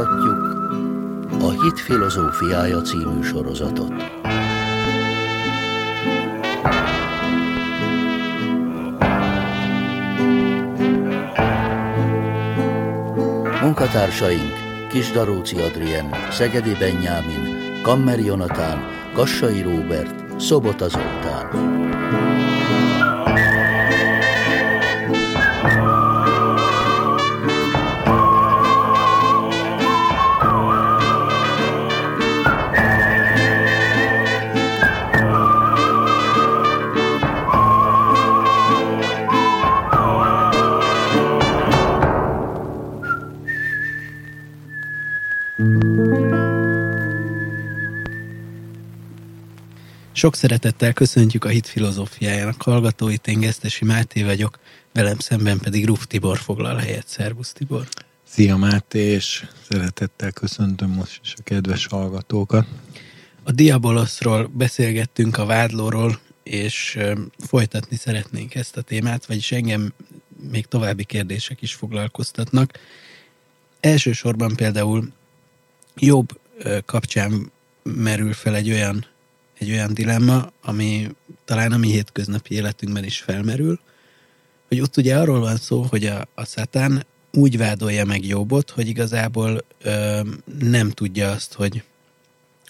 Bemutatjuk a Hit filozófiája című sorozatot. Munkatársaink Kisdaróci Adrien, Szegedi Benyámin, Kammer Jonatán, Kassai Róbert, Szobota Zoltán. Sok szeretettel köszöntjük a hit filozófiájának hallgatóit, én Gesztesi Máté vagyok, velem szemben pedig Ruf Tibor foglal helyet. Szervusz Tibor! Szia Máté, és szeretettel köszöntöm most is a kedves hallgatókat. A Diaboloszról beszélgettünk a vádlóról, és folytatni szeretnénk ezt a témát, vagyis engem még további kérdések is foglalkoztatnak. Elsősorban például jobb kapcsán merül fel egy olyan egy olyan dilemma, ami talán a mi hétköznapi életünkben is felmerül, hogy ott ugye arról van szó, hogy a, a szatán úgy vádolja meg Jobbot, hogy igazából ö, nem tudja azt, hogy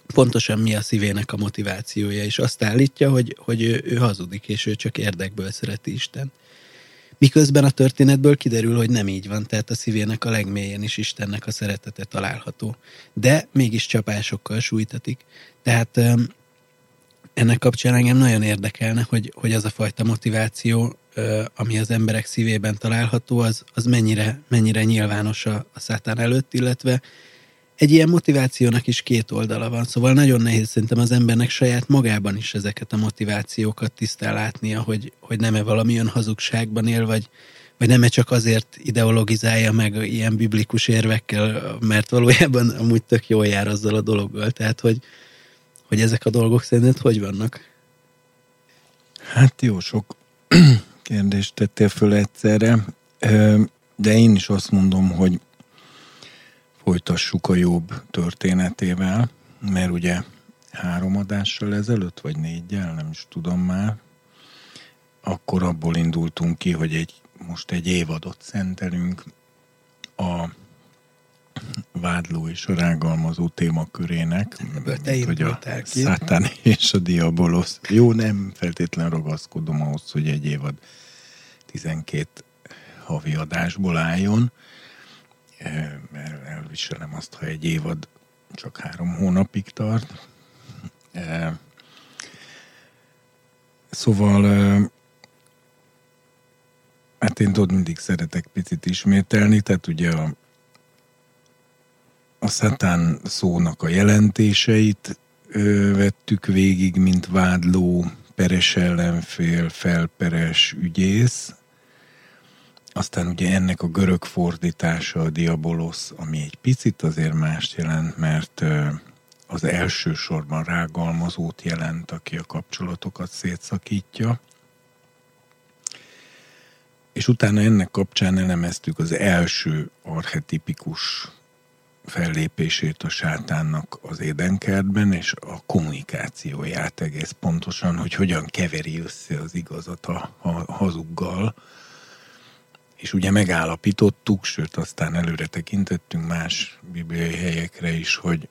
pontosan mi a szívének a motivációja, és azt állítja, hogy, hogy ő, ő hazudik, és ő csak érdekből szereti Isten. Miközben a történetből kiderül, hogy nem így van, tehát a szívének a legmélyén is Istennek a szeretete található. De mégis csapásokkal sújtatik. Tehát ennek kapcsán engem nagyon érdekelne, hogy, hogy az a fajta motiváció, ami az emberek szívében található, az, az mennyire, mennyire nyilvános a, a szátán előtt, illetve egy ilyen motivációnak is két oldala van, szóval nagyon nehéz szerintem az embernek saját magában is ezeket a motivációkat tisztán látnia, hogy, hogy nem-e valamilyen hazugságban él, vagy, vagy nem-e csak azért ideologizálja meg ilyen biblikus érvekkel, mert valójában amúgy tök jól jár azzal a dologgal. Tehát, hogy, hogy ezek a dolgok szerinted hogy vannak? Hát jó sok kérdést tettél föl egyszerre, de én is azt mondom, hogy folytassuk a jobb történetével, mert ugye három adással ezelőtt, vagy négyel, nem is tudom már, akkor abból indultunk ki, hogy egy, most egy évadot szentelünk a vádló és a rágalmazó témakörének, mint, hogy a ki. szátán és a diabolosz. Jó, nem feltétlen ragaszkodom ahhoz, hogy egy évad 12 havi adásból álljon, mert elviselem azt, ha egy évad csak három hónapig tart. Szóval hát én tudod, mindig szeretek picit ismételni, tehát ugye a a szatán szónak a jelentéseit ö, vettük végig, mint vádló, peres ellenfél, felperes ügyész. Aztán ugye ennek a görög fordítása a diabolosz, ami egy picit azért mást jelent, mert ö, az elsősorban rágalmazót jelent, aki a kapcsolatokat szétszakítja. És utána ennek kapcsán elemeztük az első archetipikus fellépését a sátánnak az édenkertben, és a kommunikációját egész pontosan, hogy hogyan keveri össze az igazat a, hazuggal. És ugye megállapítottuk, sőt aztán előre tekintettünk más bibliai helyekre is, hogy,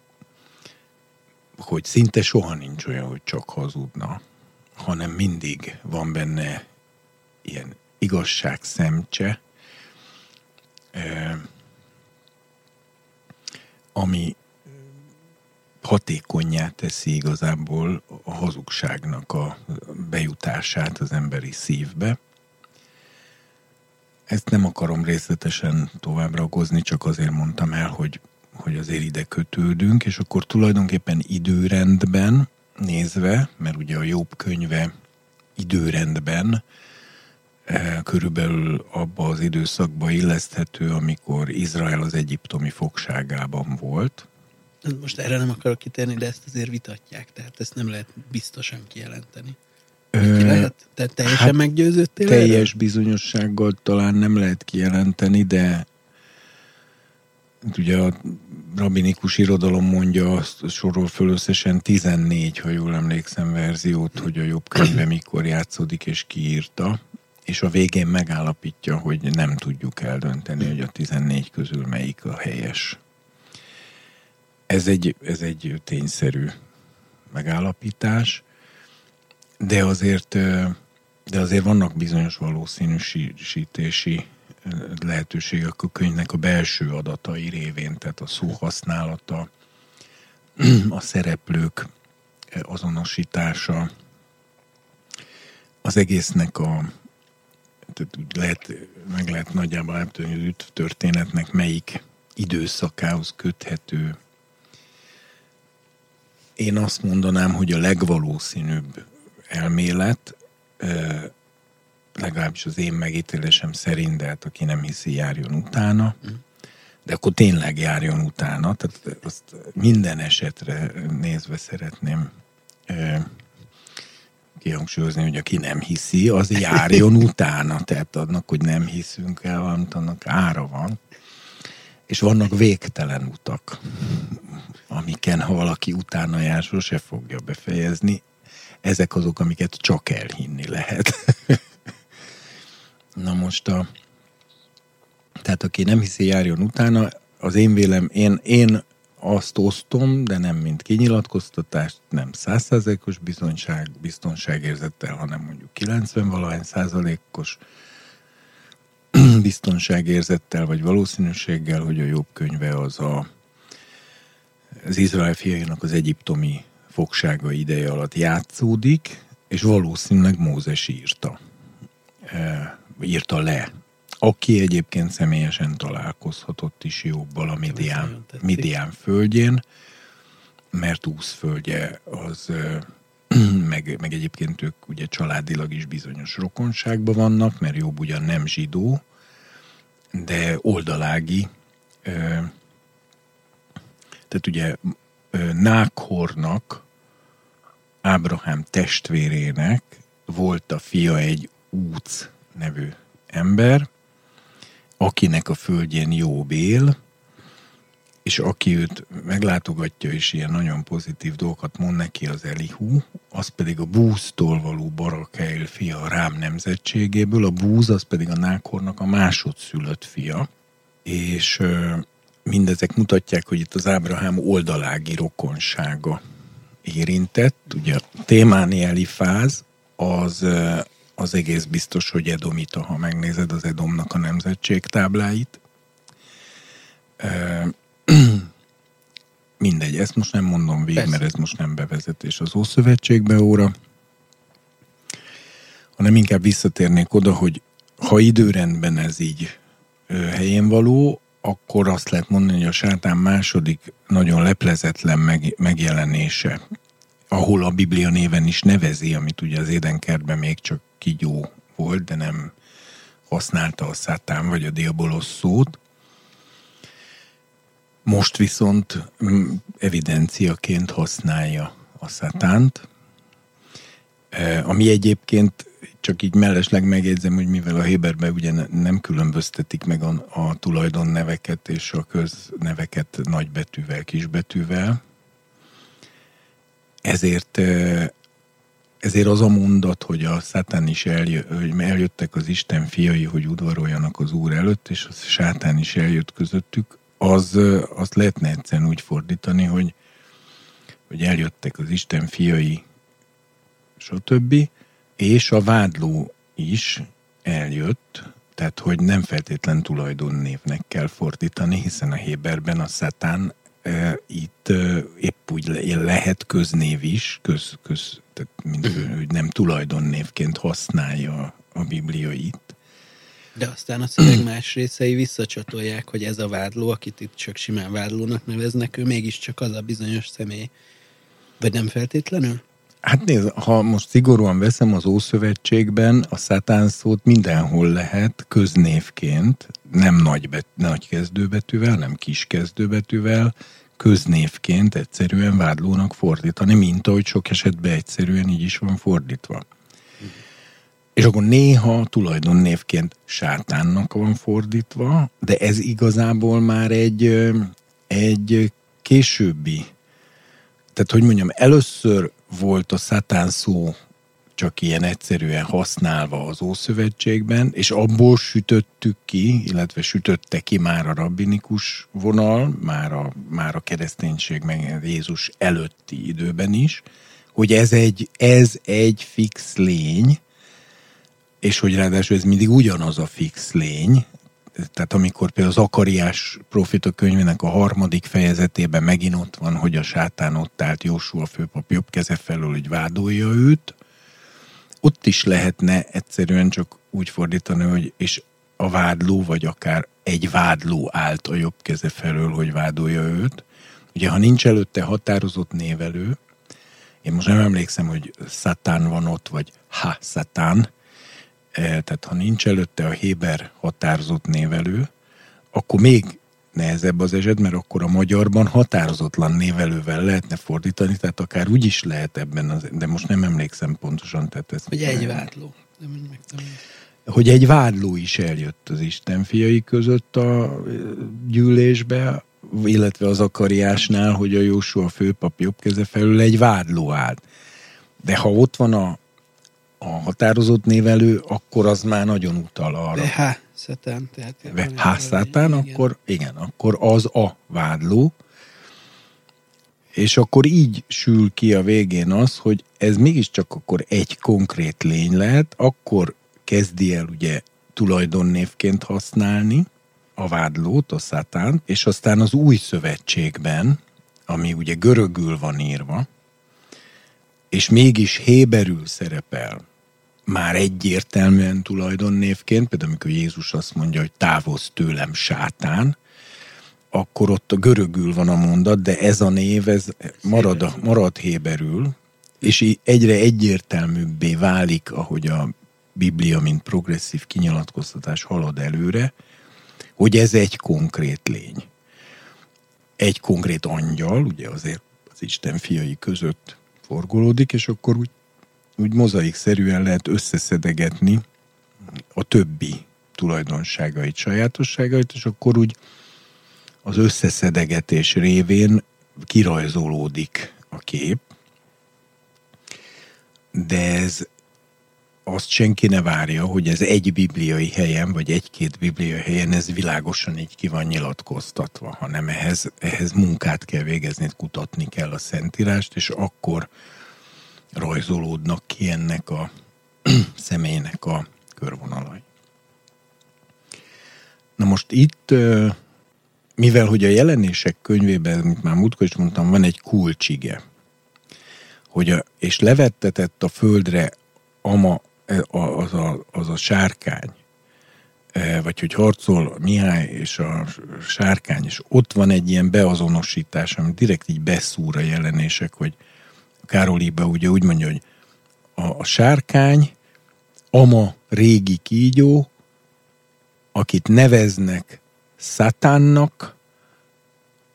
hogy szinte soha nincs olyan, hogy csak hazudna, hanem mindig van benne ilyen igazság szemcse, ami hatékonyá teszi igazából a hazugságnak a bejutását az emberi szívbe. Ezt nem akarom részletesen tovább ragozni, csak azért mondtam el, hogy, hogy azért ide kötődünk, és akkor tulajdonképpen időrendben nézve, mert ugye a jobb könyve időrendben körülbelül abba az időszakba illeszthető, amikor Izrael az egyiptomi fogságában volt. Most erre nem akarok kitérni, de ezt azért vitatják, tehát ezt nem lehet biztosan kijelenteni. Ö, lehet? Te teljesen hát meggyőződtél? Teljes erre? bizonyossággal talán nem lehet kijelenteni, de ugye a rabinikus irodalom mondja, azt sorol föl összesen 14, ha jól emlékszem, verziót, hogy a jobb könyve mikor játszódik és kiírta, és a végén megállapítja, hogy nem tudjuk eldönteni, hogy a 14 közül melyik a helyes. Ez egy, ez egy tényszerű megállapítás, de azért, de azért vannak bizonyos valószínűsítési lehetőségek a könyvnek a belső adatai révén, tehát a szó használata, a szereplők azonosítása, az egésznek a tehát lehet, meg lehet nagyjából eltudni, hogy történetnek melyik időszakához köthető. Én azt mondanám, hogy a legvalószínűbb elmélet legalábbis az én megítélésem szerint, de hát aki nem hiszi, járjon utána. De akkor tényleg járjon utána. Tehát azt minden esetre nézve szeretném kihangsúlyozni, hogy aki nem hiszi, az járjon utána. Tehát annak, hogy nem hiszünk el valamit, annak ára van. És vannak végtelen utak, amiken, ha valaki utána jár, sose fogja befejezni. Ezek azok, amiket csak elhinni lehet. Na most a... Tehát aki nem hiszi, járjon utána. Az én vélem, én, én azt osztom, de nem mint kinyilatkoztatást, nem százszázalékos biztonság, biztonságérzettel, hanem mondjuk 90 valahány százalékos biztonságérzettel, vagy valószínűséggel, hogy a jobb könyve az a, az Izrael fiainak az egyiptomi fogsága ideje alatt játszódik, és valószínűleg Mózes írta. E, írta le. Aki egyébként személyesen találkozhatott is jobbal a Midian, Midian földjén, mert úsz földje az meg, meg egyébként ők ugye családilag is bizonyos rokonságban vannak, mert jobb ugyan nem zsidó, de oldalági, tehát ugye Nákhornak, Ábrahám testvérének volt a fia egy úc nevű ember, akinek a földjén jó él, és aki őt meglátogatja, és ilyen nagyon pozitív dolgokat mond neki az Elihu, az pedig a búztól való Barakeil fia a Rám nemzetségéből, a búz az pedig a Nákornak a másodszülött fia, és mindezek mutatják, hogy itt az Ábrahám oldalági rokonsága érintett. Ugye a Témáni Elifáz az az egész biztos, hogy Edomita, ha megnézed az Edomnak a nemzetségtábláit. Mindegy, ezt most nem mondom végig, Persze. mert ez most nem bevezetés az Ószövetségbe óra, hanem inkább visszatérnék oda, hogy ha időrendben ez így helyén való, akkor azt lehet mondani, hogy a sátán második nagyon leplezetlen meg, megjelenése, ahol a Biblia néven is nevezi, amit ugye az édenkertben még csak kígyó volt, de nem használta a szátán vagy a diabolos szót. Most viszont mm, evidenciaként használja a szátánt, e, ami egyébként csak így mellesleg megjegyzem, hogy mivel a Héberben ugye nem különböztetik meg a, a tulajdonneveket és a közneveket nagybetűvel, kisbetűvel, ezért e, ezért az a mondat, hogy a szátán is eljö, hogy eljöttek az Isten fiai, hogy udvaroljanak az Úr előtt, és a sátán is eljött közöttük, az, azt lehetne egyszerűen úgy fordítani, hogy, hogy eljöttek az Isten fiai, stb. És a vádló is eljött, tehát hogy nem feltétlen tulajdonnévnek kell fordítani, hiszen a Héberben a szátán e, itt e, épp úgy le, lehet köznév is, köz, köz, tehát mint, uh-huh. hogy nem tulajdonnévként használja a Biblia itt. De aztán a szöveg más részei visszacsatolják, hogy ez a vádló, akit itt csak simán vádlónak neveznek, ő mégiscsak az a bizonyos személy. Vagy nem feltétlenül? Hát nézd, ha most szigorúan veszem az Ószövetségben, a szátán szót mindenhol lehet köznévként, nem nagy, bet, nagy kezdőbetűvel, nem kis kezdőbetűvel, köznévként egyszerűen vádlónak fordítani, mint ahogy sok esetben egyszerűen így is van fordítva. És akkor néha tulajdonnévként sátánnak van fordítva, de ez igazából már egy, egy későbbi, tehát hogy mondjam, először volt a szátán szó csak ilyen egyszerűen használva az Ószövetségben, és abból sütöttük ki, illetve sütötte ki már a rabbinikus vonal, már a, már a kereszténység meg Jézus előtti időben is, hogy ez egy, ez egy fix lény, és hogy ráadásul ez mindig ugyanaz a fix lény, tehát amikor például az Akariás profita könyvének a harmadik fejezetében megint ott van, hogy a sátán ott állt Jósua főpap jobb keze felől, hogy vádolja őt, ott is lehetne egyszerűen csak úgy fordítani, hogy és a vádló, vagy akár egy vádló állt a jobb keze felől, hogy vádolja őt. Ugye, ha nincs előtte határozott névelő, én most nem emlékszem, hogy szatán van ott, vagy ha szatán, e, tehát ha nincs előtte a Héber határozott névelő, akkor még nehezebb az eset, mert akkor a magyarban határozatlan névelővel lehetne fordítani, tehát akár úgy is lehet ebben, az, de most nem emlékszem pontosan. Tehát ezt hogy egy vádló. Hogy egy vádló is eljött az Isten fiai között a gyűlésbe, illetve az akariásnál, hogy a Jósua főpap jobb keze felül egy vádló állt. De ha ott van a, a határozott névelő, akkor az már nagyon utal arra. De há, szatán. Tehát De há, szatán, akkor igen, akkor az a vádló. És akkor így sül ki a végén az, hogy ez mégiscsak akkor egy konkrét lény lehet, akkor kezdi el ugye tulajdonnévként használni, a vádlót, a szátán, és aztán az új szövetségben, ami ugye görögül van írva, és mégis héberül szerepel, már egyértelműen tulajdonnévként, például amikor Jézus azt mondja, hogy távozz tőlem sátán, akkor ott a görögül van a mondat, de ez a név, ez marad, marad héberül, és egyre egyértelműbbé válik, ahogy a Biblia, mint progresszív kinyilatkoztatás halad előre, hogy ez egy konkrét lény. Egy konkrét angyal, ugye azért az Isten fiai között forgolódik, és akkor úgy, úgy mozaikszerűen lehet összeszedegetni a többi tulajdonságait, sajátosságait, és akkor úgy az összeszedegetés révén kirajzolódik a kép, de ez azt senki ne várja, hogy ez egy bibliai helyen, vagy egy-két bibliai helyen ez világosan így ki van nyilatkoztatva, hanem ehhez, ehhez munkát kell végezni, kutatni kell a Szentírást, és akkor rajzolódnak ki ennek a személynek a körvonalai. Na most itt, mivel hogy a jelenések könyvében, mint már múltkor is mondtam, van egy kulcsige, hogy a, és levettetett a földre ama az a, az a sárkány, e, vagy hogy harcol Mihály és a sárkány, és ott van egy ilyen beazonosítás, ami direkt így beszúr a jelenések, hogy Károliba ugye úgy mondja, hogy a, a sárkány, ama régi kígyó, akit neveznek szatánnak,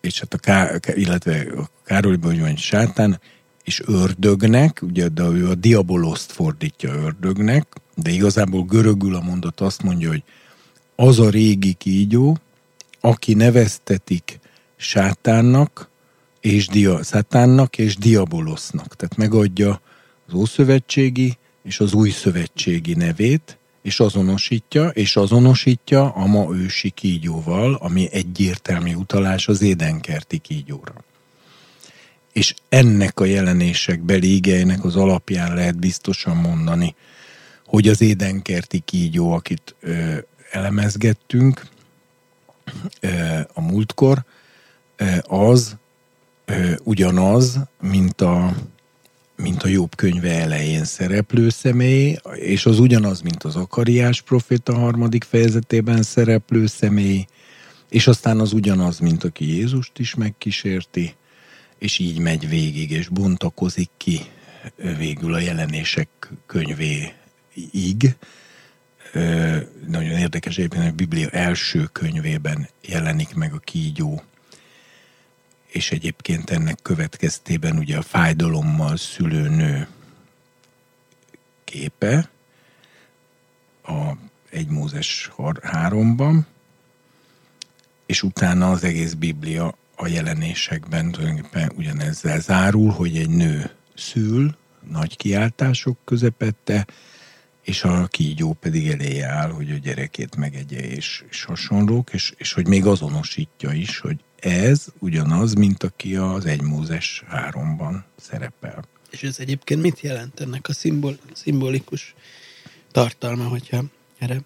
és hát a, Ká, illetve a Károliba úgy mondja, sátán, és ördögnek, ugye de ő a diaboloszt fordítja ördögnek, de igazából görögül a mondat azt mondja, hogy az a régi kígyó, aki neveztetik sátánnak, és dia, szátánnak és diabolosznak. Tehát megadja az ószövetségi és az új szövetségi nevét, és azonosítja, és azonosítja a ma ősi kígyóval, ami egyértelmű utalás az édenkerti kígyóra és ennek a jelenések beli igeinek az alapján lehet biztosan mondani, hogy az édenkerti kígyó, akit ö, elemezgettünk ö, a múltkor, ö, az ö, ugyanaz, mint a, mint a Jobb könyve elején szereplő személy, és az ugyanaz, mint az Akariás proféta harmadik fejezetében szereplő személy, és aztán az ugyanaz, mint aki Jézust is megkísérti, és így megy végig, és bontakozik ki végül a jelenések könyvéig. Nagyon érdekes egyébként, hogy a Biblia első könyvében jelenik meg a kígyó, és egyébként ennek következtében ugye a fájdalommal szülő nő képe, a 1 Mózes 3-ban, és utána az egész Biblia a jelenésekben tulajdonképpen ugyanezzel zárul, hogy egy nő szül, nagy kiáltások közepette, és a kígyó pedig eléje áll, hogy a gyerekét megegye, és, és hasonlók, és, és hogy még azonosítja is, hogy ez ugyanaz, mint aki az egy Mózes háromban szerepel. És ez egyébként mit jelent ennek a szimbol, szimbolikus tartalma, hogyha erre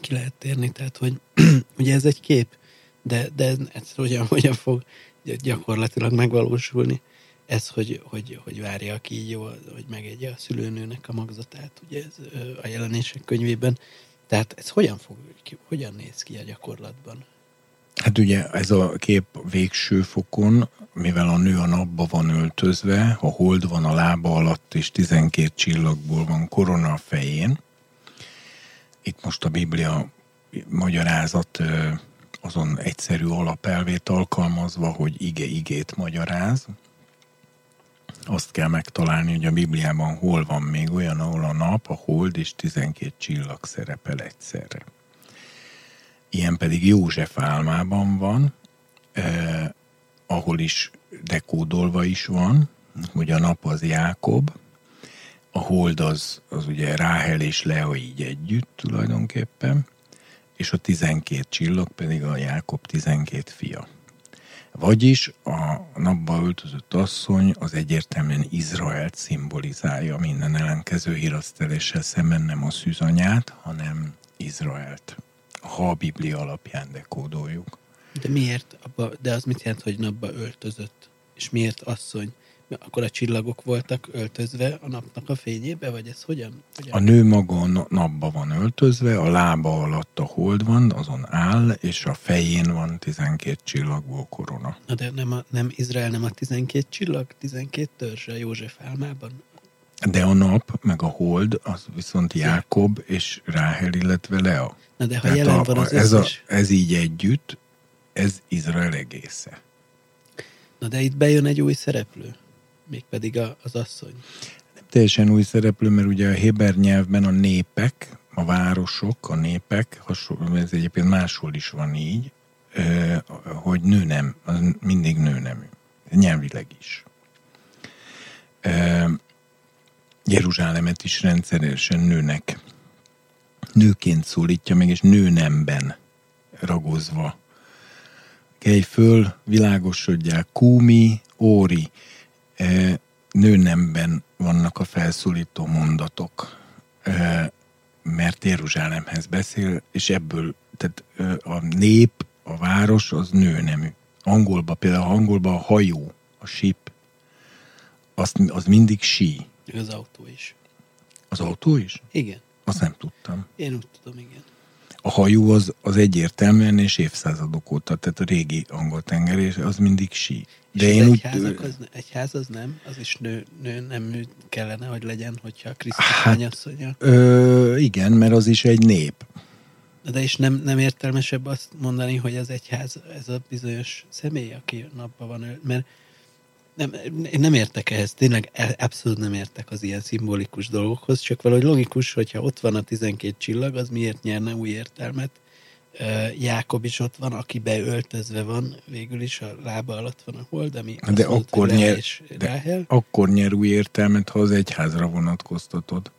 ki lehet térni? Tehát, hogy ugye ez egy kép, de, de ez hogyan, hogyan fog gyakorlatilag megvalósulni? Ez, hogy, hogy, hogy várja a kígyó, hogy megegye a szülőnőnek a magzatát, ugye ez a jelenések könyvében. Tehát ez hogyan, fog, hogyan néz ki a gyakorlatban? Hát ugye ez a kép végső fokon, mivel a nő a napba van öltözve, a hold van a lába alatt, és 12 csillagból van korona a fején. Itt most a Biblia magyarázat azon egyszerű alapelvét alkalmazva, hogy ige-igét magyaráz. Azt kell megtalálni, hogy a Bibliában hol van még olyan, ahol a nap, a hold és 12 csillag szerepel egyszerre ilyen pedig József álmában van, eh, ahol is dekódolva is van, hogy a nap az Jákob, a hold az, az ugye Ráhel és Lea így együtt tulajdonképpen, és a 12 csillag pedig a Jákob 12 fia. Vagyis a napba öltözött asszony az egyértelműen Izraelt szimbolizálja minden ellenkező híraszteléssel szemben nem a szűzanyát, hanem Izraelt ha a Biblia alapján dekódoljuk. De miért? De az mit jelent, hogy napba öltözött? És miért asszony? Akkor a csillagok voltak öltözve a napnak a fényébe, vagy ez hogyan? hogyan? A nő maga napba van öltözve, a lába alatt a hold van, azon áll, és a fején van 12 csillagból korona. Na de nem, a, nem Izrael nem a 12 csillag, 12 törzs a József álmában? De a nap, meg a hold, az viszont Jákob és Ráhel, illetve Lea. Na de ha Tehát jelen a, van az ez, a, ez így együtt, ez Izrael egésze. Na de itt bejön egy új szereplő, mégpedig a, az asszony. Nem teljesen új szereplő, mert ugye a héber nyelvben a népek, a városok, a népek, hasonló, ez egyébként máshol is van így, hogy nő nem, az mindig nő nemű. Nyelvileg is. Jeruzsálemet is rendszeresen nőnek nőként szólítja meg, és nőnemben ragozva. Kelj föl, világosodjál, kúmi, óri, nőnemben vannak a felszólító mondatok, e, mert Jeruzsálemhez beszél, és ebből, tehát e, a nép, a város az nőnemű. Angolba például, angolba a hajó, a ship, az, az mindig sí. Az autó is. Az autó is? Igen. Azt nem tudtam. Én úgy tudom, igen. A hajó az, az egyértelműen és évszázadok óta, tehát a régi angol tengerés, az mindig sí. De én úgy... Az, egyház az nem? Az is nő, nő nem kellene, hogy legyen, hogyha Krisztus hát? Ö, igen, mert az is egy nép. De és nem, nem értelmesebb azt mondani, hogy az egyház, ez a bizonyos személy, aki napban van, mert nem, én nem értek ehhez, tényleg e- abszolút nem értek az ilyen szimbolikus dolgokhoz, csak valahogy logikus, hogyha ott van a 12 csillag, az miért nyerne új értelmet. Jákob is ott van, aki beöltözve van, végül is a lába alatt van a hold, ami de akkor, nyer, de akkor nyer új értelmet, ha az egyházra vonatkoztatod.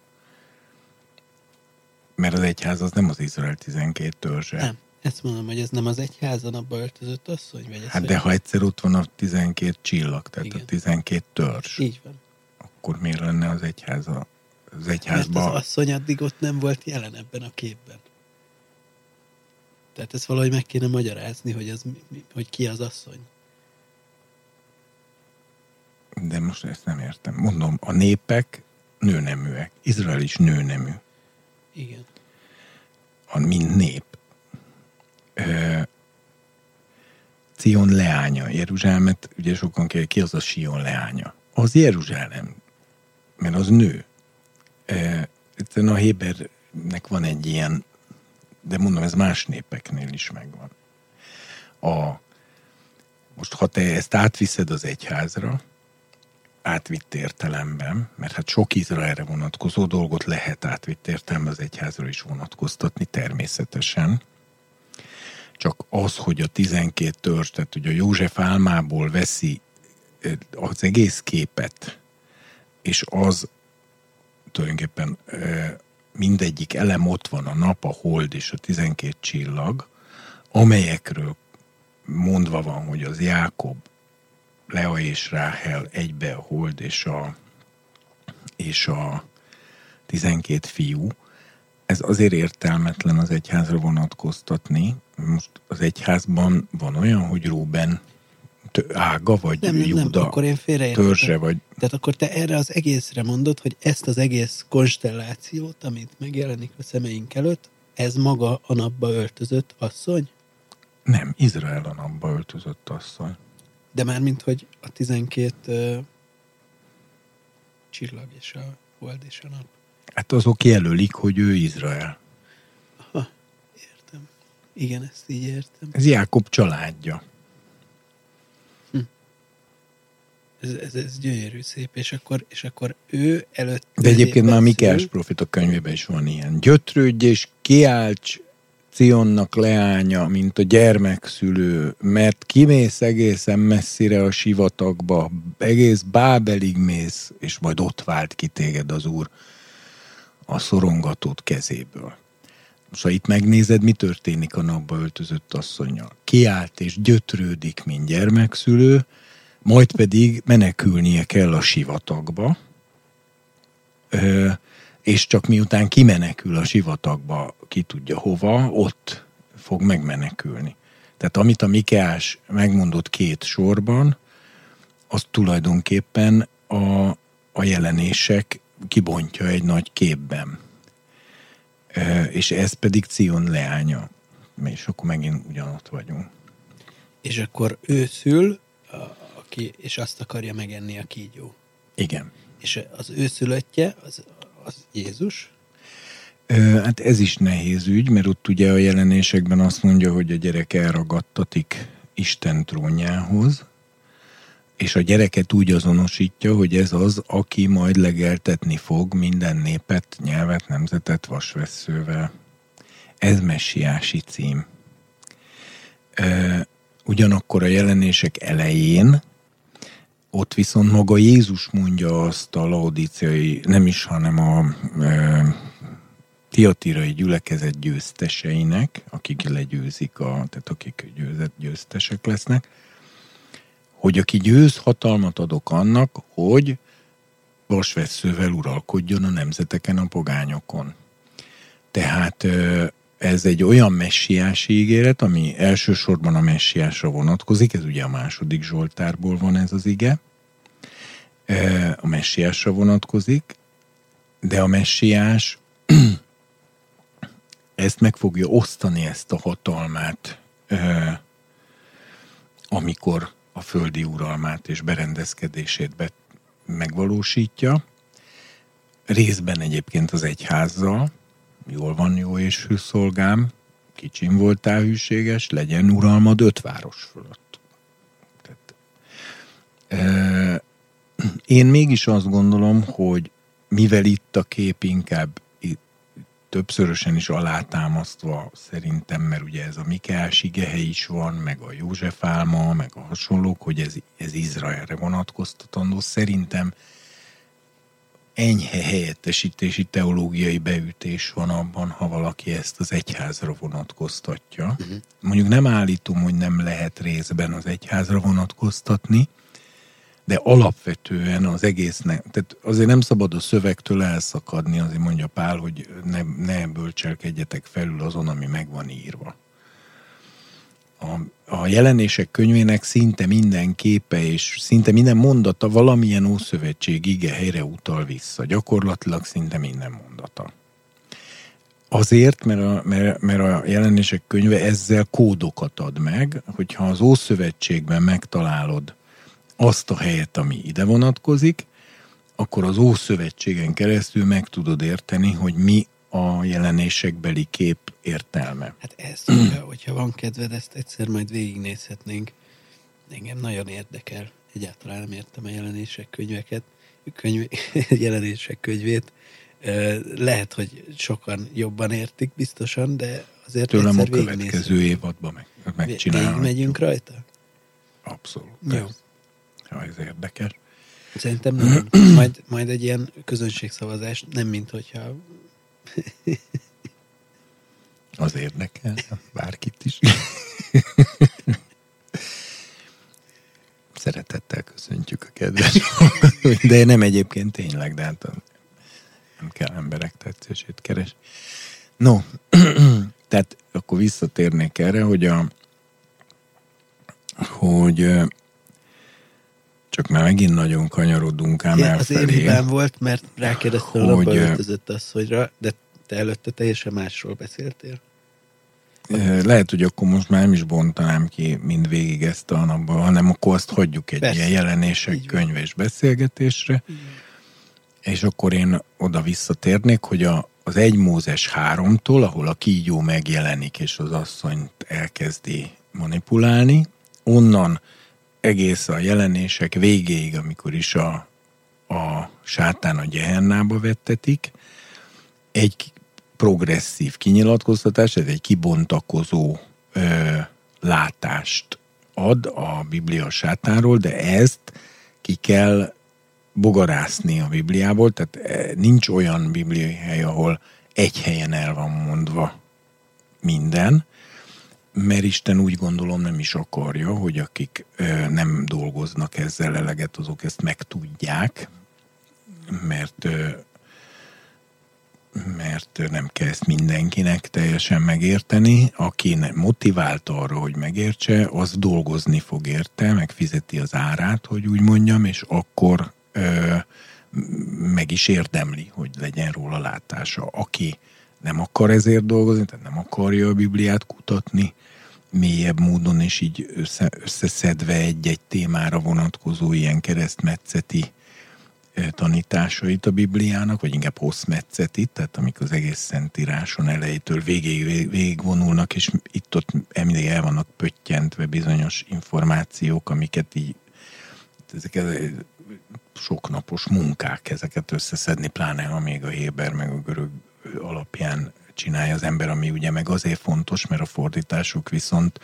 Mert az egyház az nem az Izrael 12 törzse. Nem, ezt mondom, hogy ez nem az egyházan abba öltözött asszony? Vagy hát de ha egyszer ott van a 12 csillag, tehát Igen. a 12 törzs. Így van. Akkor miért lenne az egyház a, az egyházban? Mert az asszony addig ott nem volt jelen ebben a képben. Tehát ezt valahogy meg kéne magyarázni, hogy, az, hogy ki az asszony. De most ezt nem értem. Mondom, a népek nőneműek. Izrael is nőnemű. Igen. A, mint nép. Cion leánya, Jeruzsálemet, ugye sokan kérdezik, ki az a Sion leánya? Az Jeruzsálem, mert az nő. E, a Hébernek van egy ilyen, de mondom, ez más népeknél is megvan. A, most ha te ezt átviszed az egyházra, átvitt értelemben, mert hát sok Izraelre vonatkozó dolgot lehet átvitt értelemben az egyházra is vonatkoztatni természetesen. Csak az, hogy a 12 törzs, tehát hogy a József álmából veszi az egész képet, és az tulajdonképpen mindegyik elem ott van, a nap, a hold és a 12 csillag, amelyekről mondva van, hogy az Jákob, Lea és Ráhel egybe a hold és a, és a 12 fiú, ez azért értelmetlen az egyházra vonatkoztatni. Most az egyházban van olyan, hogy Róben ága, vagy nem, nem, Júda nem, akkor én törzse, vagy... Tehát akkor te erre az egészre mondod, hogy ezt az egész konstellációt, amit megjelenik a szemeink előtt, ez maga a napba öltözött asszony? Nem, Izrael a napba öltözött asszony. De már mint hogy a 12 uh, csillag és a hold és a nap. Hát azok jelölik, hogy ő Izrael. Aha, értem. Igen, ezt így értem. Ez Jákob családja. Ez, ez, ez gyönyörű szép, és akkor, és akkor ő előtt... De egyébként már Mikás profita könyvében is van ilyen. Gyötrődj és kiálts Cionnak leánya, mint a gyermekszülő, mert kimész egészen messzire a sivatagba, egész Bábelig mész, és majd ott vált ki téged az Úr a szorongatót kezéből. Most ha itt megnézed, mi történik a napba öltözött asszonyjal. Kiált és gyötrődik, mint gyermekszülő, majd pedig menekülnie kell a sivatagba, és csak miután kimenekül a sivatagba, ki tudja hova, ott fog megmenekülni. Tehát amit a Mikeás megmondott két sorban, az tulajdonképpen a, a jelenések kibontja egy nagy képben. És ez pedig Cion leánya. És akkor megint ugyanott vagyunk. És akkor ő szül, aki, és azt akarja megenni a kígyó. Igen. És az ő szülöttje, az, az Jézus? Hát ez is nehéz ügy, mert ott ugye a jelenésekben azt mondja, hogy a gyerek elragadtatik Isten trónjához, és a gyereket úgy azonosítja, hogy ez az, aki majd legeltetni fog minden népet, nyelvet, nemzetet vasvesszővel. Ez messiási cím. Ugyanakkor a jelenések elején ott viszont maga Jézus mondja azt a laodíciai, nem is, hanem a e, tiatirai gyülekezet győzteseinek, akik legyőzik, a, tehát akik győzett győztesek lesznek, hogy aki győz, hatalmat adok annak, hogy vasvesszővel uralkodjon a nemzeteken, a pogányokon. Tehát ez egy olyan messiási ígéret, ami elsősorban a messiásra vonatkozik, ez ugye a második Zsoltárból van ez az ige, a messiásra vonatkozik, de a messiás ezt meg fogja osztani, ezt a hatalmát, amikor a földi uralmát és berendezkedését be, megvalósítja. Részben egyébként az egyházzal, jól van jó és hűszolgám, kicsim voltál hűséges, legyen uralmad öt város fölött. Tehát, e, én mégis azt gondolom, hogy mivel itt a kép inkább többszörösen is alátámasztva szerintem, mert ugye ez a Mikeás igehe is van, meg a József álma, meg a hasonlók, hogy ez, ez Izraelre vonatkoztatandó. Szerintem enyhe helyettesítési teológiai beütés van abban, ha valaki ezt az egyházra vonatkoztatja. Uh-huh. Mondjuk nem állítom, hogy nem lehet részben az egyházra vonatkoztatni, de alapvetően az egésznek, tehát azért nem szabad a szövegtől elszakadni, azért mondja Pál, hogy ne, ne bölcselkedjetek felül azon, ami meg van írva a, a jelenések könyvének szinte minden képe és szinte minden mondata valamilyen ószövetség ige helyre utal vissza. Gyakorlatilag szinte minden mondata. Azért, mert a, mert, mert a jelenések könyve ezzel kódokat ad meg, hogyha az Ószövetségben megtalálod azt a helyet, ami ide vonatkozik, akkor az Ószövetségen keresztül meg tudod érteni, hogy mi a jelenésekbeli kép értelme. Hát ezt, hogyha, hogyha van kedved, ezt egyszer majd végignézhetnénk. Engem nagyon érdekel egyáltalán nem értem a jelenések könyveket, könyv, jelenések könyvét. Lehet, hogy sokan jobban értik biztosan, de azért Tőlem a következő évadban meg, megcsinálhatjuk. megyünk rajta? Abszolút. Jó. Ha ez érdekes. Szerintem nem. majd, majd egy ilyen közönségszavazás, nem mint hogyha... Az érdekel, bárkit is. Szeretettel köszöntjük a kedves De nem egyébként tényleg, de hát nem kell emberek tetszését keres. No, tehát akkor visszatérnék erre, hogy a hogy csak már megint nagyon kanyarodunk ám elfelé. Az én volt, mert rákérdeztem hogy, a öltözött asszonyra, de te előtte teljesen másról beszéltél. Lehet, hogy akkor most már nem is bontanám ki mind végig ezt a napban, hanem akkor azt hagyjuk egy Persze. ilyen jelenések, könyv és beszélgetésre. Igen. És akkor én oda visszatérnék, hogy a, az egy Mózes háromtól, ahol a kígyó megjelenik, és az asszonyt elkezdi manipulálni, onnan egész a jelenések végéig, amikor is a, a sátán a gyehennába vettetik, egy progresszív kinyilatkoztatás, ez egy kibontakozó ö, látást ad a Biblia sátánról, de ezt ki kell bogarászni a Bibliából, tehát e, nincs olyan bibliai hely, ahol egy helyen el van mondva minden, mert Isten úgy gondolom nem is akarja, hogy akik nem dolgoznak ezzel eleget, azok ezt megtudják, mert mert nem kell ezt mindenkinek teljesen megérteni. Aki motivált arra, hogy megértse, az dolgozni fog érte, megfizeti az árát, hogy úgy mondjam, és akkor meg is érdemli, hogy legyen róla látása. Aki nem akar ezért dolgozni, tehát nem akarja a Bibliát kutatni, mélyebb módon, és így össze, összeszedve egy-egy témára vonatkozó ilyen keresztmetszeti tanításait a Bibliának, vagy inkább hosszmetszetit, tehát amikor az egész Szentíráson elejétől végig, végigvonulnak, és itt-ott mindig el vannak pöttyentve bizonyos információk, amiket így ezek soknapos munkák ezeket összeszedni, pláne ha még a Héber meg a görög alapján csinálja az ember, ami ugye meg azért fontos, mert a fordítások viszont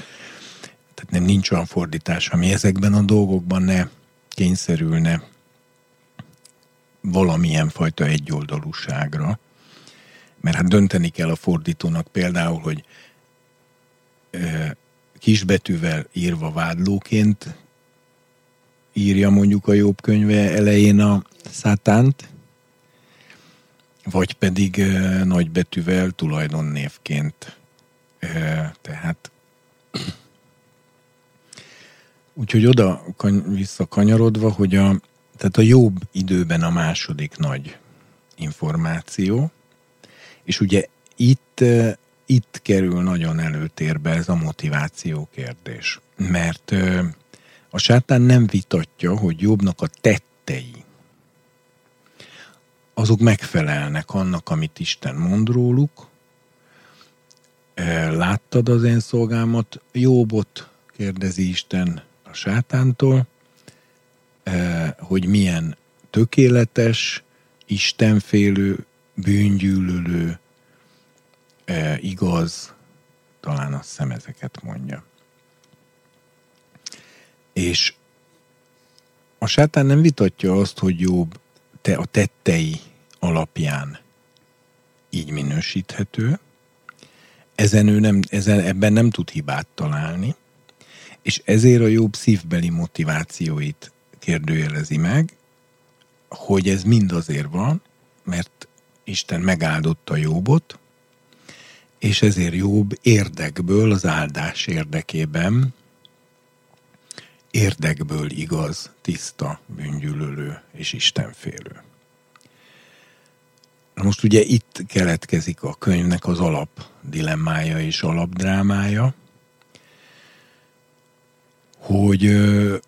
tehát nem nincs olyan fordítás, ami ezekben a dolgokban ne kényszerülne valamilyen fajta egyoldalúságra, mert hát dönteni kell a fordítónak például, hogy kisbetűvel írva vádlóként írja mondjuk a jobb könyve elején a szátánt, vagy pedig nagybetűvel tulajdonnévként. Tehát úgyhogy oda kany- visszakanyarodva, hogy a, tehát a jobb időben a második nagy információ, és ugye itt, itt kerül nagyon előtérbe ez a motiváció kérdés. Mert a sátán nem vitatja, hogy jobbnak a tettei, azok megfelelnek annak, amit Isten mond róluk. Láttad az én szolgámat, Jobbot, kérdezi Isten a sátántól, hogy milyen tökéletes, istenfélő, bűngyűlölő, igaz, talán azt hiszem ezeket mondja. És a sátán nem vitatja azt, hogy jobb te a tettei alapján így minősíthető, ezen ő nem, ezen, ebben nem tud hibát találni, és ezért a jobb szívbeli motivációit kérdőjelezi meg, hogy ez mind azért van, mert Isten megáldotta Jobbot, és ezért Jobb érdekből, az áldás érdekében, érdekből igaz, tiszta, bűngyűlölő és Istenfélő. Na most ugye itt keletkezik a könyvnek az alap dilemmája és alapdrámája, hogy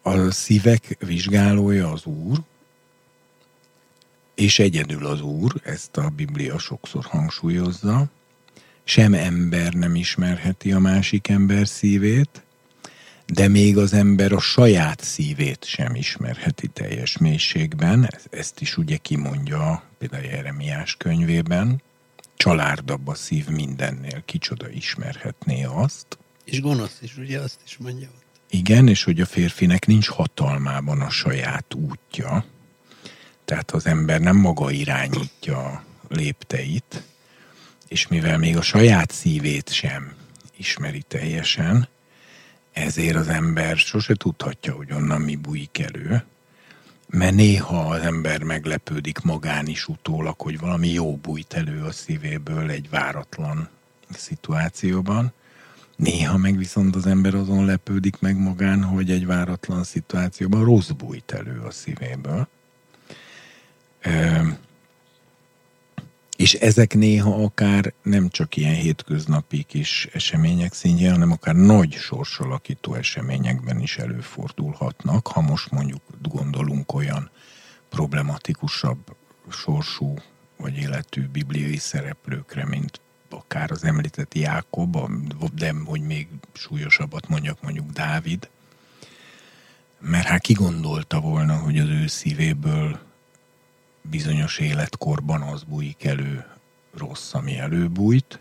a szívek vizsgálója az Úr, és egyedül az Úr, ezt a Biblia sokszor hangsúlyozza, sem ember nem ismerheti a másik ember szívét, de még az ember a saját szívét sem ismerheti teljes mélységben. Ezt is ugye kimondja például Jeremiás könyvében. Csalárdabb a szív mindennél, kicsoda ismerhetné azt. És gonosz is, ugye azt is mondja ott. Igen, és hogy a férfinek nincs hatalmában a saját útja. Tehát az ember nem maga irányítja a lépteit, és mivel még a saját szívét sem ismeri teljesen, ezért az ember sose tudhatja, hogy onnan mi bújik elő, mert néha az ember meglepődik magán is utólag, hogy valami jó bújt elő a szívéből egy váratlan szituációban. Néha meg viszont az ember azon lepődik meg magán, hogy egy váratlan szituációban rossz bújt elő a szívéből. És ezek néha akár nem csak ilyen hétköznapi kis események szintjén, hanem akár nagy sorsalakító eseményekben is előfordulhatnak, ha most mondjuk gondolunk olyan problematikusabb sorsú vagy életű bibliai szereplőkre, mint akár az említett Jákob, de hogy még súlyosabbat mondjak, mondjuk Dávid, mert hát ki gondolta volna, hogy az ő szívéből bizonyos életkorban az bújik elő rossz, ami előbújt,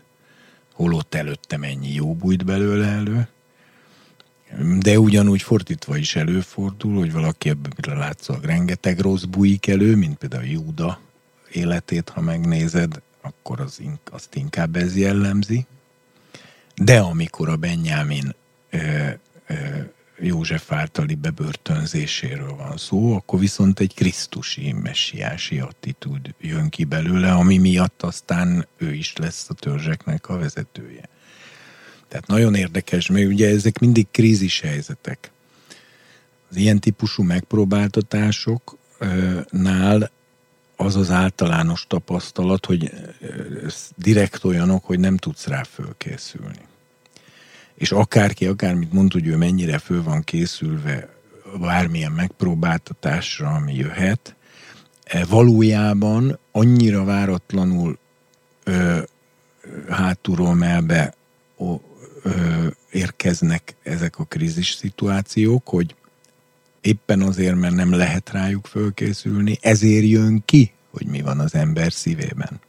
holott előtte mennyi jó bújt belőle elő, de ugyanúgy fordítva is előfordul, hogy valaki ebből látszólag rengeteg rossz bújik elő, mint például Júda életét, ha megnézed, akkor az, azt inkább ez jellemzi. De amikor a Benjamin ö, ö, József általi bebörtönzéséről van szó, akkor viszont egy krisztusi, messiási attitűd jön ki belőle, ami miatt aztán ő is lesz a törzseknek a vezetője. Tehát nagyon érdekes, mert ugye ezek mindig krízis helyzetek. Az ilyen típusú megpróbáltatásoknál az az általános tapasztalat, hogy direkt olyanok, hogy nem tudsz rá fölkészülni és akárki, akármit mond, hogy ő mennyire föl van készülve bármilyen megpróbáltatásra, ami jöhet, e, valójában annyira váratlanul ö, hátulról melbe ö, ö, érkeznek ezek a krízis szituációk, hogy éppen azért, mert nem lehet rájuk fölkészülni, ezért jön ki, hogy mi van az ember szívében.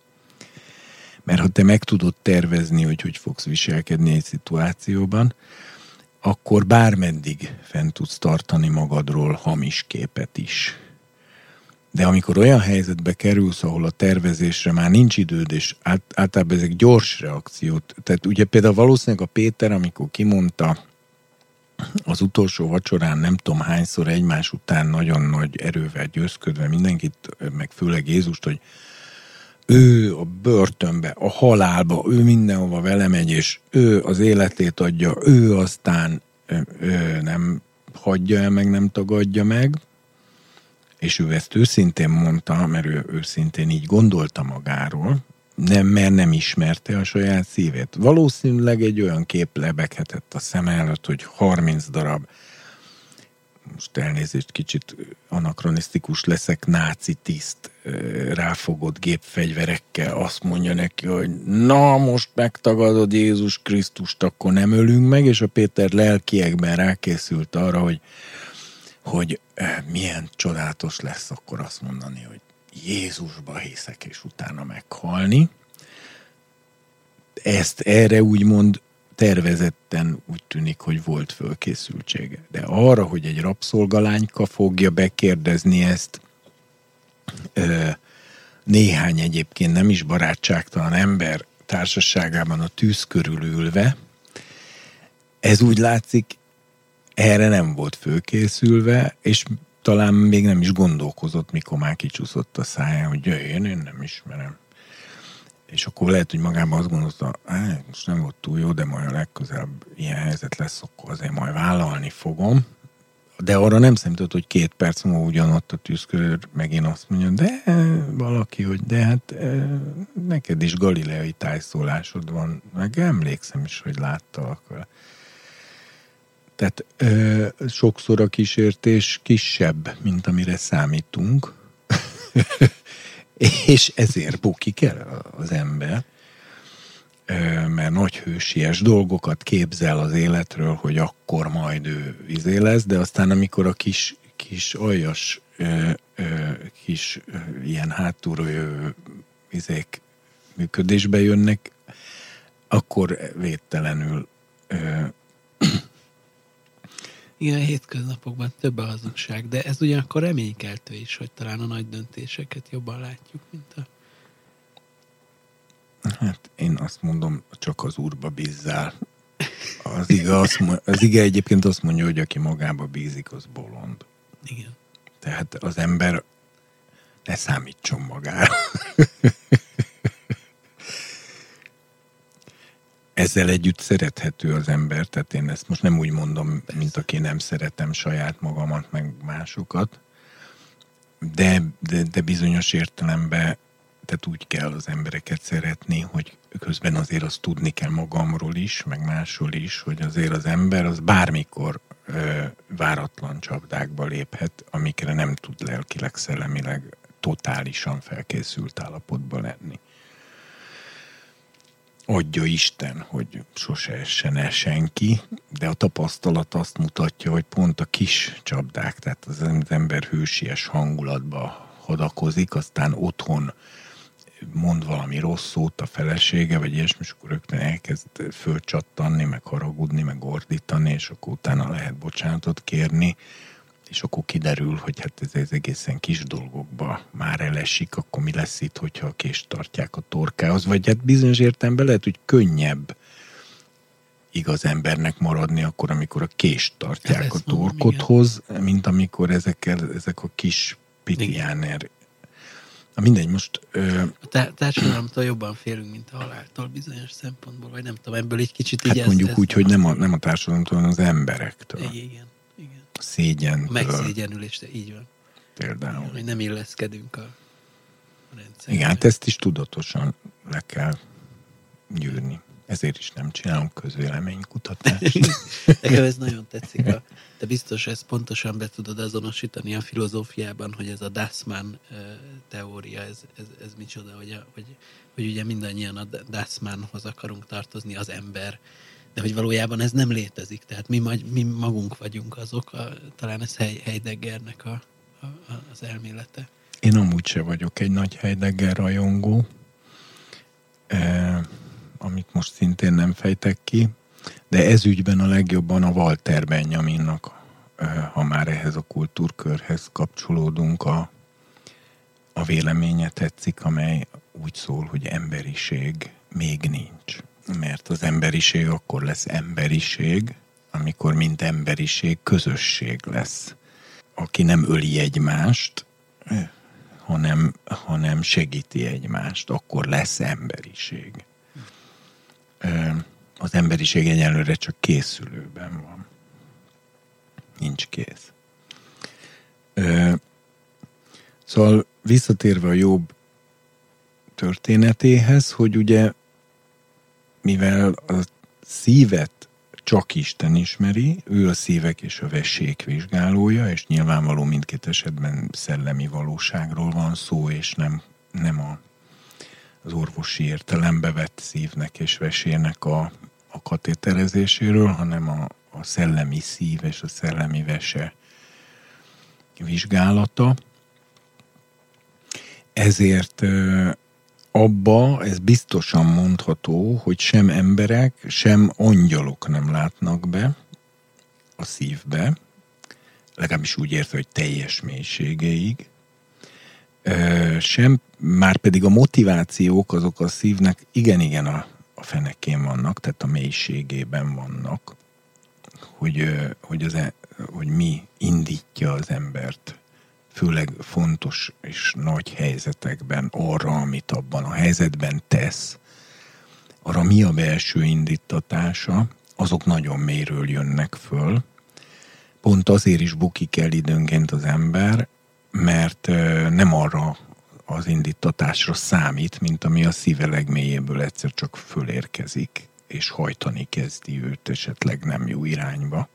Mert ha te meg tudod tervezni, hogy hogy fogsz viselkedni egy szituációban, akkor bármeddig fent tudsz tartani magadról hamis képet is. De amikor olyan helyzetbe kerülsz, ahol a tervezésre már nincs időd, és át, általában ezek gyors reakciót, tehát ugye például valószínűleg a Péter, amikor kimondta az utolsó vacsorán nem tudom hányszor egymás után nagyon nagy erővel győzködve mindenkit, meg főleg Jézust, hogy ő a börtönbe, a halálba, ő mindenhova vele megy, és ő az életét adja, ő aztán ő nem hagyja el, meg nem tagadja meg, és ő ezt őszintén mondta, mert ő őszintén így gondolta magáról, nem, mert nem ismerte a saját szívét. Valószínűleg egy olyan kép lebeghetett a szem előtt, hogy 30 darab most elnézést kicsit anakronisztikus leszek, náci tiszt ráfogott gépfegyverekkel azt mondja neki, hogy na, most megtagadod Jézus Krisztust, akkor nem ölünk meg, és a Péter lelkiekben rákészült arra, hogy, hogy milyen csodálatos lesz akkor azt mondani, hogy Jézusba hiszek, és utána meghalni. Ezt erre úgymond tervezetten úgy tűnik, hogy volt fölkészültsége. De arra, hogy egy rabszolgalányka fogja bekérdezni ezt, néhány egyébként nem is barátságtalan ember társaságában a tűz körül ülve, ez úgy látszik, erre nem volt fölkészülve, és talán még nem is gondolkozott, mikor már kicsúszott a száján, hogy jöjjön, én nem ismerem. És akkor lehet, hogy magában azt gondolta, most nem volt túl jó, de majd a legközelebb ilyen helyzet lesz, akkor azért majd vállalni fogom. De arra nem számított, hogy két perc múlva ugyanott a tűzkör megint azt mondja, de valaki, hogy de hát neked is galileai tájszólásod van, meg emlékszem is, hogy láttalak. Tehát ö, sokszor a kísértés kisebb, mint amire számítunk. és ezért bukik el az ember. Mert nagy hősies dolgokat képzel az életről, hogy akkor majd ő izé lesz, de aztán amikor a kis, kis aljas, kis ilyen hátulról jövő izék működésbe jönnek, akkor védtelenül igen, a hétköznapokban több a hazugság, de ez ugyanakkor reménykeltő is, hogy talán a nagy döntéseket jobban látjuk, mint a... Hát én azt mondom, csak az úrba bízzál. Az ige, azt, az ige egyébként azt mondja, hogy aki magába bízik, az bolond. Igen. Tehát az ember ne számítson magára. ezzel együtt szerethető az ember, tehát én ezt most nem úgy mondom, mint aki nem szeretem saját magamat, meg másokat, de, de, de bizonyos értelemben tehát úgy kell az embereket szeretni, hogy közben azért azt tudni kell magamról is, meg másról is, hogy azért az ember az bármikor ö, váratlan csapdákba léphet, amikre nem tud lelkileg, szellemileg totálisan felkészült állapotba lenni. Adja Isten, hogy sose essen el senki, de a tapasztalat azt mutatja, hogy pont a kis csapdák, tehát az ember hősies hangulatba hadakozik, aztán otthon mond valami rossz szót a felesége, vagy ilyesmi, és akkor rögtön elkezd fölcsattanni, meg haragudni, meg ordítani, és akkor utána lehet bocsánatot kérni és akkor kiderül, hogy hát ez, ez egészen kis dolgokba már elesik, akkor mi lesz itt, hogyha a kést tartják a torkához, vagy hát bizonyos értelemben lehet, hogy könnyebb igaz embernek maradni akkor, amikor a kést tartják hát a torkodhoz, mondom, mint amikor ezekkel, ezek a kis pitiáner Na mindegy, most... Ö... A társadalomtól jobban félünk, mint a haláltól bizonyos szempontból, vagy nem tudom, ebből egy kicsit hát így mondjuk ezt, úgy, hogy nem a, nem a társadalomtól, hanem az emberektől. Igen szégyen. Megszégyenülés, de így van. Például. Hogy nem illeszkedünk a rendszerbe. Igen, hát ezt is tudatosan le kell gyűrni. Ezért is nem csinálunk közvéleménykutatást. Nekem ez nagyon tetszik. A, te biztos ezt pontosan be tudod azonosítani a filozófiában, hogy ez a Dassmann teória, ez, ez, ez micsoda, hogy, a, hogy, hogy ugye mindannyian a Dassmannhoz akarunk tartozni, az ember de hogy valójában ez nem létezik. Tehát mi, mi magunk vagyunk azok, a, talán ez Heideggernek a, a, az elmélete. Én amúgy se vagyok egy nagy Heidegger rajongó, eh, amit most szintén nem fejtek ki, de ez ügyben a legjobban a Walter Benjaminnak, ha már ehhez a kultúrkörhez kapcsolódunk, a, a véleménye tetszik, amely úgy szól, hogy emberiség még nincs mert az emberiség akkor lesz emberiség, amikor mint emberiség közösség lesz, aki nem öli egymást, hanem, hanem segíti egymást, akkor lesz emberiség. Az emberiség egyelőre csak készülőben van. Nincs kész. Szóval visszatérve a jobb történetéhez, hogy ugye mivel a szívet csak Isten ismeri, ő a szívek és a vessék vizsgálója, és nyilvánvaló mindkét esetben szellemi valóságról van szó, és nem, nem a, az orvosi értelembe vett szívnek és vesének a, a katéterezéséről, hanem a, a szellemi szív és a szellemi vese vizsgálata. Ezért abba ez biztosan mondható, hogy sem emberek, sem angyalok nem látnak be a szívbe, legalábbis úgy érte, hogy teljes mélységeig, sem, már pedig a motivációk azok a szívnek igen-igen a, a fenekén vannak, tehát a mélységében vannak, hogy, hogy, az, e, hogy mi indítja az embert főleg fontos és nagy helyzetekben arra, amit abban a helyzetben tesz, arra mi a belső indítatása, azok nagyon mélyről jönnek föl. Pont azért is bukik el időnként az ember, mert nem arra az indítatásra számít, mint ami a szíve legmélyéből egyszer csak fölérkezik, és hajtani kezdi őt esetleg nem jó irányba.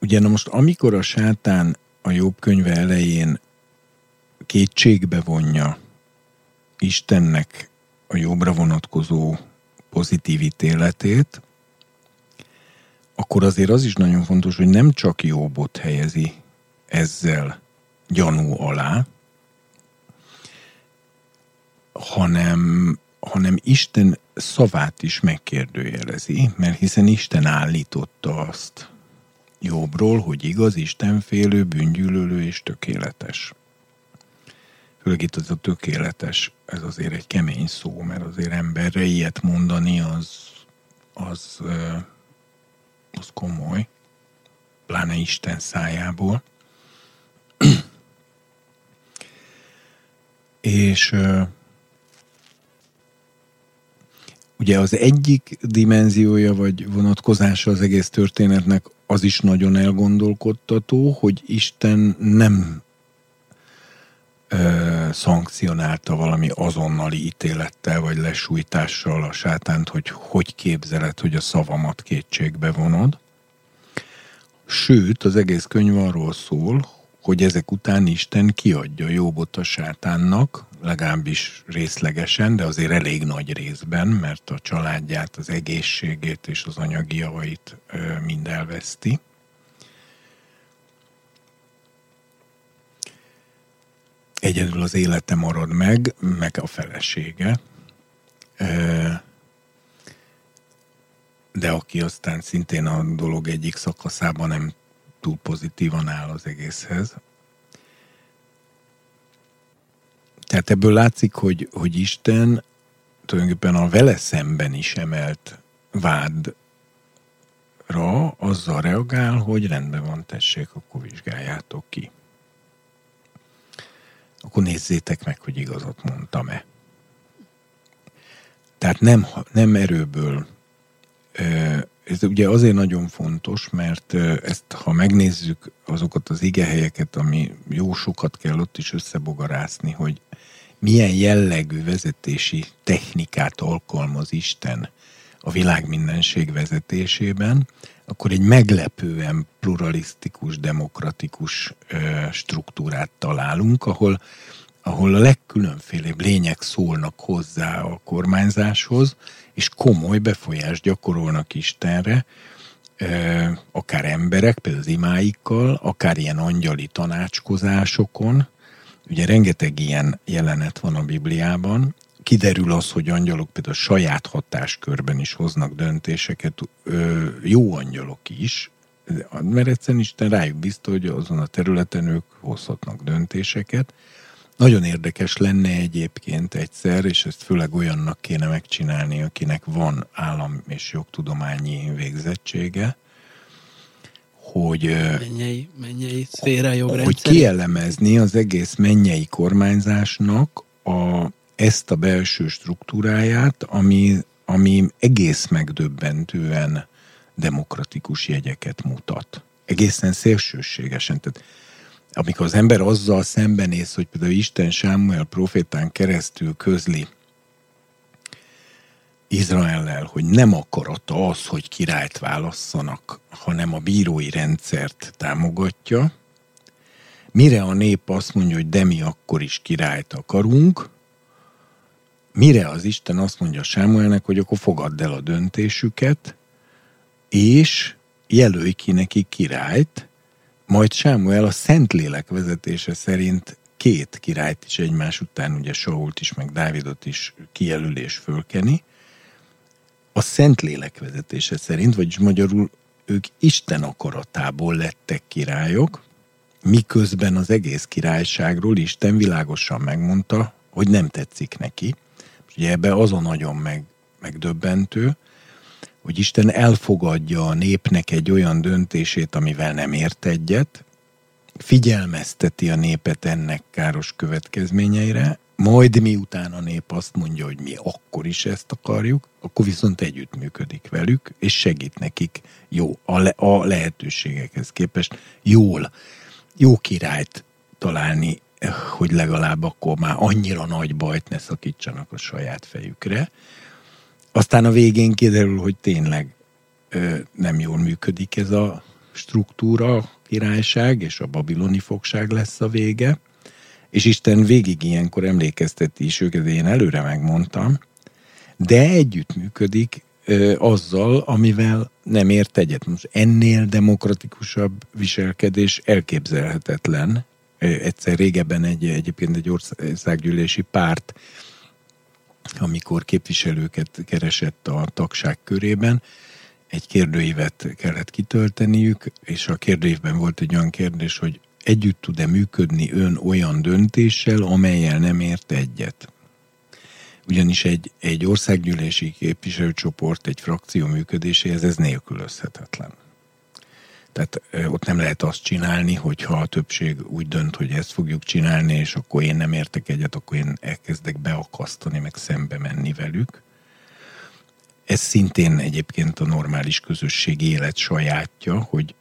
Ugye na most amikor a sátán a jobb könyve elején kétségbe vonja Istennek a jobbra vonatkozó pozitív ítéletét, akkor azért az is nagyon fontos, hogy nem csak jobbot helyezi ezzel gyanú alá, hanem, hanem Isten szavát is megkérdőjelezi, mert hiszen Isten állította azt jobbról, hogy igaz, Istenfélő, bűngyűlölő és tökéletes. Főleg itt az a tökéletes, ez azért egy kemény szó, mert azért emberre ilyet mondani, az, az, az komoly, pláne Isten szájából. és ugye az egyik dimenziója vagy vonatkozása az egész történetnek az is nagyon elgondolkodtató, hogy Isten nem ö, szankcionálta valami azonnali ítélettel vagy lesújtással a sátánt, hogy hogy képzeled, hogy a szavamat kétségbe vonod. Sőt, az egész könyv arról szól, hogy ezek után Isten kiadja Jobbot a sátánnak, legalábbis részlegesen, de azért elég nagy részben, mert a családját, az egészségét és az anyagi javait mind elveszti. Egyedül az élete marad meg, meg a felesége. De aki aztán szintén a dolog egyik szakaszában nem túl pozitívan áll az egészhez. Tehát ebből látszik, hogy, hogy Isten tulajdonképpen a vele szemben is emelt vádra azzal reagál, hogy rendben van, tessék, akkor vizsgáljátok ki. Akkor nézzétek meg, hogy igazat mondtam-e. Tehát nem, nem erőből ez ugye azért nagyon fontos, mert ezt, ha megnézzük azokat az igehelyeket, ami jó sokat kell ott is összebogarászni, hogy milyen jellegű vezetési technikát alkalmaz Isten a világ mindenség vezetésében, akkor egy meglepően pluralisztikus, demokratikus struktúrát találunk, ahol, ahol a legkülönfélébb lények szólnak hozzá a kormányzáshoz, és komoly befolyást gyakorolnak Istenre, akár emberek, például az imáikkal, akár ilyen angyali tanácskozásokon. Ugye rengeteg ilyen jelenet van a Bibliában. Kiderül az, hogy angyalok például saját hatáskörben is hoznak döntéseket, jó angyalok is, mert egyszerűen Isten rájuk bízta, hogy azon a területen ők hozhatnak döntéseket. Nagyon érdekes lenne egyébként egyszer, és ezt főleg olyannak kéne megcsinálni, akinek van állam és jogtudományi végzettsége, hogy, mennyei, mennyei szféra hogy kielemezni az egész mennyei kormányzásnak a, ezt a belső struktúráját, ami, ami egész megdöbbentően demokratikus jegyeket mutat. Egészen szélsőségesen. Tehát amikor az ember azzal szembenéz, hogy például Isten Sámuel profétán keresztül közli Izraellel, hogy nem akarata az, hogy királyt válasszanak, hanem a bírói rendszert támogatja, mire a nép azt mondja, hogy de mi akkor is királyt akarunk, mire az Isten azt mondja Sámuelnek, hogy akkor fogadd el a döntésüket, és jelölj ki neki királyt, majd Sámuel a Szentlélek vezetése szerint két királyt is egymás után, ugye Sault is, meg Dávidot is kijelölés fölkeni. A Szentlélek vezetése szerint, vagyis magyarul ők Isten akaratából lettek királyok, miközben az egész királyságról Isten világosan megmondta, hogy nem tetszik neki. Ugye ebbe az a nagyon meg, megdöbbentő, hogy Isten elfogadja a népnek egy olyan döntését, amivel nem ért egyet, figyelmezteti a népet ennek káros következményeire, majd miután a nép azt mondja, hogy mi akkor is ezt akarjuk, akkor viszont együttműködik velük, és segít nekik jó, a, le, a lehetőségekhez képest jól, jó királyt találni, hogy legalább akkor már annyira nagy bajt ne szakítsanak a saját fejükre. Aztán a végén kiderül, hogy tényleg nem jól működik ez a struktúra, királyság, és a babiloni fogság lesz a vége. és Isten végig ilyenkor emlékezteti is őket, én előre megmondtam, de együttműködik ö, azzal, amivel nem ért egyet. Most ennél demokratikusabb viselkedés elképzelhetetlen. Egyszer régebben egy, egyébként egy országgyűlési párt, amikor képviselőket keresett a tagság körében, egy kérdőívet kellett kitölteniük, és a kérdőívben volt egy olyan kérdés, hogy együtt tud-e működni ön olyan döntéssel, amelyel nem ért egyet. Ugyanis egy, egy országgyűlési képviselőcsoport, egy frakció működéséhez ez nélkülözhetetlen. Tehát ott nem lehet azt csinálni, hogyha a többség úgy dönt, hogy ezt fogjuk csinálni, és akkor én nem értek egyet, akkor én elkezdek beakasztani, meg szembe menni velük. Ez szintén egyébként a normális közösségi élet sajátja, hogy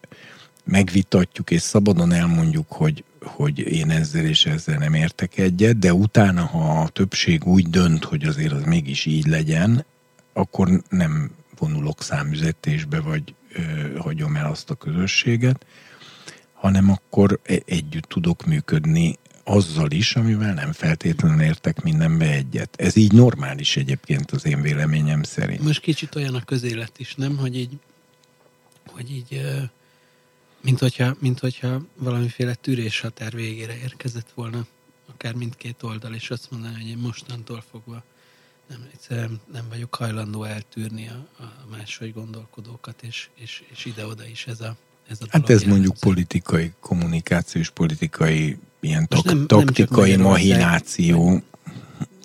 megvitatjuk és szabadon elmondjuk, hogy, hogy én ezzel és ezzel nem értek egyet, de utána, ha a többség úgy dönt, hogy azért az mégis így legyen, akkor nem vonulok számüzetésbe, vagy hagyom el azt a közösséget, hanem akkor e- együtt tudok működni azzal is, amivel nem feltétlenül értek mindenbe egyet. Ez így normális egyébként az én véleményem szerint. Most kicsit olyan a közélet is, nem? Hogy így, hogy így mint hogyha, mint hogyha valamiféle tűréshatár végére érkezett volna akár mindkét oldal, és azt mondaná, hogy én mostantól fogva nem, egyszerűen nem vagyok hajlandó eltűrni a, a máshogy gondolkodókat, és, és, és ide-oda is ez a, ez a Hát ez mondjuk politikai kommunikáció és politikai ilyen tak, nem, taktikai nem mahináció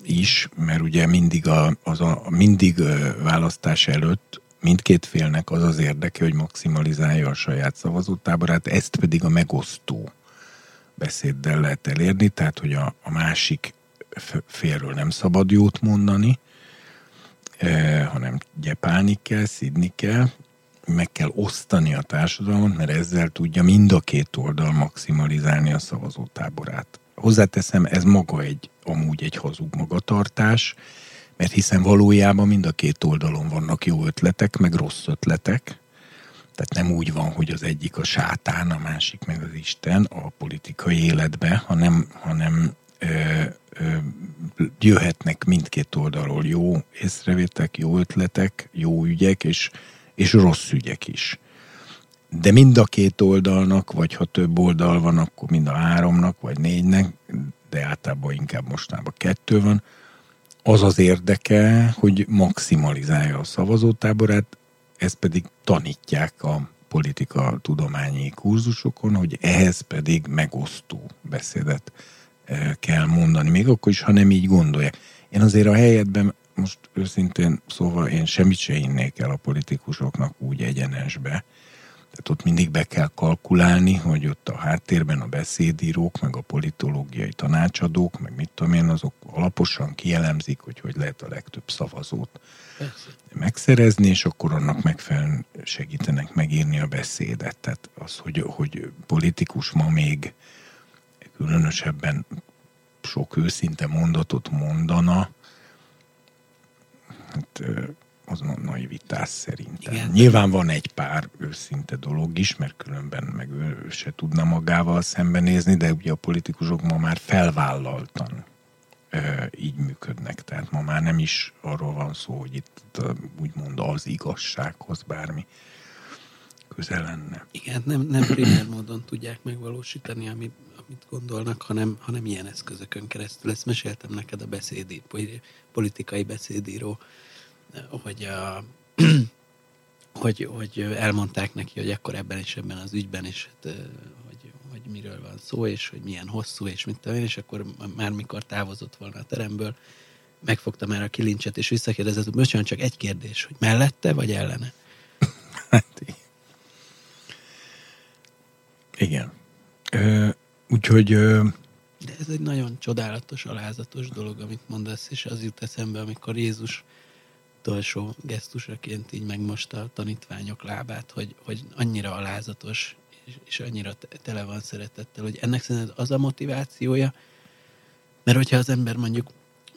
is, mert ugye mindig a, az a mindig választás előtt mindkét félnek az az érdeke, hogy maximalizálja a saját szavazótáborát, ezt pedig a megosztó beszéddel lehet elérni, tehát hogy a, a másik félről nem szabad jót mondani, eh, hanem gyepálni kell, szidni kell, meg kell osztani a társadalmat, mert ezzel tudja mind a két oldal maximalizálni a szavazótáborát. Hozzáteszem, ez maga egy, amúgy egy hazug magatartás, mert hiszen valójában mind a két oldalon vannak jó ötletek, meg rossz ötletek, tehát nem úgy van, hogy az egyik a sátán, a másik meg az Isten a politikai életbe, hanem, hanem jöhetnek mindkét oldalról jó észrevétek, jó ötletek, jó ügyek és, és rossz ügyek is. De mind a két oldalnak, vagy ha több oldal van, akkor mind a háromnak, vagy négynek, de általában inkább mostanában kettő van, az az érdeke, hogy maximalizálja a szavazótáborát, ezt pedig tanítják a politika tudományi kurzusokon, hogy ehhez pedig megosztó beszédet kell mondani, még akkor is, ha nem így gondolják. Én azért a helyetben most őszintén szóval én semmit se innék el a politikusoknak úgy egyenesbe, tehát ott mindig be kell kalkulálni, hogy ott a háttérben a beszédírók, meg a politológiai tanácsadók, meg mit tudom én, azok alaposan kielemzik, hogy hogy lehet a legtöbb szavazót Persze. megszerezni, és akkor annak megfelelően segítenek megírni a beszédet. Tehát az, hogy, hogy politikus ma még különösebben sok őszinte mondatot mondana, hát az naivitás szerintem. Igen. Nyilván van egy pár őszinte dolog is, mert különben meg ő se tudna magával szembenézni, de ugye a politikusok ma már felvállaltan így működnek. Tehát ma már nem is arról van szó, hogy itt úgymond az igazsághoz bármi közel lenne. Igen, nem, nem primer módon tudják megvalósítani, amit, amit gondolnak, hanem, hanem ilyen eszközökön keresztül. Ezt meséltem neked a beszédi, politikai beszédíró hogy, a, hogy, hogy elmondták neki, hogy akkor ebben és ebben az ügyben is, hát, hogy, hogy miről van szó, és hogy milyen hosszú, és mit tudom és akkor már mikor távozott volna a teremből, megfogta már a kilincset, és visszakérdezett, hogy bocsánat, csak egy kérdés, hogy mellette, vagy ellene? hát, igen. Ö, úgyhogy de ez egy nagyon csodálatos, alázatos dolog, amit mondasz, és az jut eszembe, amikor Jézus utolsó gesztusaként így megmosta a tanítványok lábát, hogy, hogy annyira alázatos, és, és annyira tele van szeretettel, hogy ennek szerint az a motivációja, mert hogyha az ember mondjuk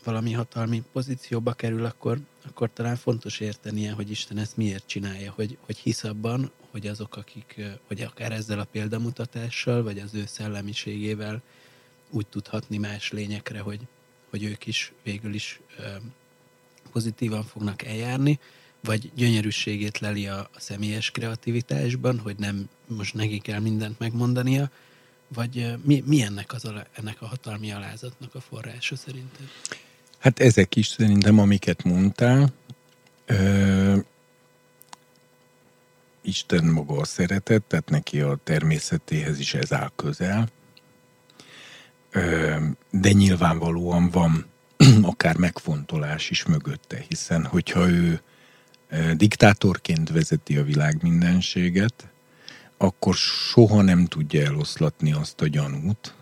valami hatalmi pozícióba kerül, akkor, akkor talán fontos értenie, hogy Isten ezt miért csinálja, hogy, hogy hisz abban, hogy azok, akik, hogy akár ezzel a példamutatással, vagy az ő szellemiségével úgy tudhatni más lényekre, hogy, hogy ők is végül is pozitívan fognak eljárni, vagy gyönyörűségét leli a, a személyes kreativitásban, hogy nem most neki kell mindent megmondania, vagy mi, mi ennek, az, ennek a hatalmi alázatnak a forrása szerinted? Hát ezek is szerintem, amiket mondtál. Ö, Isten maga a szeretet, tehát neki a természetéhez is ez áll közel. Ö, de nyilvánvalóan van akár megfontolás is mögötte, hiszen hogyha ő diktátorként vezeti a világ mindenséget, akkor soha nem tudja eloszlatni azt a gyanút,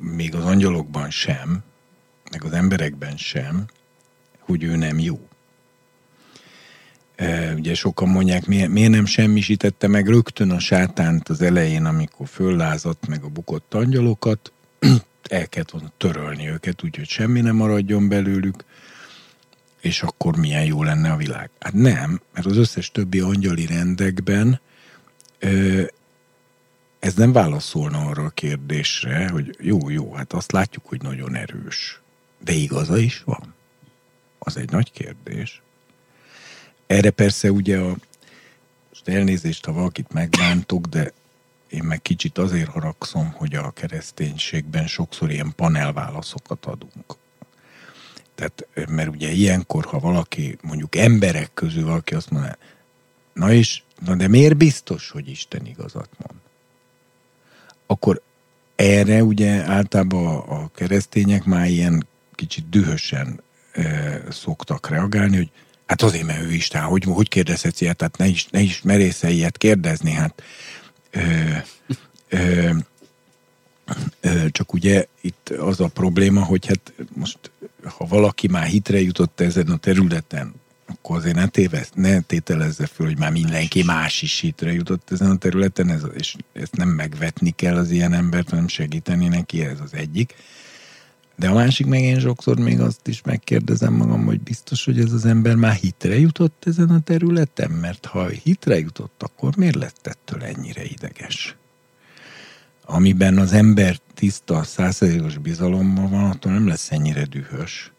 még az angyalokban sem, meg az emberekben sem, hogy ő nem jó. Ugye sokan mondják, miért, miért nem semmisítette meg rögtön a sátánt az elején, amikor föllázadt meg a bukott angyalokat, el kellett volna törölni őket, úgyhogy semmi nem maradjon belőlük, és akkor milyen jó lenne a világ. Hát nem, mert az összes többi angyali rendekben ez nem válaszolna arra a kérdésre, hogy jó, jó, hát azt látjuk, hogy nagyon erős. De igaza is van. Az egy nagy kérdés. Erre persze ugye a, most elnézést, ha valakit megbántok, de én meg kicsit azért haragszom, hogy a kereszténységben sokszor ilyen panelválaszokat adunk. Tehát, mert ugye ilyenkor, ha valaki, mondjuk emberek közül valaki azt mondja, na és, na de miért biztos, hogy Isten igazat mond? Akkor erre ugye általában a, keresztények már ilyen kicsit dühösen e, szoktak reagálni, hogy hát azért, mert ő Isten, hogy, hogy kérdezhetsz ilyet, tehát ne is, ne is merésze ilyet kérdezni, hát ö, ö, ö, csak ugye itt az a probléma, hogy hát most ha valaki már hitre jutott ezen a területen, akkor azért ne, tévez, ne tételezze föl, hogy már mindenki más is hitre jutott ezen a területen, ez, és ezt nem megvetni kell az ilyen embert, hanem segíteni neki, ez az egyik. De a másik meg én sokszor még azt is megkérdezem magam, hogy biztos, hogy ez az ember már hitre jutott ezen a területen, mert ha hitre jutott, akkor miért lett ettől ennyire ideges? Amiben az ember tiszta, százszerzékos bizalomban van, attól nem lesz ennyire dühös,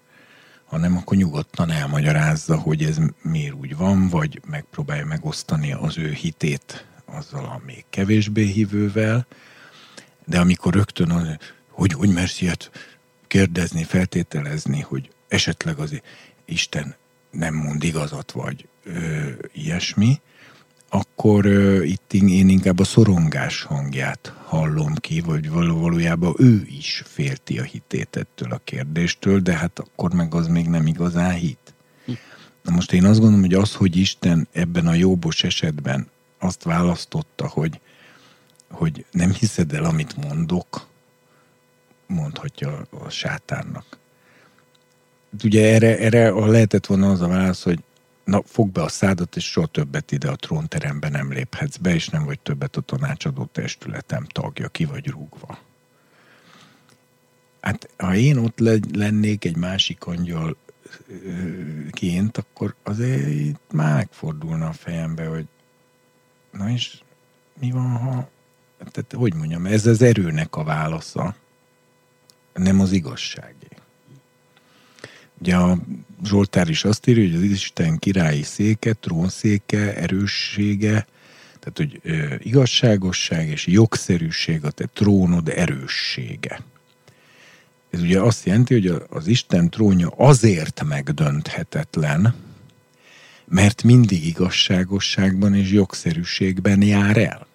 hanem akkor nyugodtan elmagyarázza, hogy ez miért úgy van, vagy megpróbálja megosztani az ő hitét azzal a még kevésbé hívővel, de amikor rögtön hogy hogy mersz ilyet kérdezni, feltételezni, hogy esetleg az Isten nem mond igazat, vagy ö, ilyesmi, akkor ö, itt én inkább a szorongás hangját hallom ki, vagy valójában ő is félti a hitét ettől a kérdéstől, de hát akkor meg az még nem igazán hit. Na most én azt gondolom, hogy az, hogy Isten ebben a jóbos esetben azt választotta, hogy, hogy nem hiszed el, amit mondok, mondhatja a sátánnak. Ugye erre, erre lehetett volna az a válasz, hogy na, fog be a szádat, és soha többet ide a trónterembe nem léphetsz be, és nem vagy többet a tanácsadó testületem tagja, ki vagy rúgva. Hát, ha én ott lennék egy másik angyal ként, akkor azért itt már megfordulna a fejembe, hogy na és mi van, ha tehát hogy mondjam, ez az erőnek a válasza, nem az igazságé. Ugye a Zsoltár is azt írja, hogy az Isten királyi széke, trónszéke, erőssége, tehát hogy ö, igazságosság és jogszerűség a te trónod erőssége. Ez ugye azt jelenti, hogy az Isten trónja azért megdönthetetlen, mert mindig igazságosságban és jogszerűségben jár el.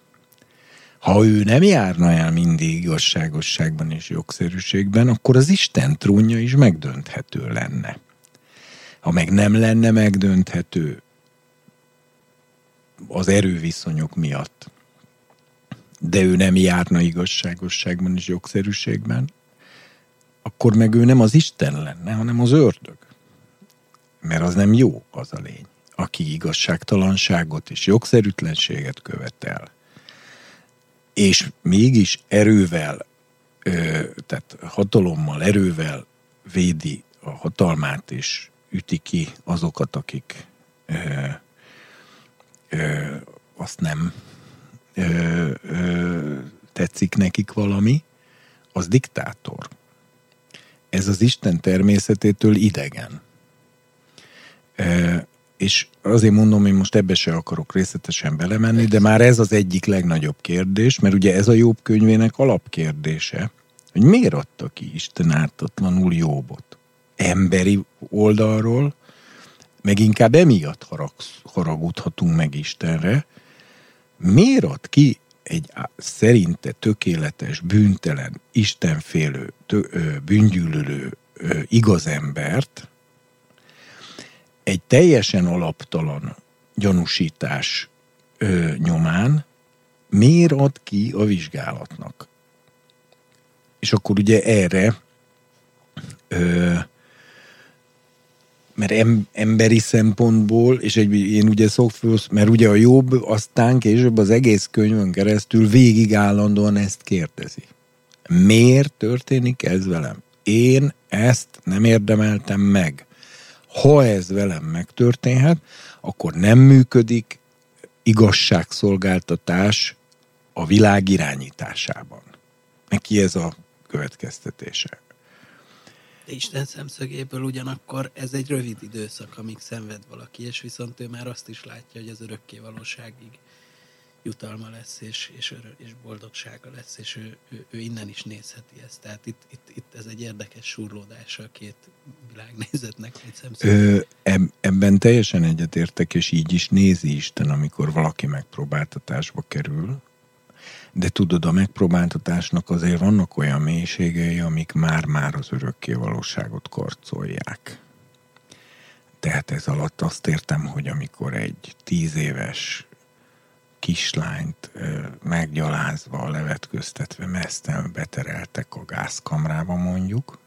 Ha ő nem járna el mindig igazságosságban és jogszerűségben, akkor az Isten trónja is megdönthető lenne. Ha meg nem lenne megdönthető az erőviszonyok miatt, de ő nem járna igazságosságban és jogszerűségben, akkor meg ő nem az Isten lenne, hanem az ördög. Mert az nem jó, az a lény, aki igazságtalanságot és jogszerűtlenséget követel és mégis erővel, tehát hatalommal, erővel védi a hatalmát, és üti ki azokat, akik azt nem tetszik nekik valami, az diktátor. Ez az Isten természetétől idegen. És azért mondom, én most ebbe se akarok részletesen belemenni, de már ez az egyik legnagyobb kérdés, mert ugye ez a Jobb könyvének alapkérdése, hogy miért adta ki Isten ártatlanul Jobbot? Emberi oldalról, meg inkább emiatt harag, haragudhatunk meg Istenre, miért ad ki egy szerinte tökéletes, bűntelen, istenfélő, tö, bűngyűlölő igazembert egy teljesen alaptalan gyanúsítás ö, nyomán miért ad ki a vizsgálatnak? És akkor ugye erre ö, mert em, emberi szempontból, és egy, én ugye szoktam, mert ugye a jobb aztán később az egész könyvön keresztül végig állandóan ezt kérdezi. Miért történik ez velem? Én ezt nem érdemeltem meg. Ha ez velem megtörténhet, akkor nem működik igazságszolgáltatás a világ irányításában. Neki ez a következtetése. De Isten szemszögéből ugyanakkor ez egy rövid időszak, amíg szenved valaki, és viszont ő már azt is látja, hogy az örökké valóságig jutalma lesz, és, és, és boldogsága lesz, és ő, ő, ő innen is nézheti ezt. Tehát itt, itt, itt ez egy érdekes surlódása a két világnézetnek, Ö, eb, ebben teljesen egyetértek, és így is nézi Isten, amikor valaki megpróbáltatásba kerül, de tudod, a megpróbáltatásnak azért vannak olyan mélységei, amik már-már az örökké valóságot karcolják. Tehát ez alatt azt értem, hogy amikor egy tíz éves kislányt meggyalázva, levetköztetve meszten betereltek a gázkamrába mondjuk,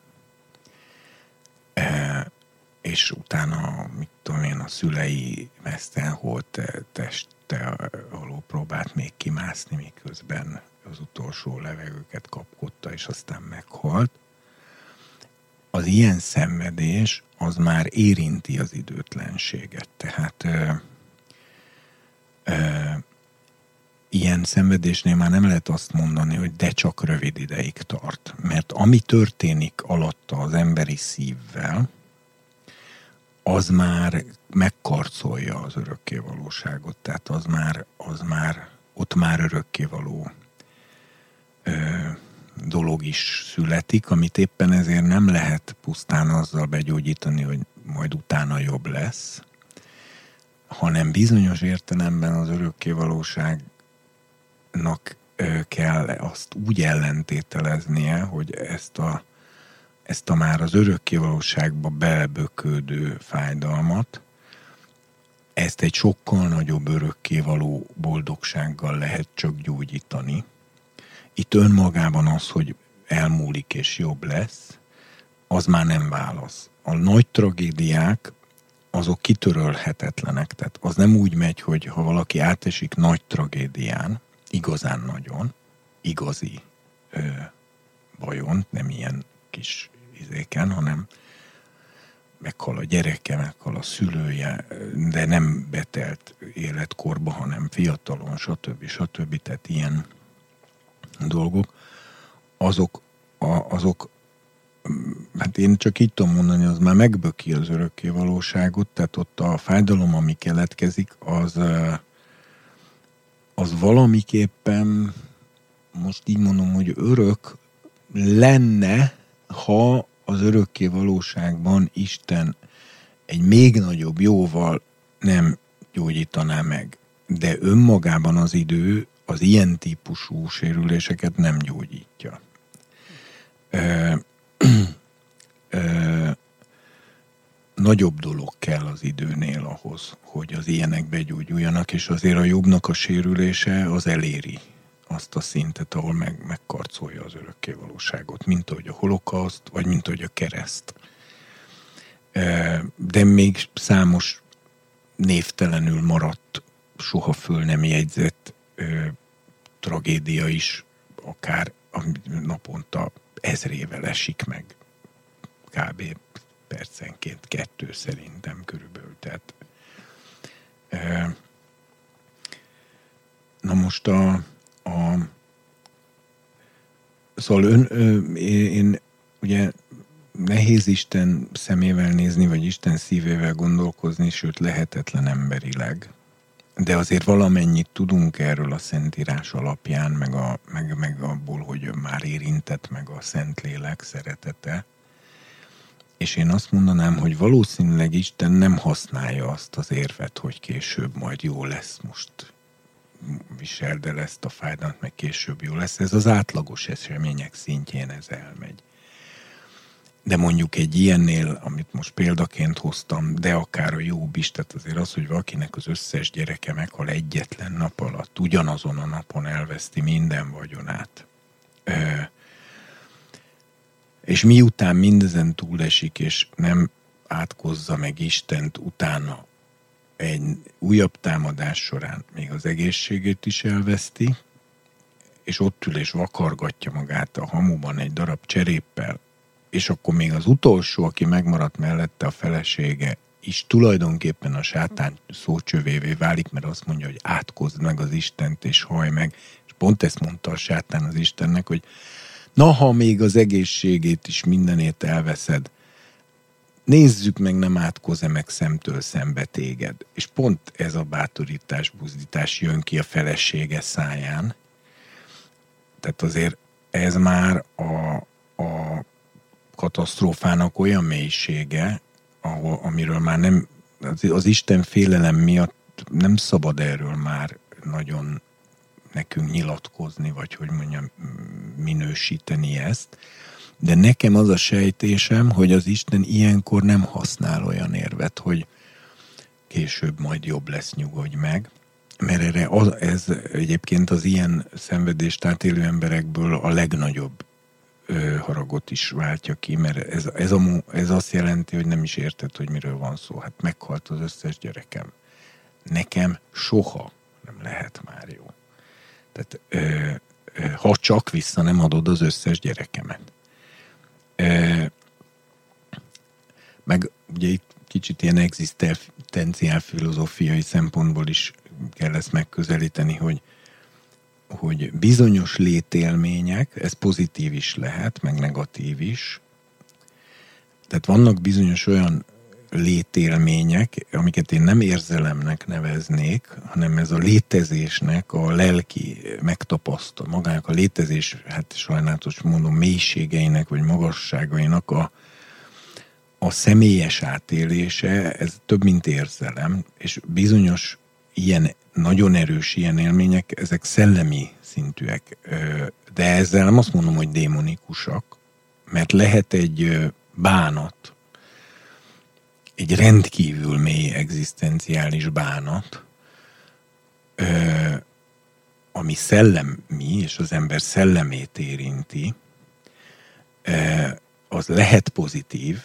és utána, mit tudom én, a szülei meszten holt teste alól próbált még kimászni, miközben az utolsó levegőket kapkodta, és aztán meghalt. Az ilyen szenvedés az már érinti az időtlenséget. Tehát ilyen szenvedésnél már nem lehet azt mondani, hogy de csak rövid ideig tart. Mert ami történik alatta az emberi szívvel, az már megkarcolja az örökkévalóságot, tehát az már, az már ott már örökkévaló ö, dolog is születik, amit éppen ezért nem lehet pusztán azzal begyógyítani, hogy majd utána jobb lesz, hanem bizonyos értelemben az örökkévalóságnak kell azt úgy ellentételeznie, hogy ezt a ezt a már az örökkévalóságba belebökődő fájdalmat, ezt egy sokkal nagyobb örökkévaló boldogsággal lehet csak gyógyítani. Itt önmagában az, hogy elmúlik és jobb lesz, az már nem válasz. A nagy tragédiák azok kitörölhetetlenek. Tehát az nem úgy megy, hogy ha valaki átesik nagy tragédián, igazán nagyon, igazi ö, bajon, nem ilyen kis izéken, hanem meghal a gyereke, meghal a szülője, de nem betelt életkorba, hanem fiatalon, stb. stb. Tehát ilyen dolgok, azok, a, azok hát én csak így tudom mondani, az már megböki az örökké valóságot, tehát ott a fájdalom, ami keletkezik, az, az valamiképpen, most így mondom, hogy örök lenne, ha az örökké valóságban Isten egy még nagyobb jóval nem gyógyítaná meg. De önmagában az idő az ilyen típusú sérüléseket nem gyógyítja. Ö, ö, nagyobb dolog kell az időnél ahhoz, hogy az ilyenek begyógyuljanak, és azért a jobbnak a sérülése az eléri azt a szintet, ahol meg, megkarcolja az örökké valóságot, mint ahogy a holokauszt, vagy mint ahogy a kereszt. De még számos névtelenül maradt, soha föl nem jegyzett tragédia is, akár naponta ezrével esik meg, kb. Percenként kettő szerintem körülbelül. Tehát, na most a, a Szóval ön, én ugye nehéz Isten szemével nézni, vagy Isten szívével gondolkozni, sőt lehetetlen emberileg. De azért valamennyit tudunk erről a Szentírás alapján, meg, a, meg, meg abból, hogy már érintett meg a Szentlélek szeretete. És én azt mondanám, hogy valószínűleg Isten nem használja azt az érvet, hogy később majd jó lesz most viseld el ezt a fájdalmat, meg később jó lesz. Ez az átlagos események szintjén ez elmegy. De mondjuk egy ilyennél, amit most példaként hoztam, de akár a jobb is, tehát azért az, hogy valakinek az összes gyereke meghal egyetlen nap alatt, ugyanazon a napon elveszti minden vagyonát. Ö, és miután mindezen túlesik, és nem átkozza meg Istent utána egy újabb támadás során még az egészségét is elveszti, és ott ül és vakargatja magát a hamuban egy darab cseréppel, és akkor még az utolsó, aki megmaradt mellette a felesége, is tulajdonképpen a sátán szócsövévé válik, mert azt mondja, hogy átkozd meg az Istent, és haj meg. És pont ezt mondta a sátán az Istennek, hogy na, ha még az egészségét is mindenét elveszed, nézzük meg, nem átkoz-e meg szemtől szembe téged. És pont ez a bátorítás, buzdítás jön ki a felesége száján. Tehát azért ez már a, a katasztrófának olyan mélysége, ahol, amiről már nem, az, az Isten félelem miatt nem szabad erről már nagyon nekünk nyilatkozni, vagy hogy mondjam, minősíteni ezt. De nekem az a sejtésem, hogy az Isten ilyenkor nem használ olyan érvet, hogy később majd jobb lesz, nyugodj meg. Mert erre az, ez egyébként az ilyen szenvedést átélő emberekből a legnagyobb ö, haragot is váltja ki, mert ez, ez, a, ez azt jelenti, hogy nem is érted, hogy miről van szó. Hát meghalt az összes gyerekem. Nekem soha nem lehet már jó. Tehát ö, ö, ha csak vissza nem adod az összes gyerekemet. Meg ugye itt kicsit ilyen egzisztenciál filozófiai szempontból is kell ezt megközelíteni, hogy, hogy bizonyos létélmények, ez pozitív is lehet, meg negatív is. Tehát vannak bizonyos olyan létélmények, amiket én nem érzelemnek neveznék, hanem ez a létezésnek a lelki megtapasztal, magának a létezés, hát sajnálatos mondom, mélységeinek vagy magasságainak a, a személyes átélése, ez több, mint érzelem, és bizonyos ilyen, nagyon erős ilyen élmények, ezek szellemi szintűek, de ezzel nem azt mondom, hogy démonikusak, mert lehet egy bánat, egy rendkívül mély egzisztenciális bánat, ö, ami szellemi, és az ember szellemét érinti, ö, az lehet pozitív,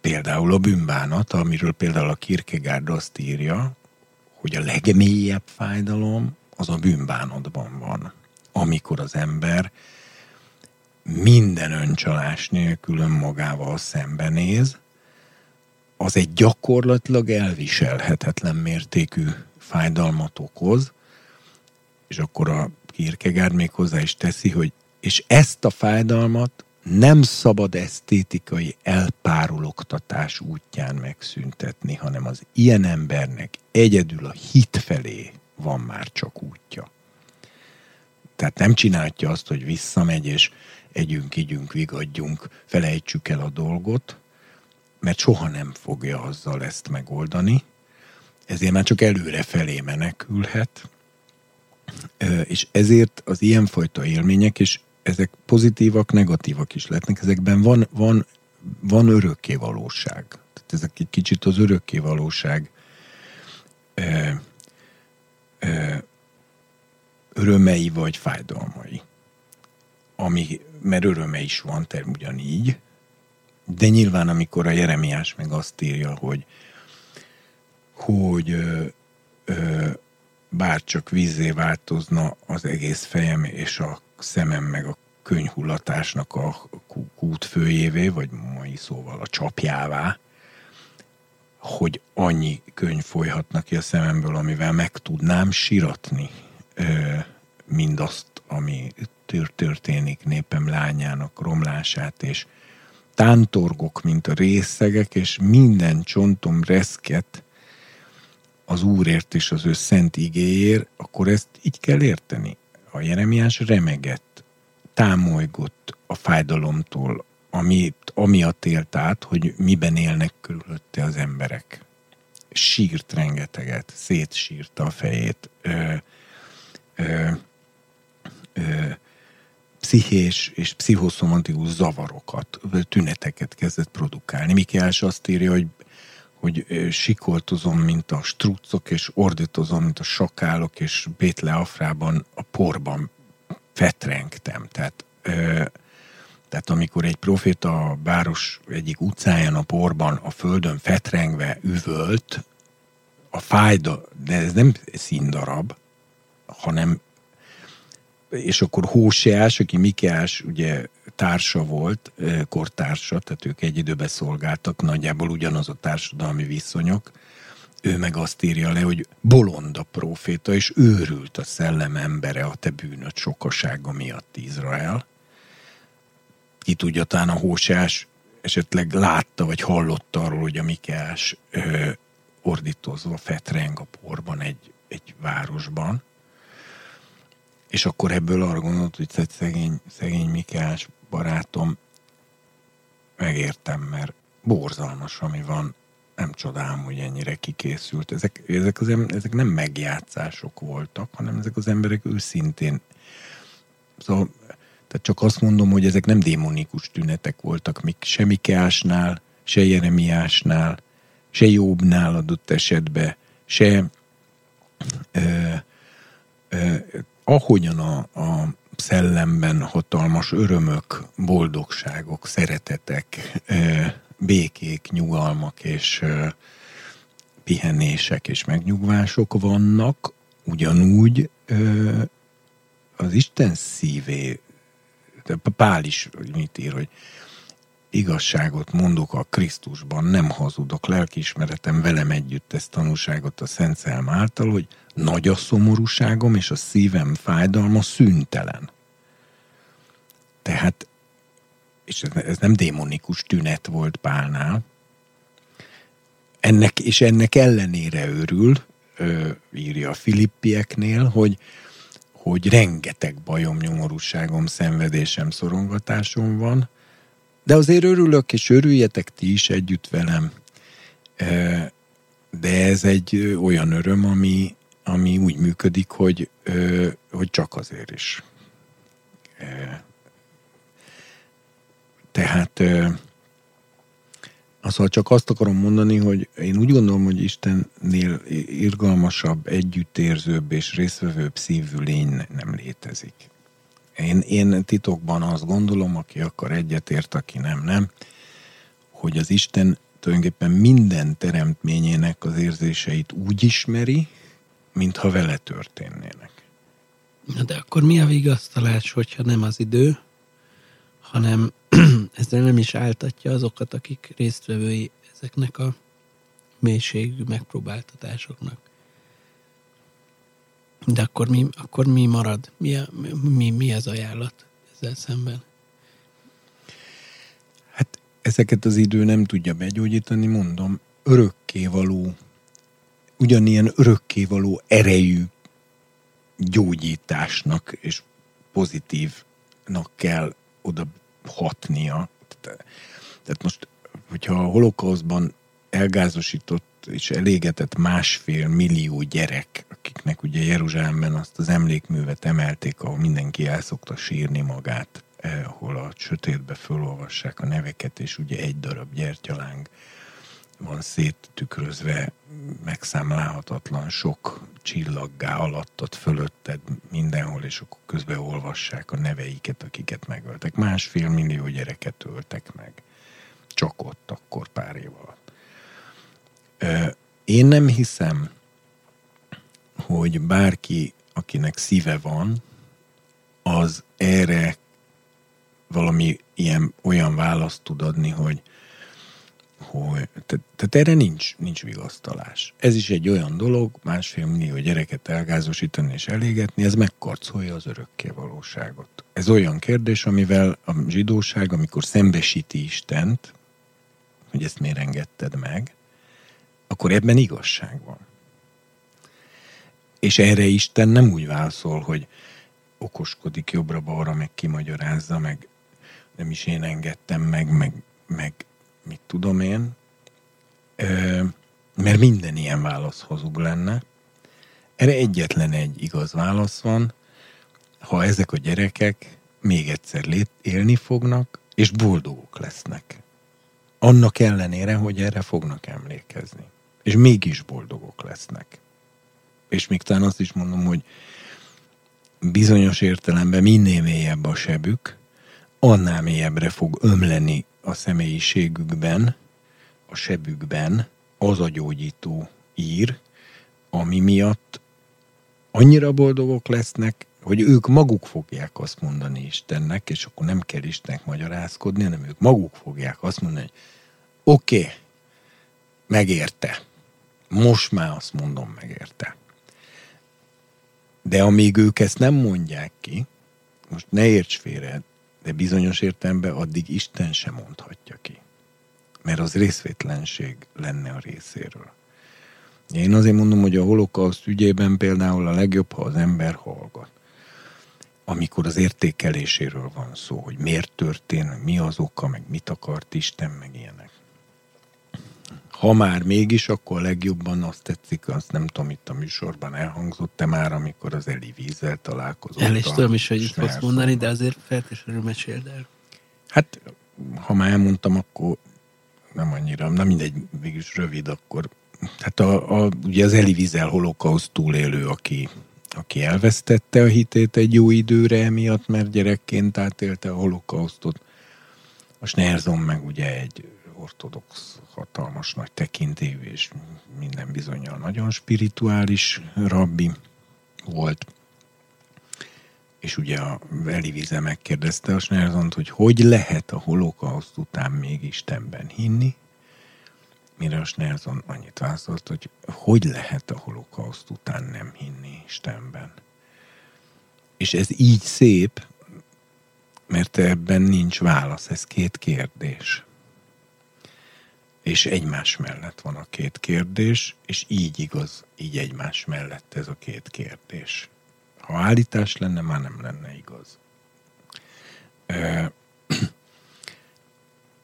például a bűnbánat, amiről például a Kierkegaard azt írja, hogy a legmélyebb fájdalom az a bűnbánatban van, amikor az ember minden öncsalás nélkül önmagával szembenéz, az egy gyakorlatilag elviselhetetlen mértékű fájdalmat okoz, és akkor a Kierkegaard még hozzá is teszi, hogy és ezt a fájdalmat nem szabad esztétikai elpárologtatás útján megszüntetni, hanem az ilyen embernek egyedül a hit felé van már csak útja. Tehát nem csinálja azt, hogy visszamegy, és együnk, igyünk, vigadjunk, felejtsük el a dolgot, mert soha nem fogja azzal ezt megoldani, ezért már csak előre felé menekülhet, és ezért az ilyenfajta élmények, és ezek pozitívak, negatívak is lehetnek, ezekben van, van, van örökké valóság. Tehát ezek egy kicsit az örökké valóság örömei vagy fájdalmai. Ami, mert öröme is van, term ugyanígy, de nyilván, amikor a Jeremiás meg azt írja, hogy, hogy ö, bár csak vízé változna az egész fejem és a szemem meg a könyhullatásnak a kút főjévé, vagy mai szóval a csapjává, hogy annyi könyv folyhatna ki a szememből, amivel meg tudnám siratni mindazt, amit történik népem lányának romlását, és tántorgok, mint a részegek, és minden csontom reszket az Úrért és az ő szent igéért, akkor ezt így kell érteni. A Jeremiás remegett, támolygott a fájdalomtól, amit, amiatt élt át, hogy miben élnek körülötte az emberek. Sírt rengeteget, szétsírta a fejét, ö, ö, ö, pszichés és pszichoszomatikus zavarokat, tüneteket kezdett produkálni. Mikiás azt írja, hogy hogy sikoltozom, mint a struccok, és ordítozom, mint a sakálok, és Bétle Afrában a porban fetrengtem. Tehát, ö, tehát amikor egy proféta a város egyik utcáján a porban a földön fetrengve üvölt, a fájda, de ez nem színdarab, hanem és akkor Hóseás, aki Mikeás ugye társa volt, kortársa, tehát ők egy időben szolgáltak, nagyjából ugyanaz a társadalmi viszonyok, ő meg azt írja le, hogy bolond a proféta, és őrült a szellem embere a te bűnöd sokasága miatt Izrael. Ki tudja, talán a Hóseás esetleg látta, vagy hallotta arról, hogy a Mikeás ordítozva fetreng a porban egy, egy városban, és akkor ebből arra gondolt, hogy szegény, szegény Mikás barátom, megértem, mert borzalmas, ami van, nem csodálom, hogy ennyire kikészült. Ezek, ezek, az, ezek nem megjátszások voltak, hanem ezek az emberek őszintén. Szóval, tehát csak azt mondom, hogy ezek nem démonikus tünetek voltak, mik se Mikeásnál, se Jeremiásnál, se Jobbnál adott esetben, se ö, ö, ahogyan a, a szellemben hatalmas örömök, boldogságok, szeretetek, békék, nyugalmak és pihenések és megnyugvások vannak, ugyanúgy az Isten szívé, Pál is mit ír, hogy igazságot mondok a Krisztusban, nem hazudok, lelkiismeretem velem együtt ezt tanúságot a Szent Szelm által, hogy nagy a szomorúságom, és a szívem fájdalma szüntelen. Tehát, és ez, nem démonikus tünet volt Pálnál, ennek, és ennek ellenére örül, ö, írja a Filippieknél, hogy, hogy rengeteg bajom, nyomorúságom, szenvedésem, szorongatásom van, de azért örülök, és örüljetek ti is együtt velem. De ez egy olyan öröm, ami, ami úgy működik, hogy, hogy csak azért is. Tehát Szóval csak azt akarom mondani, hogy én úgy gondolom, hogy Istennél irgalmasabb, együttérzőbb és részvevőbb szívű lény nem létezik. Én, én titokban azt gondolom, aki akar egyetért, aki nem, nem, hogy az Isten tulajdonképpen minden teremtményének az érzéseit úgy ismeri, mintha vele történnének. Na de akkor mi a vigasztalás, hogyha nem az idő, hanem ezzel nem is áltatja azokat, akik résztvevői ezeknek a mélységű megpróbáltatásoknak. De akkor mi, akkor mi marad? Mi, a, mi, mi az ajánlat ezzel szemben? Hát ezeket az idő nem tudja begyógyítani, mondom, örökkévaló, ugyanilyen örökkévaló erejű gyógyításnak és pozitívnak kell oda hatnia. Tehát most, hogyha a holokauszban elgázosított és elégetett másfél millió gyerek, akiknek ugye Jeruzsálemben azt az emlékművet emelték, ahol mindenki el szokta sírni magát, eh, ahol a sötétbe fölolvassák a neveket, és ugye egy darab gyertyaláng van széttükrözve megszámlálhatatlan sok csillaggá alattad fölötted mindenhol, és akkor közben olvassák a neveiket, akiket megöltek. Másfél millió gyereket öltek meg. Csak ott akkor pár év alatt. Én nem hiszem, hogy bárki, akinek szíve van, az erre valami ilyen olyan választ tud adni, hogy hogy tehát, tehát erre nincs, nincs vigasztalás. Ez is egy olyan dolog, másfél millió gyereket elgázosítani és elégetni, ez megkarcolja az örökké valóságot. Ez olyan kérdés, amivel a zsidóság, amikor szembesíti Istent, hogy ezt miért engedted meg, akkor ebben igazság van. És erre Isten nem úgy válaszol, hogy okoskodik jobbra-balra, meg kimagyarázza, meg nem is én engedtem meg, meg, meg mit tudom én, mert minden ilyen válasz hazug lenne. Erre egyetlen egy igaz válasz van, ha ezek a gyerekek még egyszer lét, élni fognak, és boldogok lesznek. Annak ellenére, hogy erre fognak emlékezni. És mégis boldogok lesznek. És még talán azt is mondom, hogy bizonyos értelemben minél mélyebb a sebük, annál mélyebbre fog ömleni a személyiségükben, a sebükben az a gyógyító ír, ami miatt annyira boldogok lesznek, hogy ők maguk fogják azt mondani Istennek, és akkor nem kell Istennek magyarázkodni, hanem ők maguk fogják azt mondani, hogy oké, okay, megérte. Most már azt mondom, megérte. De amíg ők ezt nem mondják ki, most ne érts félre, de bizonyos értelemben addig Isten sem mondhatja ki. Mert az részvétlenség lenne a részéről. Én azért mondom, hogy a holokauszt ügyében például a legjobb, ha az ember hallgat. Amikor az értékeléséről van szó, hogy miért történt, mi az oka, meg mit akart Isten, meg ilyenek ha már mégis, akkor legjobban azt tetszik, azt nem tudom, itt a műsorban elhangzott te már, amikor az Eli vízzel találkozott. El is tudom is, hogy itt fogsz mondani, de azért feltétlenül meséld el. Hát, ha már elmondtam, akkor nem annyira, nem mindegy, mégis rövid, akkor hát a, a, ugye az Eli vízzel holokauszt túlélő, aki, aki elvesztette a hitét egy jó időre emiatt, mert gyerekként átélte a holokausztot. A Snerzon meg ugye egy ortodox, hatalmas nagy tekintélyű és minden bizonyal nagyon spirituális rabbi volt. És ugye a Elivize megkérdezte a Snerzont, hogy hogy lehet a holokauszt után még Istenben hinni, mire a Snerzon annyit válaszolt, hogy hogy lehet a holokauszt után nem hinni Istenben. És ez így szép, mert ebben nincs válasz, ez két kérdés és egymás mellett van a két kérdés, és így igaz, így egymás mellett ez a két kérdés. Ha állítás lenne, már nem lenne igaz.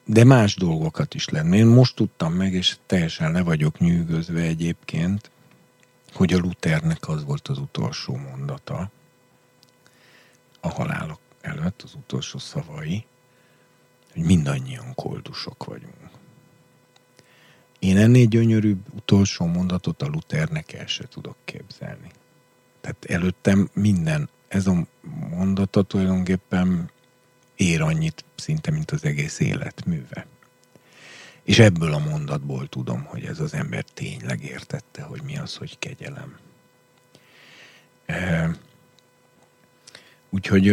De más dolgokat is lenne. Én most tudtam meg, és teljesen le vagyok nyűgözve egyébként, hogy a Luthernek az volt az utolsó mondata, a halálok előtt, az utolsó szavai, hogy mindannyian koldusok vagyunk. Én ennél gyönyörűbb utolsó mondatot a Luthernek el se tudok képzelni. Tehát előttem minden, ez a mondata tulajdonképpen ér annyit szinte, mint az egész életműve. És ebből a mondatból tudom, hogy ez az ember tényleg értette, hogy mi az, hogy kegyelem. Úgyhogy,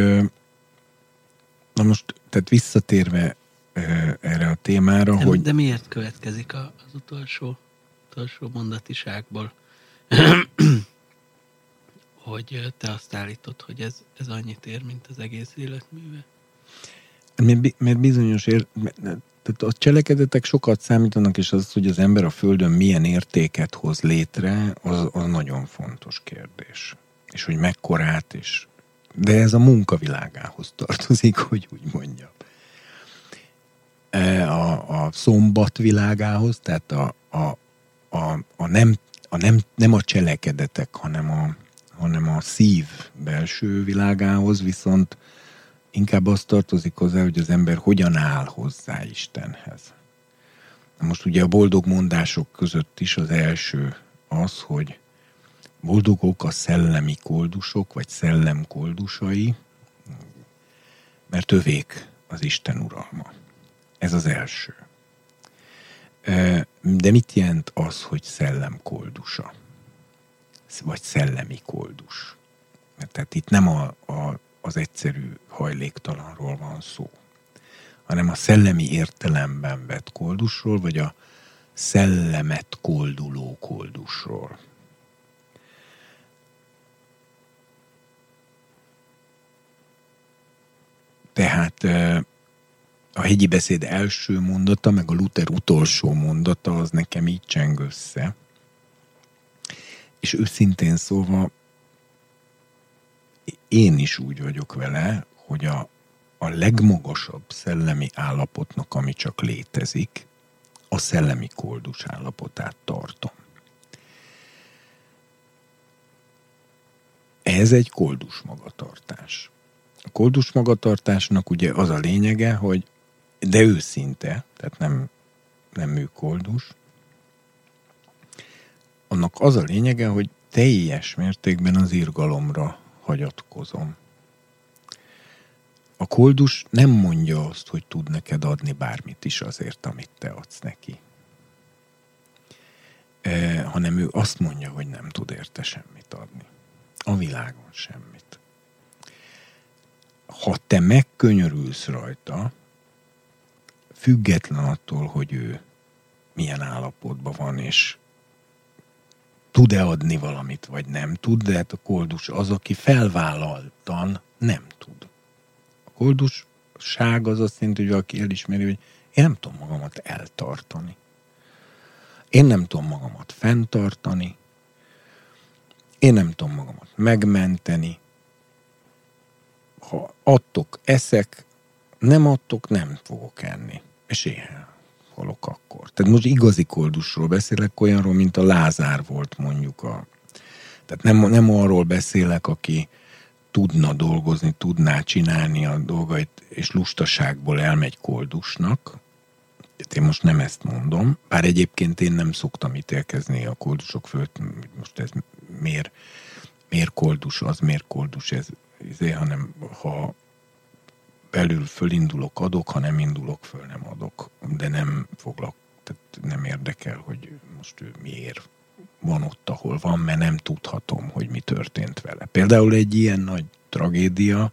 na most, tehát visszatérve erre a témára, de, hogy... De miért következik az utolsó, utolsó mondatiságból, hogy te azt állítod, hogy ez, ez annyit ér, mint az egész életműve? Mert bizonyos ér, tehát a cselekedetek sokat számítanak, és az, hogy az ember a Földön milyen értéket hoz létre, az, az nagyon fontos kérdés. És hogy mekkorát, és de ez a munkavilágához tartozik, hogy úgy mondjam. E, a, a szombat világához, tehát a, a, a, a, nem, a nem, nem a cselekedetek, hanem a, hanem a szív belső világához, viszont inkább az tartozik hozzá, hogy az ember hogyan áll hozzá Istenhez. Most ugye a boldog mondások között is az első az, hogy boldogok a szellemi koldusok, vagy szellem koldusai, mert övék az Isten uralma. Ez az első. De mit jelent az, hogy szellem koldusa? Vagy szellemi koldus? Mert tehát itt nem a, a, az egyszerű hajléktalanról van szó, hanem a szellemi értelemben vett koldusról, vagy a szellemet kolduló koldusról. Tehát a hegyi beszéd első mondata, meg a Luther utolsó mondata, az nekem így cseng össze. És őszintén szólva, én is úgy vagyok vele, hogy a, a legmagasabb szellemi állapotnak, ami csak létezik, a szellemi koldus állapotát tartom. Ez egy koldus magatartás. A koldus magatartásnak ugye az a lényege, hogy de őszinte, tehát nem, nem műkoldus, annak az a lényege, hogy teljes mértékben az irgalomra hagyatkozom. A koldus nem mondja azt, hogy tud neked adni bármit is azért, amit te adsz neki. E, hanem ő azt mondja, hogy nem tud érte semmit adni. A világon semmit. Ha te megkönyörülsz rajta, független attól, hogy ő milyen állapotban van, és tud-e adni valamit, vagy nem tud, de hát a koldus az, aki felvállaltan nem tud. A koldusság az azt jelenti, hogy valaki elismeri, hogy én nem tudom magamat eltartani. Én nem tudom magamat fenntartani. Én nem tudom magamat megmenteni. Ha adtok, eszek, nem adtok, nem fogok enni. És ilyen halok akkor. Tehát most igazi koldusról beszélek, olyanról, mint a Lázár volt mondjuk a... Tehát nem, nem arról beszélek, aki tudna dolgozni, tudná csinálni a dolgait, és lustaságból elmegy koldusnak. Én most nem ezt mondom, bár egyébként én nem szoktam ítélkezni a koldusok fölött, most ez miért, miért koldus, az miért koldus, ez, ez hanem ha belül fölindulok, adok, ha nem indulok föl, nem adok. De nem foglak, tehát nem érdekel, hogy most ő miért van ott, ahol van, mert nem tudhatom, hogy mi történt vele. Például egy ilyen nagy tragédia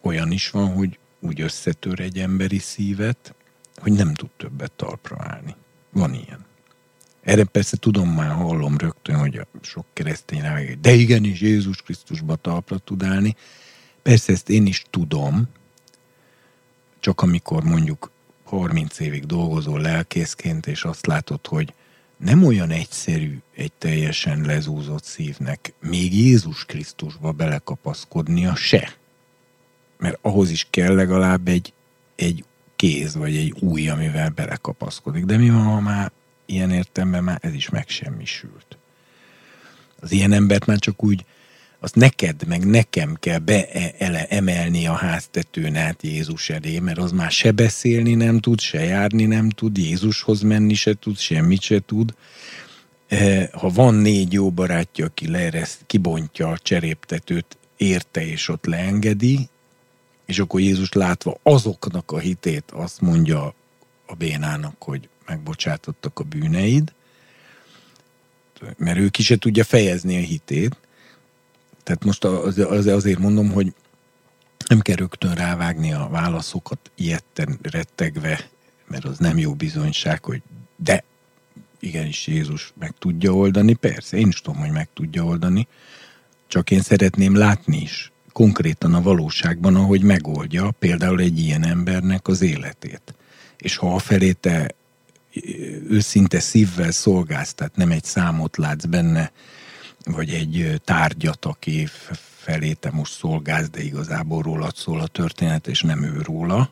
olyan is van, hogy úgy összetör egy emberi szívet, hogy nem tud többet talpra állni. Van ilyen. Erre persze tudom már, hallom rögtön, hogy a sok keresztény rá, de igenis Jézus Krisztusba talpra tud állni. Persze ezt én is tudom, csak amikor mondjuk 30 évig dolgozol lelkészként, és azt látod, hogy nem olyan egyszerű egy teljesen lezúzott szívnek még Jézus Krisztusba belekapaszkodnia se. Mert ahhoz is kell legalább egy, egy kéz, vagy egy új, amivel belekapaszkodik. De mi van, ha már ilyen értemben már ez is megsemmisült? Az ilyen embert már csak úgy azt neked, meg nekem kell beemelni a háztetőn át Jézus elé, mert az már se beszélni nem tud, se járni nem tud, Jézushoz menni se tud, semmit se tud. E, ha van négy jó barátja, aki leereszt, kibontja a cseréptetőt, érte és ott leengedi, és akkor Jézus látva azoknak a hitét azt mondja a bénának, hogy megbocsátottak a bűneid, mert ő ki se tudja fejezni a hitét, tehát most az, az, azért mondom, hogy nem kell rögtön rávágni a válaszokat ilyetten rettegve, mert az nem jó bizonyság, hogy de igenis Jézus meg tudja oldani. Persze, én is tudom, hogy meg tudja oldani, csak én szeretném látni is konkrétan a valóságban, ahogy megoldja például egy ilyen embernek az életét. És ha a felé te őszinte szívvel szolgálsz, tehát nem egy számot látsz benne, vagy egy tárgyat, aki felé te most szolgálsz, de igazából rólad szól a történet, és nem ő róla,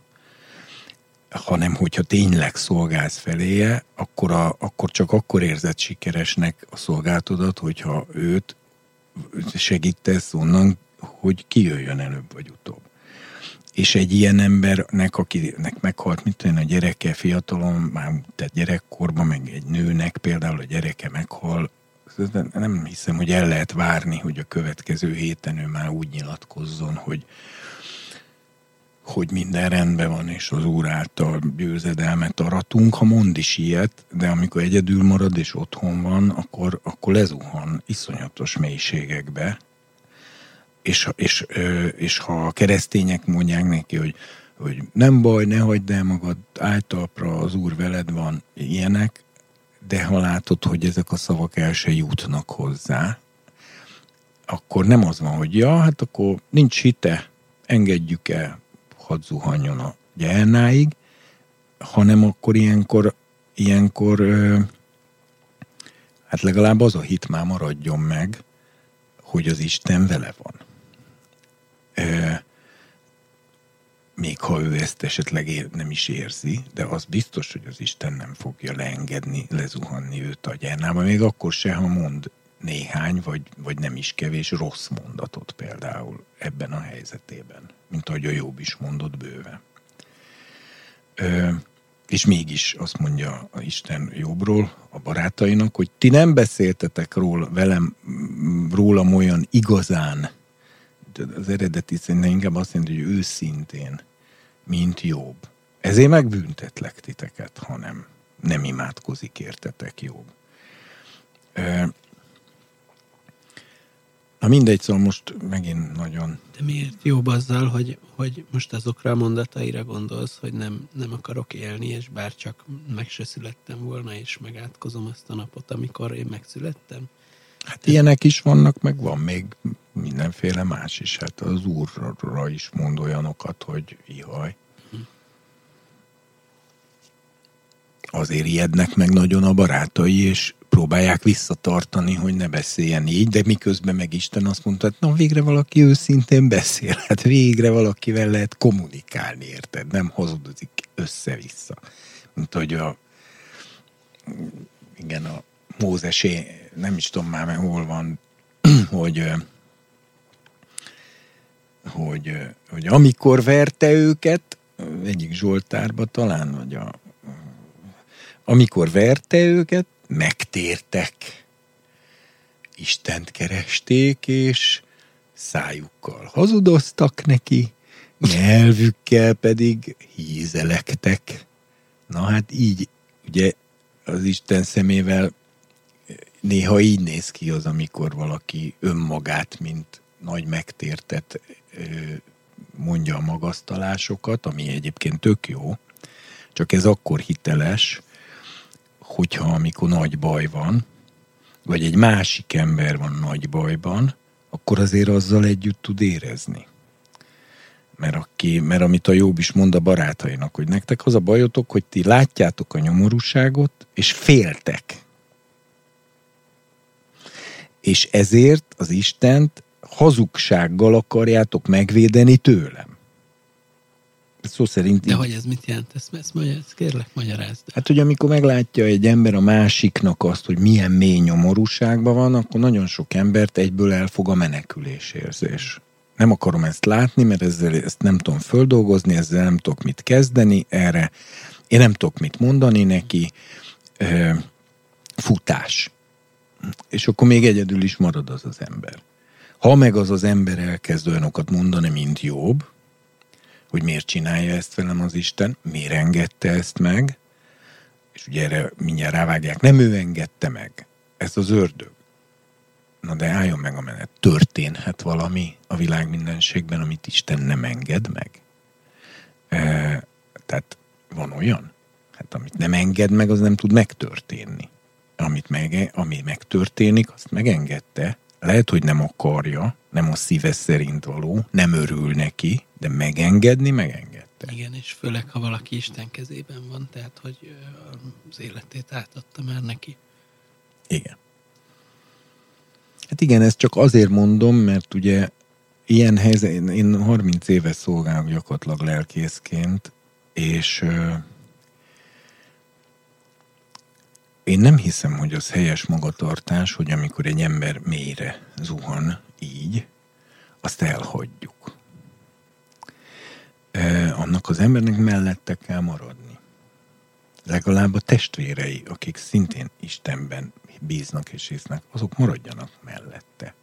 hanem hogyha tényleg szolgálsz feléje, akkor, a, akkor csak akkor érzed sikeresnek a szolgáltodat, hogyha őt segítesz onnan, hogy kijöjjön előbb vagy utóbb. És egy ilyen embernek, akinek meghalt, mint olyan a gyereke fiatalon, már tehát gyerekkorban, meg egy nőnek például a gyereke meghal, nem hiszem, hogy el lehet várni, hogy a következő héten ő már úgy nyilatkozzon, hogy hogy minden rendben van, és az úr által győzedelmet aratunk, ha mond is ilyet, de amikor egyedül marad és otthon van, akkor, akkor lezuhan iszonyatos mélységekbe, és, és, és ha a keresztények mondják neki, hogy hogy nem baj, ne hagyd el magad, állj talpra, az Úr veled van, ilyenek, de ha látod, hogy ezek a szavak el se jutnak hozzá, akkor nem az van, hogy ja, hát akkor nincs hite, engedjük el, hadd zuhanjon a gyernáig, hanem akkor ilyenkor, ilyenkor hát legalább az a hit már maradjon meg, hogy az Isten vele van. Még ha ő ezt esetleg nem is érzi, de az biztos, hogy az Isten nem fogja leengedni, lezuhanni őt a gyernába, még akkor se, ha mond néhány, vagy, vagy nem is kevés rossz mondatot például ebben a helyzetében, mint ahogy a Jobb is mondott bőve. Ö, és mégis azt mondja a Isten jobbról a barátainak, hogy ti nem beszéltetek róla, velem, rólam olyan igazán, az eredeti szerintem inkább azt mondja, hogy őszintén, mint jobb. Ezért megbüntetlek titeket, hanem nem imádkozik értetek jobb. Na mindegy, szóval most megint nagyon... De miért jobb azzal, hogy, hogy most azokra a mondataira gondolsz, hogy nem, nem akarok élni, és bár csak meg se születtem volna, és megátkozom azt a napot, amikor én megszülettem? Hát ilyenek is vannak, meg van még mindenféle más is. Hát az úrra is mond olyanokat, hogy ihaj. Azért ijednek meg nagyon a barátai, és próbálják visszatartani, hogy ne beszéljen így, de miközben meg Isten azt mondta, hogy na végre valaki őszintén beszél, hát végre valakivel lehet kommunikálni, érted? Nem hazudozik össze-vissza. Mint hogy a igen, a Mózesé, nem is tudom már, hol van, hogy hogy, hogy amikor verte őket, egyik Zsoltárba talán, vagy a, amikor verte őket, megtértek, Istent keresték, és szájukkal hazudoztak neki, nyelvükkel pedig hízelektek. Na hát így, ugye az Isten szemével néha így néz ki az, amikor valaki önmagát, mint nagy megtértet mondja a magasztalásokat, ami egyébként tök jó, csak ez akkor hiteles, hogyha amikor nagy baj van, vagy egy másik ember van nagy bajban, akkor azért azzal együtt tud érezni. Mert, aki, mert amit a Jobb is mond a barátainak, hogy nektek az a bajotok, hogy ti látjátok a nyomorúságot, és féltek. És ezért az Istent hazugsággal akarjátok megvédeni tőlem szó szerint... De így... hogy ez mit jelent? Ezt, ezt, ezt kérlek, magyarázd. Hát, hogy amikor meglátja egy ember a másiknak azt, hogy milyen mély nyomorúságban van, akkor nagyon sok embert egyből elfog a menekülés érzés. Nem akarom ezt látni, mert ezzel ezt nem tudom földolgozni, ezzel nem tudok mit kezdeni, erre én nem tudok mit mondani neki. Ö, futás. És akkor még egyedül is marad az az ember. Ha meg az az ember elkezd olyanokat mondani, mint jobb, hogy miért csinálja ezt velem az Isten, miért engedte ezt meg, és ugye erre mindjárt rávágják, nem ő engedte meg, ez az ördög. Na de álljon meg a menet. Történhet valami a világ mindenségben, amit Isten nem enged meg? E, tehát van olyan? Hát amit nem enged meg, az nem tud megtörténni. Amit meg, ami megtörténik, azt megengedte. Lehet, hogy nem akarja, nem a szíve szerint való, nem örül neki, de megengedni megengedte. Igen, és főleg, ha valaki Isten kezében van, tehát, hogy az életét átadta már neki. Igen. Hát igen, ezt csak azért mondom, mert ugye ilyen helyzet, én 30 éve szolgálok gyakorlatilag lelkészként, és én nem hiszem, hogy az helyes magatartás, hogy amikor egy ember mélyre zuhan így, azt elhagyjuk annak az embernek mellette kell maradni. Legalább a testvérei, akik szintén Istenben bíznak és hisznek, azok maradjanak mellette.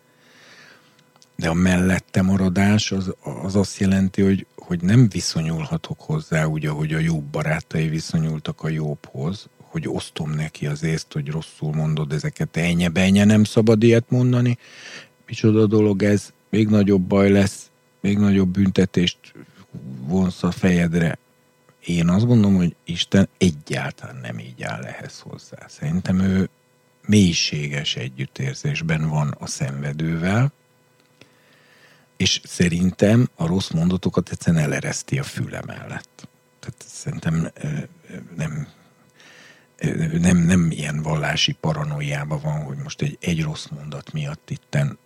De a mellette maradás az, az azt jelenti, hogy, hogy nem viszonyulhatok hozzá úgy, ahogy a jobb barátai viszonyultak a jobbhoz, hogy osztom neki az észt, hogy rosszul mondod ezeket, ennye benye, nem szabad ilyet mondani. Micsoda dolog ez, még nagyobb baj lesz, még nagyobb büntetést vonsz a fejedre. Én azt gondolom, hogy Isten egyáltalán nem így áll ehhez hozzá. Szerintem ő mélységes együttérzésben van a szenvedővel, és szerintem a rossz mondatokat egyszerűen elereszti a füle mellett. Tehát szerintem nem, nem, nem ilyen vallási paranoiában van, hogy most egy, egy rossz mondat miatt itten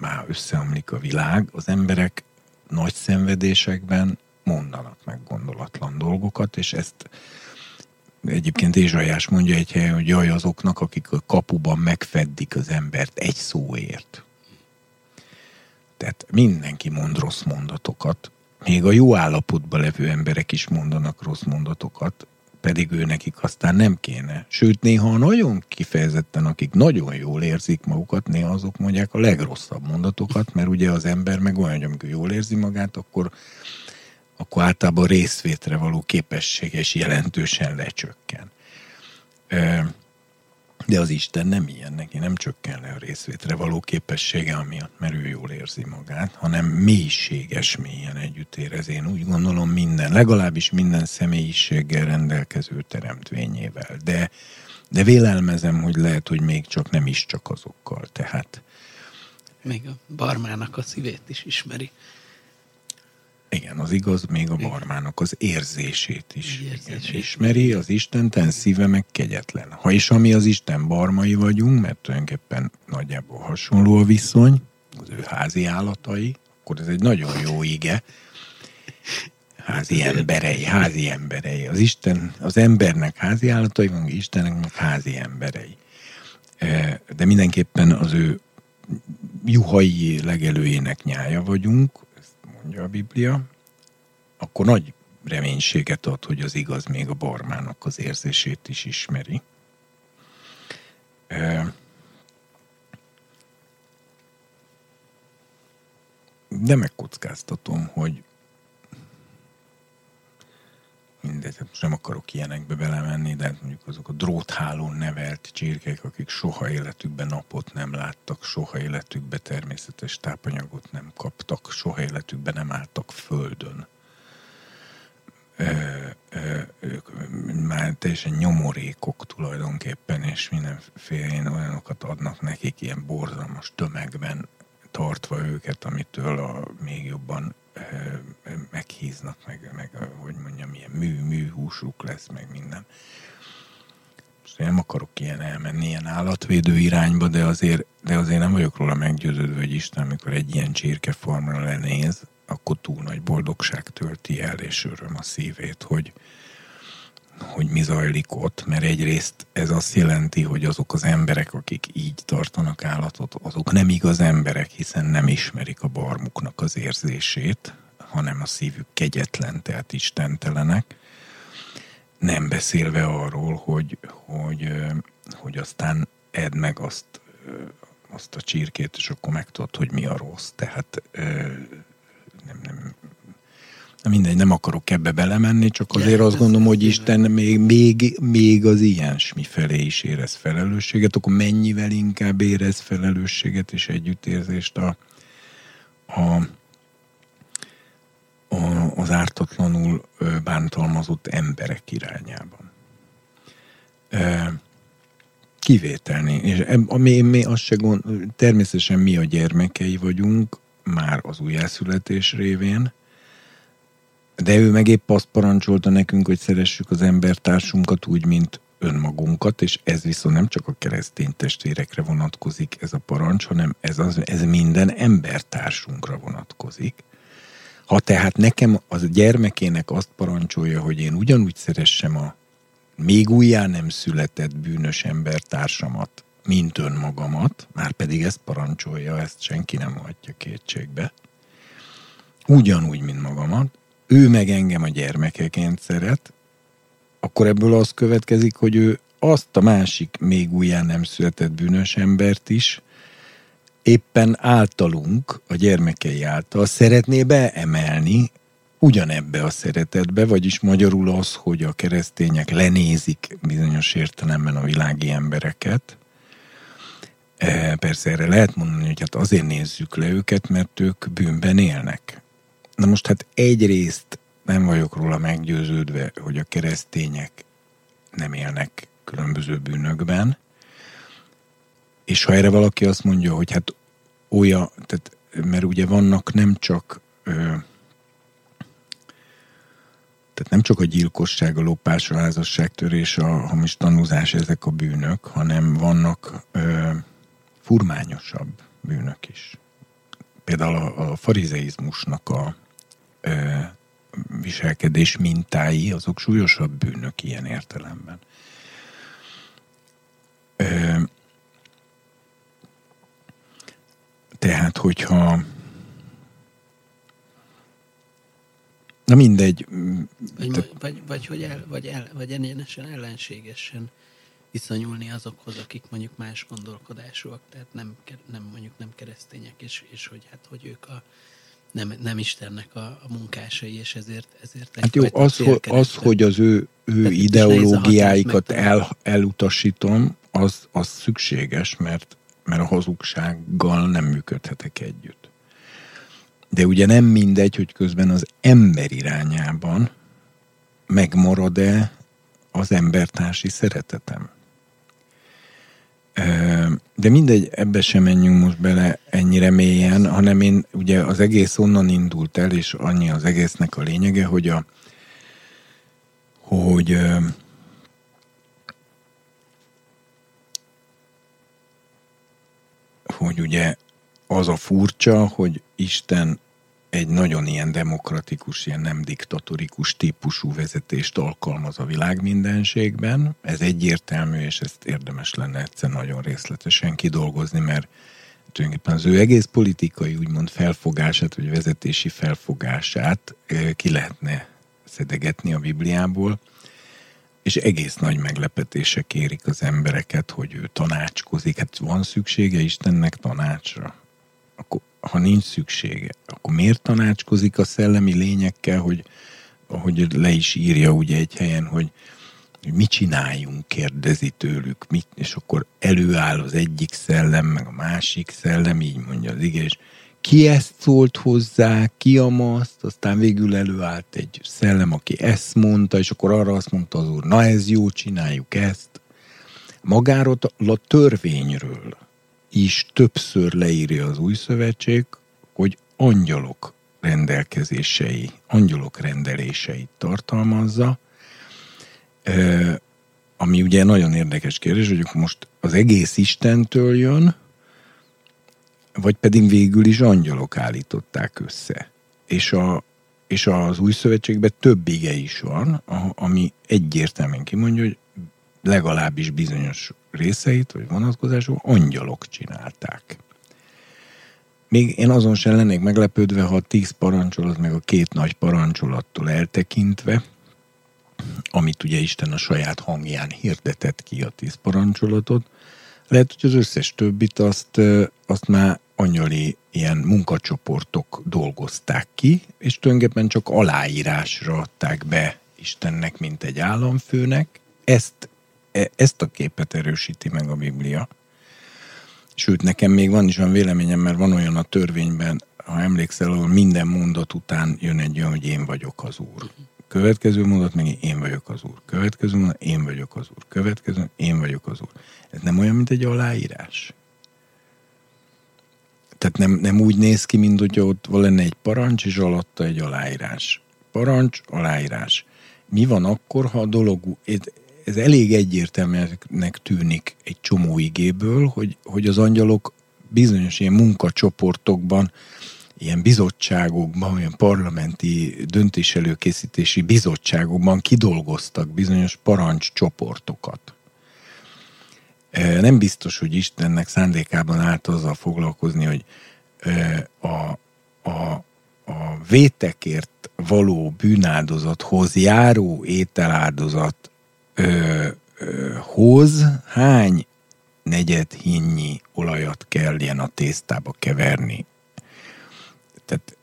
már összeomlik a világ. Az emberek nagy szenvedésekben mondanak meg gondolatlan dolgokat, és ezt egyébként Ézsajás mondja egy helyen, hogy jaj azoknak, akik a kapuban megfeddik az embert egy szóért. Tehát mindenki mond rossz mondatokat, még a jó állapotban levő emberek is mondanak rossz mondatokat, pedig ő nekik aztán nem kéne. Sőt, néha nagyon kifejezetten, akik nagyon jól érzik magukat, néha azok mondják a legrosszabb mondatokat, mert ugye az ember meg olyan, hogy amikor jól érzi magát, akkor, akkor általában részvétre való képessége is jelentősen lecsökken. De az Isten nem ilyen, neki nem csökken le a részvétre való képessége, amiatt, mert ő jól érzi magát, hanem mélységes mélyen együtt érez. Én úgy gondolom minden, legalábbis minden személyiséggel rendelkező teremtvényével. De, de vélelmezem, hogy lehet, hogy még csak nem is csak azokkal. Tehát még a barmának a szívét is ismeri. Igen, az igaz, még a barmának az érzését is érzését. Igen, ismeri, az Istenten szíve meg kegyetlen. Ha is ami az Isten barmai vagyunk, mert tulajdonképpen nagyjából hasonló a viszony, az ő házi állatai, akkor ez egy nagyon jó ige. Házi emberei, házi emberei. Az Isten, az embernek házi állatai van, Istennek meg házi emberei. E, de mindenképpen az ő juhai legelőjének nyája vagyunk, mondja a Biblia, akkor nagy reménységet ad, hogy az igaz még a barmának az érzését is ismeri. De megkockáztatom, hogy mindegy, hát nem akarok ilyenekbe belemenni, de hát mondjuk azok a dróthálón nevelt csirkek, akik soha életükben napot nem láttak, soha életükben természetes tápanyagot nem kaptak, soha életükben nem álltak földön. Ö, ö, ők már teljesen nyomorékok tulajdonképpen, és mindenféle olyanokat adnak nekik ilyen borzalmas tömegben, tartva őket, amitől a még jobban meghíznak, meg, meg hogy mondjam, milyen mű, műhúsuk lesz, meg minden. Én nem akarok ilyen elmenni, ilyen állatvédő irányba, de azért, de azért nem vagyok róla meggyőződve, hogy Isten, amikor egy ilyen csirkeformra lenéz, akkor túl nagy boldogság tölti el, és öröm a szívét, hogy, hogy mi zajlik ott, mert egyrészt ez azt jelenti, hogy azok az emberek, akik így tartanak állatot, azok nem igaz emberek, hiszen nem ismerik a barmuknak az érzését, hanem a szívük kegyetlen, tehát istentelenek. Nem beszélve arról, hogy, hogy, hogy aztán edd meg azt, azt a csirkét, és akkor megtudod, hogy mi a rossz. Tehát nem, nem, Na mindegy, nem akarok ebbe belemenni, csak azért azt gondolom, hogy Isten még, még, még az ilyensmi felé is érez felelősséget, akkor mennyivel inkább érez felelősséget és együttérzést a, a, a, az ártatlanul bántalmazott emberek irányában. Kivételni. És mi, mi azt se gond, természetesen mi a gyermekei vagyunk, már az újjászületés révén, de ő meg épp azt parancsolta nekünk, hogy szeressük az embertársunkat úgy, mint önmagunkat, és ez viszont nem csak a keresztény testvérekre vonatkozik ez a parancs, hanem ez, az, ez minden embertársunkra vonatkozik. Ha tehát nekem az gyermekének azt parancsolja, hogy én ugyanúgy szeressem a még újjá nem született bűnös embertársamat, mint önmagamat, már pedig ezt parancsolja, ezt senki nem hagyja kétségbe, ugyanúgy, mint magamat, ő meg engem a gyermekeként szeret, akkor ebből az következik, hogy ő azt a másik még újján nem született bűnös embert is éppen általunk, a gyermekei által szeretné beemelni ugyanebbe a szeretetbe, vagyis magyarul az, hogy a keresztények lenézik bizonyos értelemben a világi embereket. E, persze erre lehet mondani, hogy hát azért nézzük le őket, mert ők bűnben élnek Na most hát egyrészt nem vagyok róla meggyőződve, hogy a keresztények nem élnek különböző bűnökben, és ha erre valaki azt mondja, hogy hát olyan, tehát, mert ugye vannak nem csak ö, tehát nem csak a gyilkosság, a lopás, a házasságtörés, a hamis tanúzás, ezek a bűnök, hanem vannak ö, furmányosabb bűnök is. Például a, a farizeizmusnak a viselkedés mintái, azok súlyosabb bűnök ilyen értelemben. Tehát, hogyha Na mindegy. Vagy, Te... vagy, vagy, hogy el, vagy, el, vagy ennénesen ellenségesen viszonyulni azokhoz, akik mondjuk más gondolkodásúak, tehát nem, nem mondjuk nem keresztények, és, és hogy hát, hogy ők a, nem, nem Istennek a, a munkásai, és ezért, ezért Hát jó, az, hogy, az, hogy az ő, ő ideológiáikat el, elutasítom, az, az szükséges, mert, mert a hazugsággal nem működhetek együtt. De ugye nem mindegy, hogy közben az ember irányában megmarad-e az embertársi szeretetem. De mindegy, ebbe sem menjünk most bele ennyire mélyen, hanem én ugye az egész onnan indult el, és annyi az egésznek a lényege, hogy a hogy hogy ugye az a furcsa, hogy Isten egy nagyon ilyen demokratikus, ilyen nem diktatorikus típusú vezetést alkalmaz a világ mindenségben. Ez egyértelmű, és ezt érdemes lenne egyszer nagyon részletesen kidolgozni, mert tulajdonképpen az ő egész politikai úgymond felfogását, vagy vezetési felfogását ki lehetne szedegetni a Bibliából, és egész nagy meglepetések érik az embereket, hogy ő tanácskozik. Hát van szüksége Istennek tanácsra? Akkor ha nincs szüksége, akkor miért tanácskozik a szellemi lényekkel, hogy ahogy le is írja ugye egy helyen, hogy, hogy mit csináljunk, kérdezi tőlük, mit, és akkor előáll az egyik szellem, meg a másik szellem, így mondja az ige, és ki ezt szólt hozzá, ki a maszt, aztán végül előállt egy szellem, aki ezt mondta, és akkor arra azt mondta az úr, na ez jó, csináljuk ezt. Magáról a törvényről, is többször leírja az új szövetség, hogy angyalok rendelkezései, angyalok rendeléseit tartalmazza, ami ugye nagyon érdekes kérdés, hogy most az egész Istentől jön, vagy pedig végül is angyalok állították össze. És, a, és az új szövetségben több ige is van, ami egyértelműen kimondja, hogy legalábbis bizonyos részeit, vagy vonatkozású angyalok csinálták. Még én azon sem lennék meglepődve, ha a tíz parancsolat, meg a két nagy parancsolattól eltekintve, amit ugye Isten a saját hangján hirdetett ki a tíz parancsolatot, lehet, hogy az összes többit azt, azt már angyali ilyen munkacsoportok dolgozták ki, és tulajdonképpen csak aláírásra adták be Istennek, mint egy államfőnek. Ezt ezt a képet erősíti meg a Biblia. Sőt, nekem még van is olyan véleményem, mert van olyan a törvényben, ha emlékszel, ahol minden mondat után jön egy olyan, hogy én vagyok az Úr. Következő mondat meg én vagyok az Úr. Következő mondat, én vagyok az Úr. Következő, én vagyok az Úr. Ez nem olyan, mint egy aláírás. Tehát nem, nem úgy néz ki, mint hogy ott lenne egy parancs, és alatta egy aláírás. Parancs, aláírás. Mi van akkor, ha a dolog, ez elég egyértelműnek tűnik egy csomó igéből, hogy, hogy az angyalok bizonyos ilyen munkacsoportokban, ilyen bizottságokban, olyan parlamenti döntéselőkészítési bizottságokban kidolgoztak bizonyos parancscsoportokat. Nem biztos, hogy Istennek szándékában állt azzal foglalkozni, hogy a, a, a vétekért való bűnáldozathoz járó ételáldozat ö, ö, hoz hány negyed hinnyi olajat kell ilyen a tésztába keverni. Tehát,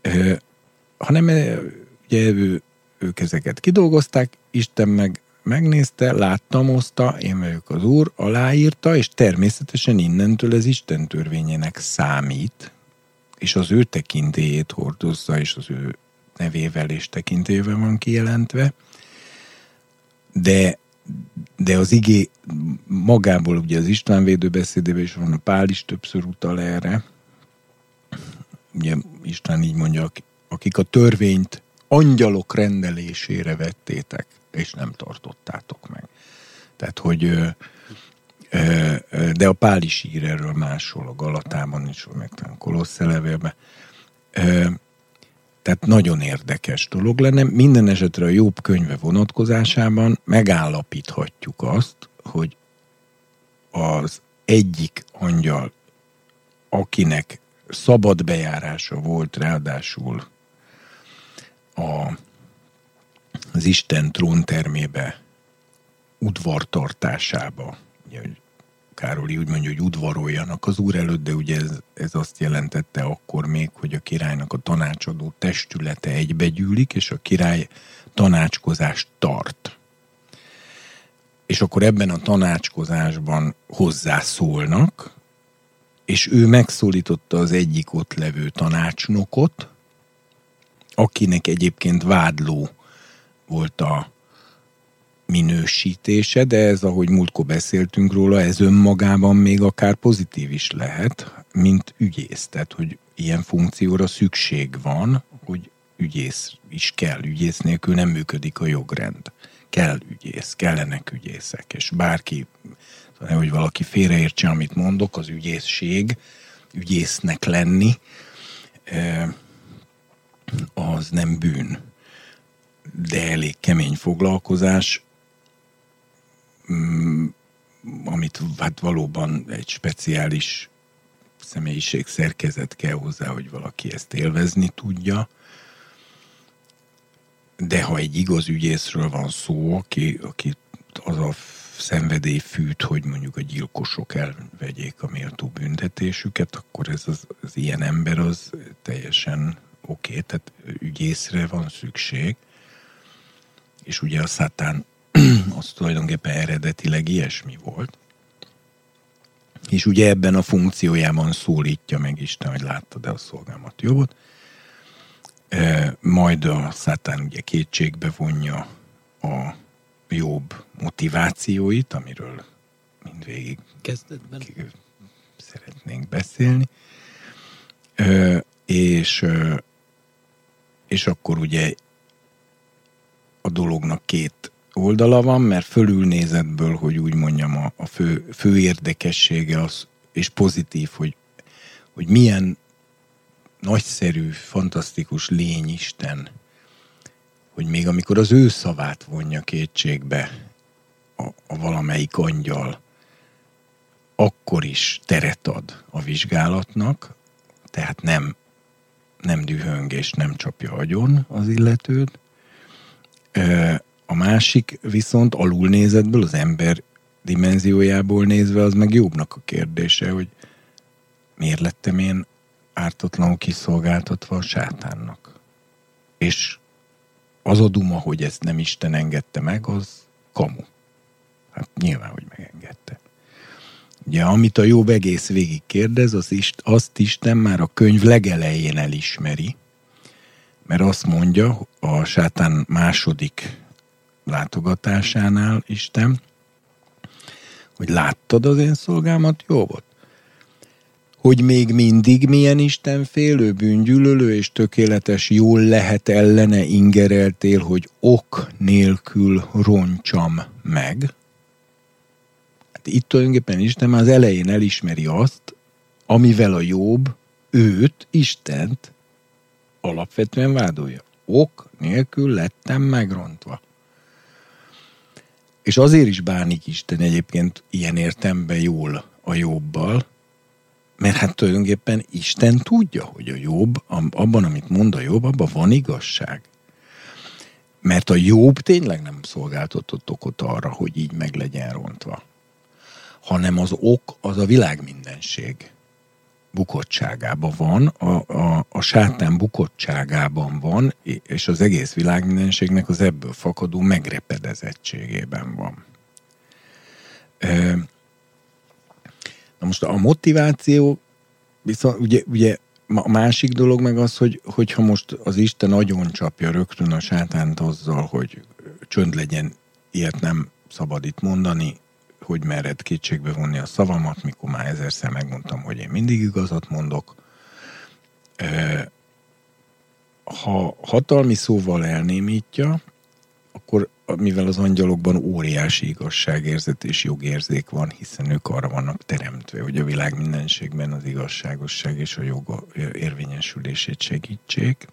ö, hanem ugye ő, ők ezeket kidolgozták, Isten meg megnézte, láttam, oszta, én vagyok az Úr, aláírta, és természetesen innentől ez Isten törvényének számít, és az ő tekintélyét hordozza, és az ő nevével és tekintélyével van kijelentve, de, de az igé magából ugye az István védőbeszédében is van, a Pál is többször utal erre, ugye István így mondja, akik a törvényt angyalok rendelésére vettétek, és nem tartottátok meg. Tehát, hogy de a Pál is ír erről máshol, a Galatában is, meg a Kolossze levélben. Tehát nagyon érdekes dolog lenne. Minden esetre a jobb könyve vonatkozásában megállapíthatjuk azt, hogy az egyik angyal, akinek szabad bejárása volt ráadásul a, az Isten tróntermébe udvartartásába, ugye, hogy Károli úgy mondja, hogy udvaroljanak az úr előtt, de ugye ez, ez azt jelentette akkor még, hogy a királynak a tanácsadó testülete egybegyűlik, és a király tanácskozást tart. És akkor ebben a tanácskozásban hozzászólnak, és ő megszólította az egyik ott levő tanácsnokot, akinek egyébként vádló volt a minősítése, de ez, ahogy múltkor beszéltünk róla, ez önmagában még akár pozitív is lehet, mint ügyész. Tehát, hogy ilyen funkcióra szükség van, hogy ügyész is kell. Ügyész nélkül nem működik a jogrend. Kell ügyész, kellenek ügyészek, és bárki, hogy valaki félreértse, amit mondok, az ügyészség, ügyésznek lenni, az nem bűn, de elég kemény foglalkozás, amit hát valóban egy speciális személyiség szerkezet kell hozzá, hogy valaki ezt élvezni tudja. De ha egy igaz ügyészről van szó, aki, aki az a szenvedély fűt, hogy mondjuk a gyilkosok elvegyék a méltó büntetésüket, akkor ez az, az ilyen ember az teljesen oké, okay, tehát ügyészre van szükség, és ugye a szátán az tulajdonképpen eredetileg ilyesmi volt. És ugye ebben a funkciójában szólítja meg Isten, hogy láttad-e a szolgámat jobbot. E, majd a szátán ugye kétségbe vonja a jobb motivációit, amiről mindvégig Kezdetben. szeretnénk beszélni. E, és és akkor ugye a dolognak két oldala van, mert fölülnézetből, hogy úgy mondjam, a, a fő, fő érdekessége az, és pozitív, hogy, hogy milyen nagyszerű, fantasztikus lény Isten, hogy még amikor az ő szavát vonja kétségbe a, a valamelyik angyal, akkor is teret ad a vizsgálatnak, tehát nem nem dühöng és nem csapja agyon az illetőt. A másik viszont alulnézetből, az ember dimenziójából nézve, az meg jobbnak a kérdése, hogy miért lettem én ártatlanul kiszolgáltatva a sátánnak. És az a duma, hogy ezt nem Isten engedte meg, az kamu. Hát nyilván, hogy megengedte. Ugye, amit a jobb egész végig kérdez, az ist, azt Isten már a könyv legelején elismeri, mert azt mondja a sátán második látogatásánál Isten, hogy láttad az én szolgámat, volt, Hogy még mindig milyen Isten félő, bűngyűlölő és tökéletes jól lehet ellene ingereltél, hogy ok nélkül roncsam meg, Hát itt tulajdonképpen Isten már az elején elismeri azt, amivel a jobb őt, Istent alapvetően vádolja. Ok nélkül lettem megrontva. És azért is bánik Isten egyébként ilyen értemben jól a jobbal, mert hát tulajdonképpen Isten tudja, hogy a jobb, abban, amit mond a jobb, abban van igazság. Mert a jobb tényleg nem szolgáltatott okot arra, hogy így meg legyen rontva hanem az ok az a világ mindenség bukottságában van, a, a, a sátán bukottságában van, és az egész világ mindenségnek az ebből fakadó megrepedezettségében van. Na most a motiváció, viszont ugye, ugye a másik dolog meg az, hogy, hogyha most az Isten agyon csapja rögtön a sátánt azzal, hogy csönd legyen, ilyet nem szabad itt mondani, hogy mered kétségbe vonni a szavamat, mikor már ezerszer megmondtam, hogy én mindig igazat mondok. Ha hatalmi szóval elnémítja, akkor mivel az angyalokban óriási igazságérzet és jogérzék van, hiszen ők arra vannak teremtve, hogy a világ mindenségben az igazságosság és a jog érvényesülését segítsék.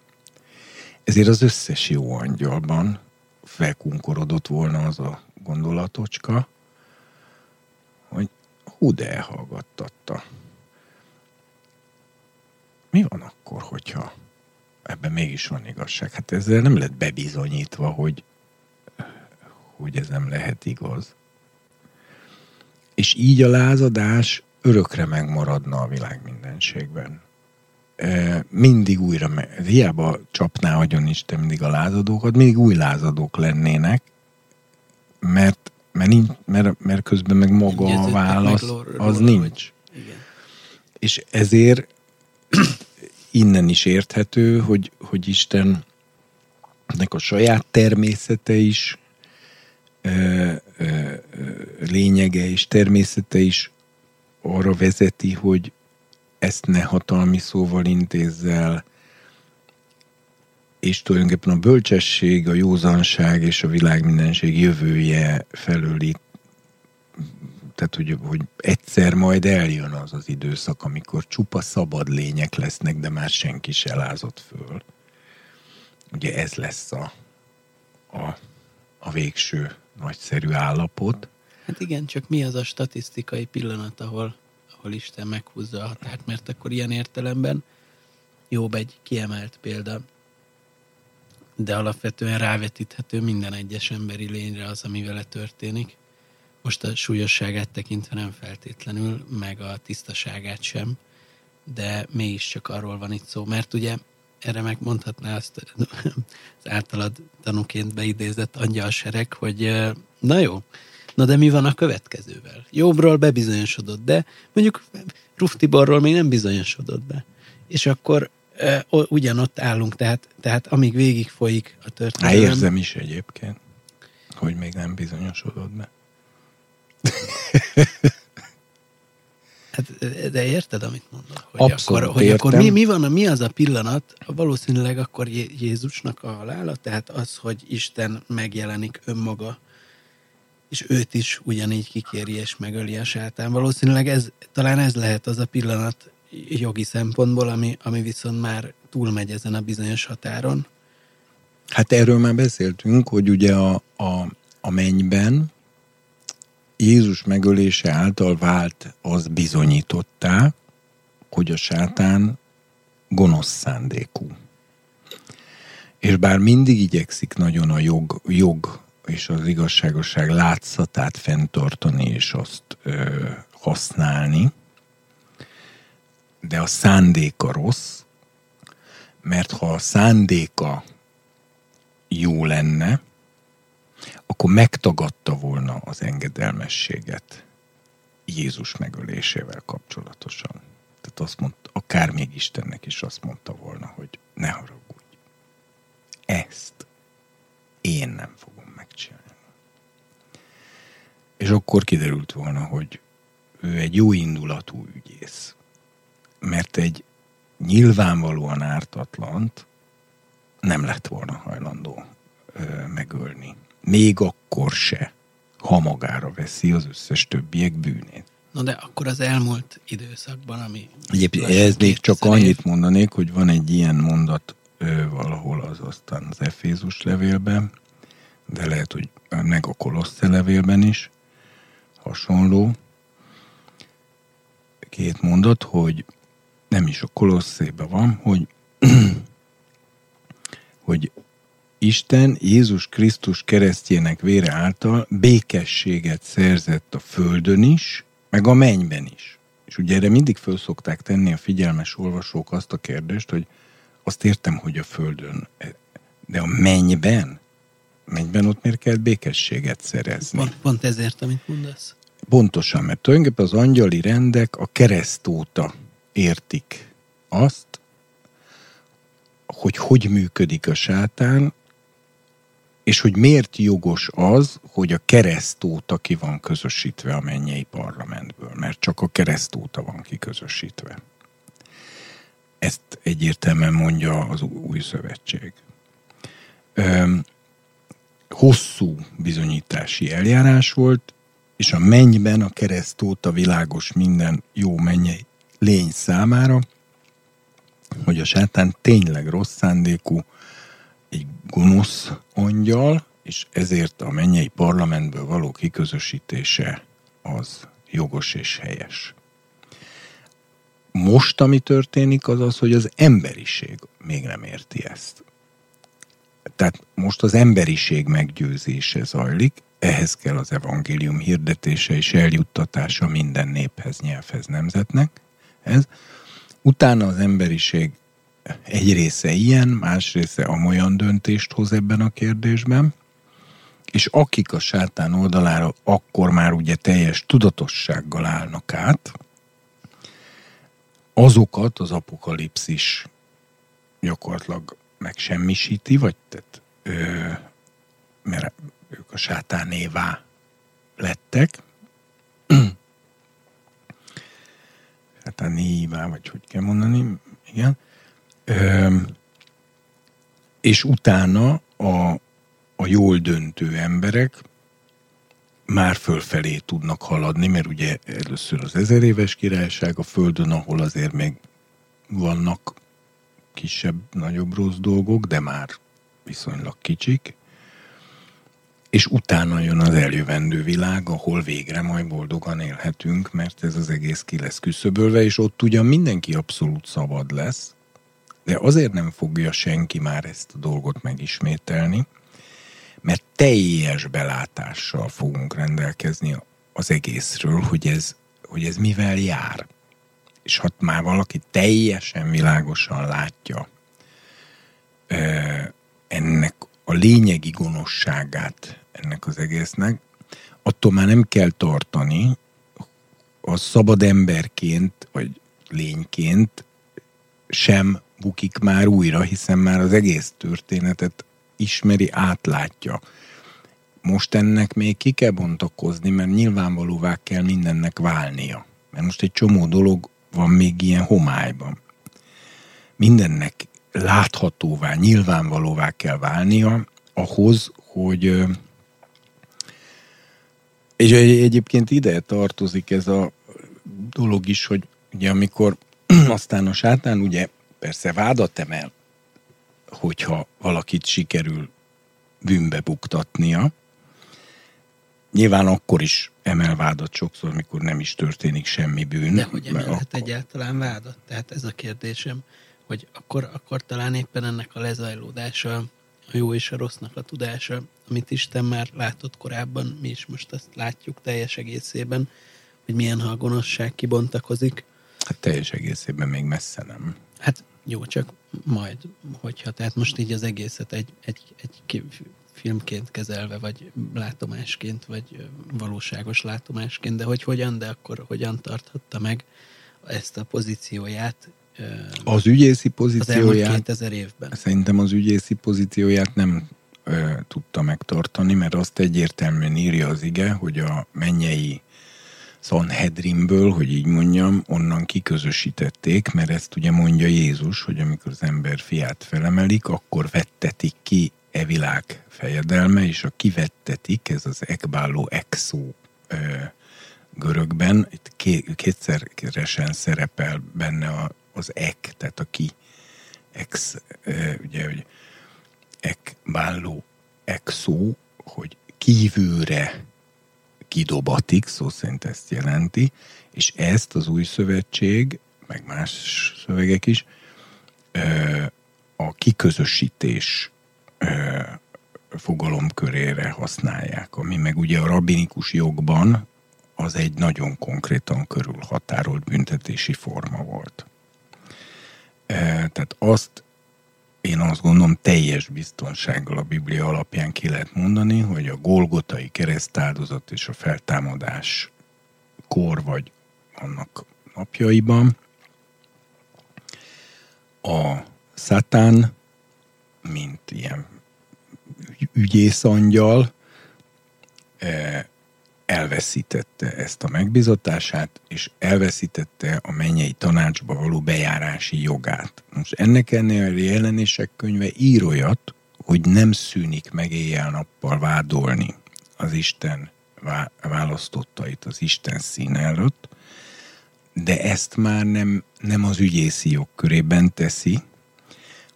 Ezért az összes jó angyalban felkunkorodott volna az a gondolatocska, hú, de elhallgattatta. Mi van akkor, hogyha ebben mégis van igazság? Hát ezzel nem lett bebizonyítva, hogy hogy ez nem lehet igaz. És így a lázadás örökre megmaradna a világ mindenségben. E, mindig újra, hiába csapná agyon Isten mindig a lázadókat, mindig új lázadók lennének, mert, mert, nincs, mert, mert közben meg maga a válasz, az nincs. Igen. És ezért innen is érthető, hogy, hogy Istennek a saját természete is lényege és természete is arra vezeti, hogy ezt ne hatalmi szóval intézzel, és tulajdonképpen a bölcsesség, a józanság és a világ mindenség jövője felőli, tehát hogy, hogy egyszer majd eljön az az időszak, amikor csupa szabad lények lesznek, de már senki se lázott föl. Ugye ez lesz a, a, a végső nagyszerű állapot. Hát igen, csak mi az a statisztikai pillanat, ahol, ahol Isten meghúzza a határt, mert akkor ilyen értelemben jobb egy kiemelt példa, de alapvetően rávetíthető minden egyes emberi lényre az, ami vele történik. Most a súlyosságát tekintve nem feltétlenül, meg a tisztaságát sem, de mégiscsak arról van itt szó, mert ugye erre megmondhatná azt az általad tanúként beidézett angyalsereg, hogy na jó, na de mi van a következővel? Jobbról bebizonyosodott, de mondjuk Ruftiborról még nem bizonyosodott be. És akkor ugyanott állunk, tehát, tehát amíg végig folyik a történet. Érzem is egyébként, hogy még nem bizonyosodott be. Hát, de érted, amit mondok? Hogy Abszolút akkor, hogy akkor mi, mi van, mi az a pillanat, valószínűleg akkor Jézusnak a halála, tehát az, hogy Isten megjelenik önmaga, és őt is ugyanígy kikéri és megöli a sátán. Valószínűleg ez, talán ez lehet az a pillanat jogi szempontból, ami, ami viszont már túlmegy ezen a bizonyos határon. Hát erről már beszéltünk, hogy ugye a, a, a mennyben Jézus megölése által vált az bizonyítottá, hogy a sátán gonosz szándékú. És bár mindig igyekszik nagyon a jog, jog és az igazságosság látszatát fenntartani és azt ö, használni, de a szándéka rossz, mert ha a szándéka jó lenne, akkor megtagadta volna az engedelmességet Jézus megölésével kapcsolatosan. Tehát azt mondta, akár még Istennek is azt mondta volna, hogy ne haragudj. Ezt én nem fogom megcsinálni. És akkor kiderült volna, hogy ő egy jó indulatú ügyész. Mert egy nyilvánvalóan ártatlant nem lett volna hajlandó ö, megölni még akkor se, ha magára veszi az összes többiek bűnét. Na de akkor az elmúlt időszakban, ami... Egyébként ez még csak annyit mondanék, hogy van egy ilyen mondat ö, valahol az aztán az Efézus levélben, de lehet, hogy meg a Kolossze levélben is hasonló. Két mondat, hogy nem is a Kolosszéban van, hogy hogy Isten Jézus Krisztus keresztjének vére által békességet szerzett a földön is, meg a mennyben is. És ugye erre mindig föl szokták tenni a figyelmes olvasók azt a kérdést, hogy azt értem, hogy a földön, de a mennyben? Mennyben ott miért kell békességet szerezni? Pont, pont ezért, amit mondasz. Pontosan, mert tulajdonképpen az angyali rendek a kereszt óta értik azt, hogy hogy működik a sátán, és hogy miért jogos az, hogy a keresztóta ki van közösítve a mennyei parlamentből, mert csak a keresztóta van kiközösítve. Ezt egyértelműen mondja az új szövetség. Hosszú bizonyítási eljárás volt, és a mennyben a keresztóta világos minden jó mennyei lény számára, hogy a sátán tényleg rossz szándékú, egy gonosz angyal, és ezért a mennyei parlamentből való kiközösítése az jogos és helyes. Most, ami történik, az az, hogy az emberiség még nem érti ezt. Tehát most az emberiség meggyőzése zajlik, ehhez kell az evangélium hirdetése és eljuttatása minden néphez, nyelvhez, nemzetnek. Ez. Utána az emberiség egy része ilyen, más része amolyan döntést hoz ebben a kérdésben, és akik a sátán oldalára akkor már ugye teljes tudatossággal állnak át, azokat az apokalipszis gyakorlatilag megsemmisíti, vagy tehát, ö, mert ők a sátánévá lettek, sátánévá, vagy hogy kell mondani, igen, és utána a, a jól döntő emberek már fölfelé tudnak haladni, mert ugye először az ezer éves királyság a Földön, ahol azért még vannak kisebb, nagyobb rossz dolgok, de már viszonylag kicsik, és utána jön az eljövendő világ, ahol végre majd boldogan élhetünk, mert ez az egész ki lesz küszöbölve, és ott ugyan mindenki abszolút szabad lesz, de azért nem fogja senki már ezt a dolgot megismételni, mert teljes belátással fogunk rendelkezni az egészről, hogy ez, hogy ez mivel jár. És ha már valaki teljesen világosan látja ennek a lényegi gonoszságát ennek az egésznek, attól már nem kell tartani, a szabad emberként, vagy lényként sem bukik már újra, hiszen már az egész történetet ismeri, átlátja. Most ennek még ki kell bontakozni, mert nyilvánvalóvá kell mindennek válnia. Mert most egy csomó dolog van még ilyen homályban. Mindennek láthatóvá, nyilvánvalóvá kell válnia ahhoz, hogy és egyébként ide tartozik ez a dolog is, hogy ugye amikor aztán a sátán ugye persze vádat emel, hogyha valakit sikerül bűnbe buktatnia. Nyilván akkor is emel vádat sokszor, mikor nem is történik semmi bűn. De hogy emelhet akkor... egyáltalán vádat? Tehát ez a kérdésem, hogy akkor, akkor talán éppen ennek a lezajlódása, a jó és a rossznak a tudása, amit Isten már látott korábban, mi is most ezt látjuk teljes egészében, hogy milyen ha a gonoszság kibontakozik. Hát teljes egészében még messze nem. Hát jó, csak majd, hogyha, tehát most így az egészet egy, egy, egy filmként kezelve, vagy látomásként, vagy valóságos látomásként, de hogy hogyan, de akkor hogyan tarthatta meg ezt a pozícióját az ügyészi pozícióját az 2000 évben. Szerintem az ügyészi pozícióját nem tudta megtartani, mert azt egyértelműen írja az ige, hogy a mennyei Sanhedrinből, hogy így mondjam, onnan kiközösítették, mert ezt ugye mondja Jézus, hogy amikor az ember fiát felemelik, akkor vettetik ki e világ fejedelme, és a kivettetik, ez az ekbáló exó ö, görögben, itt kétszeresen szerepel benne a, az ek, tehát a ki, ex, ö, ugye, hogy ekbáló exó, hogy kívülre kidobatik, szó szerint ezt jelenti, és ezt az új szövetség, meg más szövegek is, a kiközösítés fogalomkörére használják, ami meg ugye a rabinikus jogban az egy nagyon konkrétan körülhatárolt büntetési forma volt. Tehát azt én azt gondolom teljes biztonsággal a Biblia alapján ki lehet mondani, hogy a Golgotai keresztáldozat és a feltámadás kor vagy annak napjaiban a Szatán mint ilyen ügyészangyal, e, elveszítette ezt a megbizotását, és elveszítette a mennyei tanácsba való bejárási jogát. Most ennek ennél a jelenések könyve ír olyat, hogy nem szűnik meg éjjel-nappal vádolni az Isten választottait az Isten szín előtt, de ezt már nem, nem az ügyészi jogkörében teszi,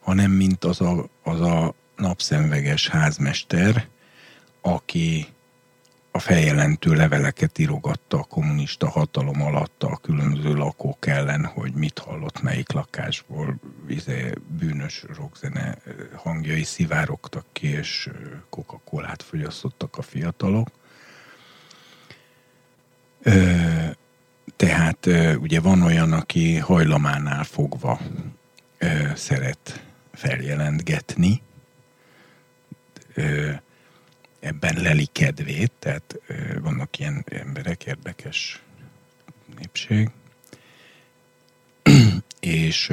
hanem mint az a, az a napszemveges házmester, aki a feljelentő leveleket írogatta a kommunista hatalom alatt a különböző lakók ellen, hogy mit hallott melyik lakásból, izé, bűnös rockzene hangjai szivárogtak ki, és Coca-Colát fogyasztottak a fiatalok. Tehát ugye van olyan, aki hajlamánál fogva szeret feljelentgetni, ebben leli kedvét, tehát vannak ilyen emberek, érdekes népség, és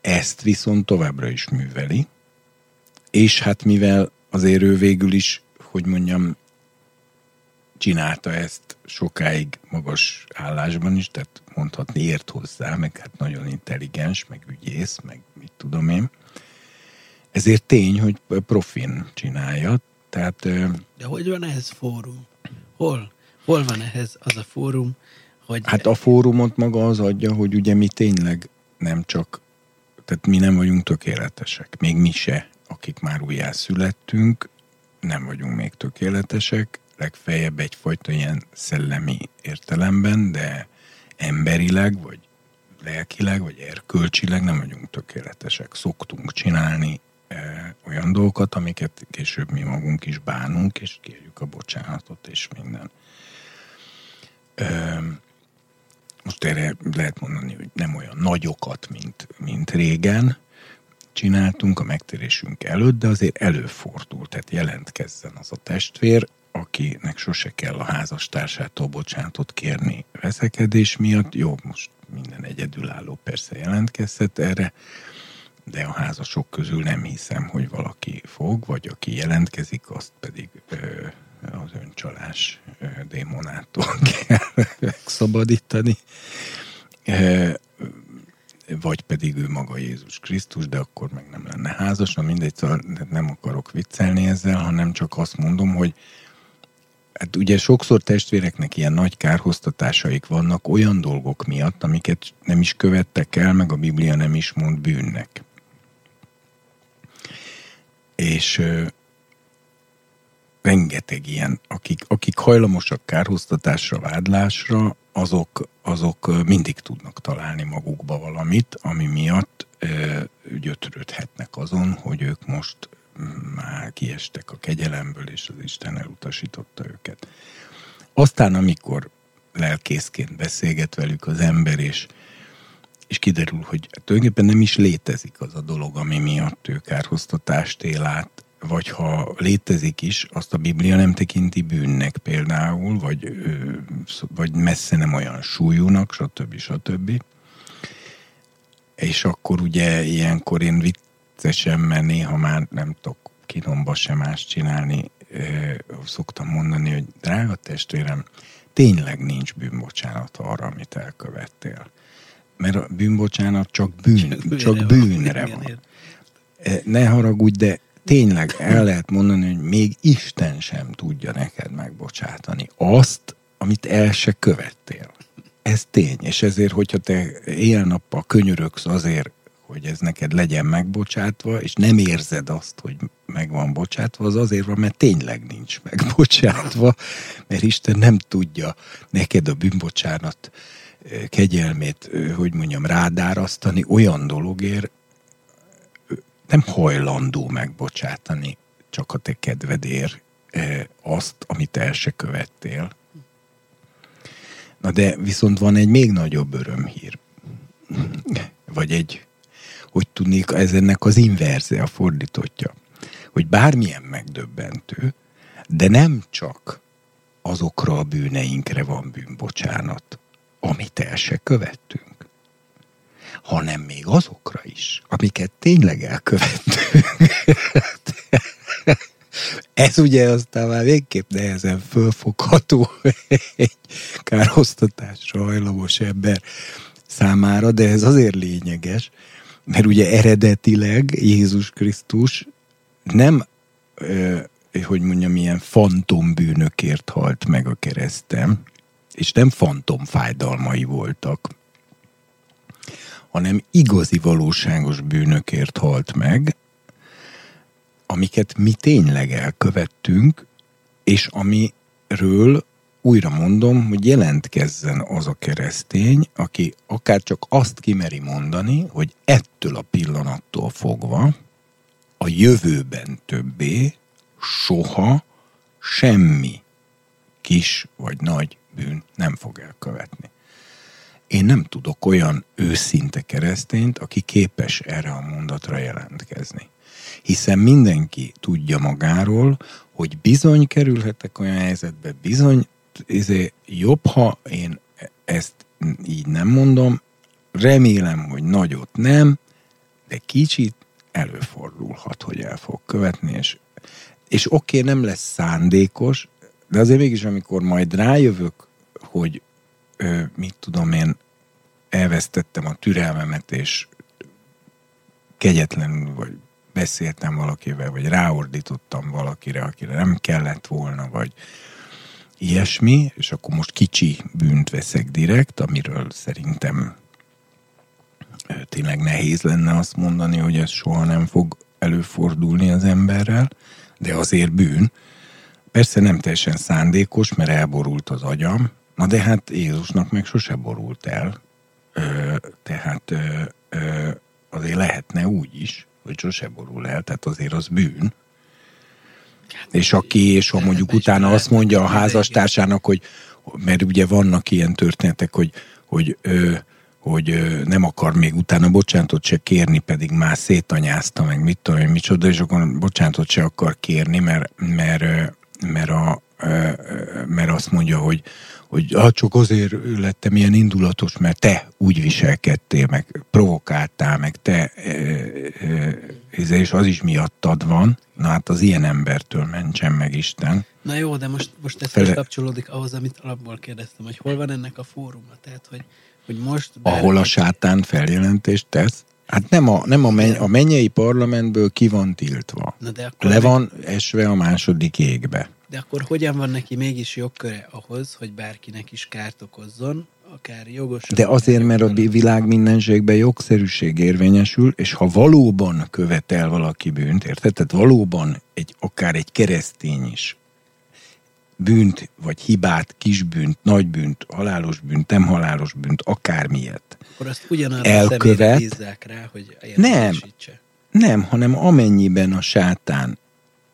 ezt viszont továbbra is műveli, és hát mivel azért ő végül is, hogy mondjam, csinálta ezt sokáig magas állásban is, tehát mondhatni ért hozzá, meg hát nagyon intelligens, meg ügyész, meg mit tudom én. Ezért tény, hogy profin csinálja, tehát... De hogy van ehhez fórum? Hol? Hol van ehhez az a fórum, hogy... Hát a fórumot maga az adja, hogy ugye mi tényleg nem csak, tehát mi nem vagyunk tökéletesek, még mi se, akik már újjá születtünk, nem vagyunk még tökéletesek, legfeljebb egyfajta ilyen szellemi értelemben, de emberileg, vagy lelkileg, vagy erkölcsileg nem vagyunk tökéletesek. Szoktunk csinálni olyan dolgokat, amiket később mi magunk is bánunk, és kérjük a bocsánatot, és minden. Most erre lehet mondani, hogy nem olyan nagyokat, mint, mint régen csináltunk a megtérésünk előtt, de azért előfordult, tehát jelentkezzen az a testvér, akinek sose kell a házastársától bocsánatot kérni veszekedés miatt. Jó, most minden egyedülálló persze jelentkezhet erre, de a házasok közül nem hiszem, hogy valaki fog, vagy aki jelentkezik, azt pedig ö, az öncsalás ö, démonától kell szabadítani. Ö, vagy pedig ő maga Jézus Krisztus, de akkor meg nem lenne házas, na mindegy, szóval nem akarok viccelni ezzel, hanem csak azt mondom, hogy Hát ugye sokszor testvéreknek ilyen nagy kárhoztatásaik vannak olyan dolgok miatt, amiket nem is követtek el, meg a Biblia nem is mond bűnnek. És ö, rengeteg ilyen, akik, akik hajlamosak kárhoztatásra, vádlásra, azok, azok mindig tudnak találni magukba valamit, ami miatt ö, gyötrődhetnek azon, hogy ők most már kiestek a kegyelemből, és az Isten elutasította őket. Aztán, amikor lelkészként beszélget velük az ember, és, és kiderül, hogy tulajdonképpen nem is létezik az a dolog, ami miatt ő kárhoztatást él át, vagy ha létezik is, azt a Biblia nem tekinti bűnnek például, vagy, vagy messze nem olyan súlyúnak, stb. stb. És akkor ugye ilyenkor én viccesen, mert néha már nem tudok kinomba sem más csinálni, szoktam mondani, hogy drága testvérem, tényleg nincs bűnbocsánat arra, amit elkövettél. Mert a bűnbocsánat csak, bűn, csak, csak bűnre van. van. Ne haragudj, de tényleg el lehet mondani, hogy még Isten sem tudja neked megbocsátani azt, amit el se követtél. Ez tény, és ezért, hogyha te éjjel-nappal könyörögsz azért, hogy ez neked legyen megbocsátva, és nem érzed azt, hogy meg van bocsátva, az azért van, mert tényleg nincs megbocsátva, mert Isten nem tudja neked a bűnbocsánat kegyelmét, hogy mondjam, rádárasztani olyan dologért, nem hajlandó megbocsátani csak a te kedvedért azt, amit el se követtél. Na de viszont van egy még nagyobb örömhír. Vagy egy hogy tudnék, ez ennek az inverze, a fordítottja. Hogy bármilyen megdöbbentő, de nem csak azokra a bűneinkre van bűnbocsánat, amit el se követtünk, hanem még azokra is, amiket tényleg elkövettünk. Ez ugye aztán már végképp nehezen fölfogható egy károsztatásra hajlamos ember számára, de ez azért lényeges, mert ugye eredetileg Jézus Krisztus nem, hogy mondjam, ilyen fantombűnökért halt meg a keresztem, és nem fantomfájdalmai voltak, hanem igazi valóságos bűnökért halt meg, amiket mi tényleg elkövettünk, és amiről újra mondom, hogy jelentkezzen az a keresztény, aki akár csak azt kimeri mondani, hogy ettől a pillanattól fogva a jövőben többé soha semmi kis vagy nagy bűn nem fog elkövetni. Én nem tudok olyan őszinte keresztényt, aki képes erre a mondatra jelentkezni. Hiszen mindenki tudja magáról, hogy bizony kerülhetek olyan helyzetbe, bizony izé, jobb, ha én ezt így nem mondom, remélem, hogy nagyot nem, de kicsit előfordulhat, hogy el fog követni, és, és oké, okay, nem lesz szándékos, de azért mégis, amikor majd rájövök, hogy ö, mit tudom én, elvesztettem a türelmemet, és kegyetlenül, vagy beszéltem valakivel, vagy ráordítottam valakire, akire nem kellett volna, vagy ilyesmi, és akkor most kicsi bűnt veszek direkt, amiről szerintem tényleg nehéz lenne azt mondani, hogy ez soha nem fog előfordulni az emberrel, de azért bűn. Persze nem teljesen szándékos, mert elborult az agyam, na de hát Jézusnak meg sose borult el. Ö, tehát ö, ö, azért lehetne úgy is, hogy sose borul el, tehát azért az bűn. Hát, és aki, és ha mondjuk utána azt mondja a házastársának, hogy mert ugye vannak ilyen történetek, hogy, hogy, ö, hogy ö, nem akar még utána bocsánatot se kérni, pedig már szétanyázta, meg mit tudom én, micsoda, és akkor bocsánatot se akar kérni, mert, mert, mert, a, mert azt mondja, hogy, hogy ah, csak azért lettem ilyen indulatos, mert te úgy viselkedtél, meg provokáltál, meg te, és az is miattad van. Na hát az ilyen embertől mentsen meg Isten. Na jó, de most, most ez Fele... kapcsolódik ahhoz, amit alapból kérdeztem, hogy hol van ennek a fóruma? Tehát, hogy, hogy most... Bármi... Ahol a sátán feljelentést tesz? Hát nem a, nem a, menny, a mennyei parlamentből ki van tiltva. Na de akkor Le van esve a második égbe. De akkor hogyan van neki mégis jogköre ahhoz, hogy bárkinek is kárt okozzon, akár jogos. De azért, mert a világ mindenségben jogszerűség érvényesül, és ha valóban követel valaki bűnt, érted? Tehát valóban egy, akár egy keresztény is bűnt, vagy hibát, kisbűnt, nagybűnt, halálos bűnt, nem halálos bűnt, akármilyet Akkor azt ugyanarra elkövet, rá, hogy nem, nem, hanem amennyiben a sátán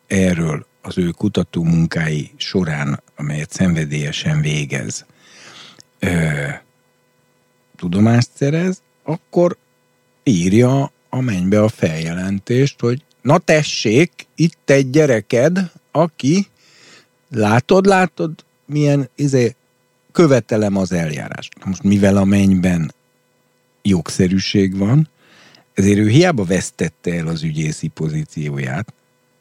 erről az ő kutató munkái során, amelyet szenvedélyesen végez, ö, tudomást szerez, akkor írja a mennybe a feljelentést, hogy na tessék, itt egy gyereked, aki, látod, látod, milyen izé, követelem az eljárást. Most mivel a mennyben jogszerűség van, ezért ő hiába vesztette el az ügyészi pozícióját,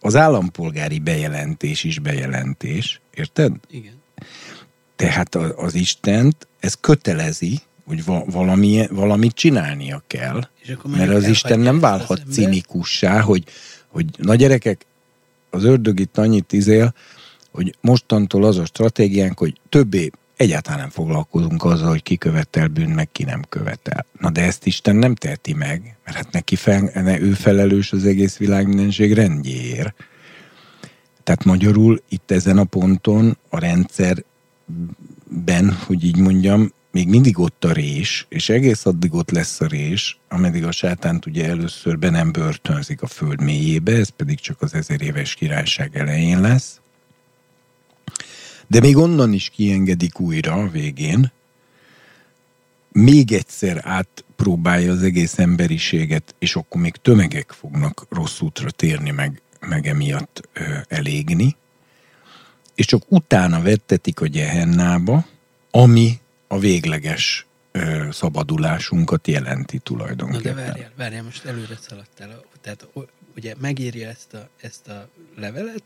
az állampolgári bejelentés is bejelentés, érted? Igen. Tehát az Istent ez kötelezi, hogy valami, valamit csinálnia kell, mert az Isten nem válhat cinikussá, hogy, hogy na gyerekek, az ördög itt annyit izél, hogy mostantól az a stratégiánk, hogy többé egyáltalán nem foglalkozunk azzal, hogy ki követel bűn, meg ki nem követel. Na de ezt Isten nem teheti meg, mert hát neki fel, ne, ő felelős az egész világ mindenség rendjéért. Tehát magyarul itt ezen a ponton a rendszerben, hogy így mondjam, még mindig ott a rés, és egész addig ott lesz a rés, ameddig a sátánt ugye először be nem börtönzik a föld mélyébe, ez pedig csak az ezer éves királyság elején lesz, de még onnan is kiengedik újra a végén, még egyszer átpróbálja az egész emberiséget, és akkor még tömegek fognak rossz útra térni, meg, meg emiatt ö, elégni, és csak utána vettetik a gyehennába, ami a végleges ö, szabadulásunkat jelenti tulajdonképpen. Na de várjál, várjál, most előre szaladtál. Tehát ugye megírja ezt a, ezt a levelet,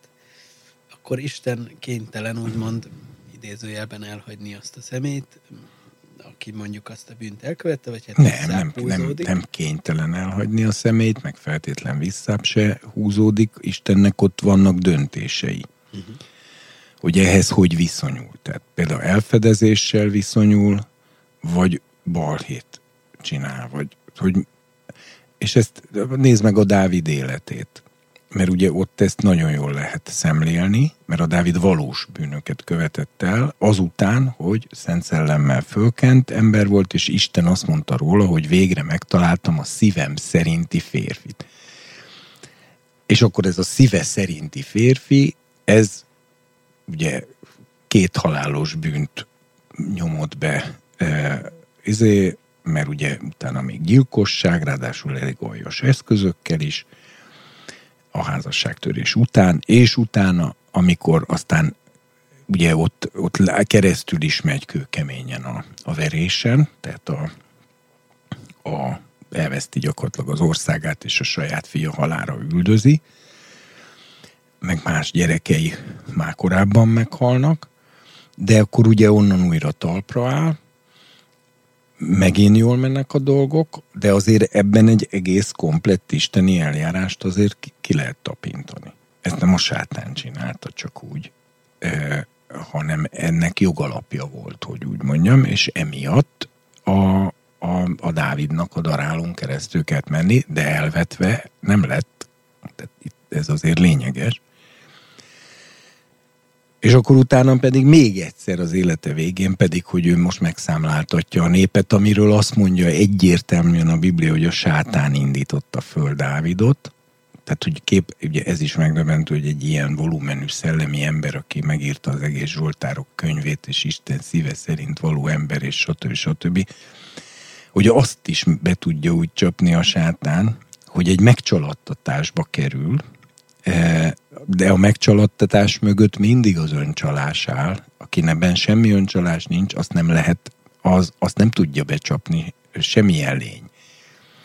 akkor Isten kénytelen úgymond idézőjelben elhagyni azt a szemét, aki mondjuk azt a bűnt elkövette, vagy hát nem, nem, nem, nem kénytelen elhagyni a szemét, meg feltétlen visszább se húzódik, Istennek ott vannak döntései. Uh-huh. Hogy ehhez hogy viszonyul. Tehát például elfedezéssel viszonyul, vagy balhét csinál, vagy hogy és ezt nézd meg a Dávid életét mert ugye ott ezt nagyon jól lehet szemlélni, mert a Dávid valós bűnöket követett el, azután, hogy Szent Szellemmel fölkent ember volt, és Isten azt mondta róla, hogy végre megtaláltam a szívem szerinti férfit. És akkor ez a szíve szerinti férfi, ez ugye két halálos bűnt nyomott be e, izé, mert ugye utána még gyilkosság, ráadásul elég aljas eszközökkel is, a házasságtörés után, és utána, amikor aztán ugye ott, ott keresztül is megy kőkeményen a, a verésen, tehát a, a, elveszti gyakorlatilag az országát, és a saját fia halára üldözi, meg más gyerekei már korábban meghalnak, de akkor ugye onnan újra talpra áll, megint jól mennek a dolgok, de azért ebben egy egész komplett isteni eljárást azért ki, lehet tapintani. Ezt nem a sátán csinálta csak úgy, hanem ennek jogalapja volt, hogy úgy mondjam, és emiatt a, a, a Dávidnak a darálón keresztül kellett menni, de elvetve nem lett, tehát itt ez azért lényeges, és akkor utána pedig még egyszer az élete végén pedig, hogy ő most megszámláltatja a népet, amiről azt mondja egyértelműen a Biblia, hogy a sátán indította föl Dávidot. Tehát, hogy kép, ugye ez is megdöbbentő, hogy egy ilyen volumenű szellemi ember, aki megírta az egész Zsoltárok könyvét, és Isten szíve szerint való ember, és stb. stb. Hogy azt is be tudja úgy csapni a sátán, hogy egy megcsalattatásba kerül, eh, de a megcsalattatás mögött mindig az öncsalás áll. Akinek semmi öncsalás nincs, azt nem lehet, az, azt nem tudja becsapni semmi lény.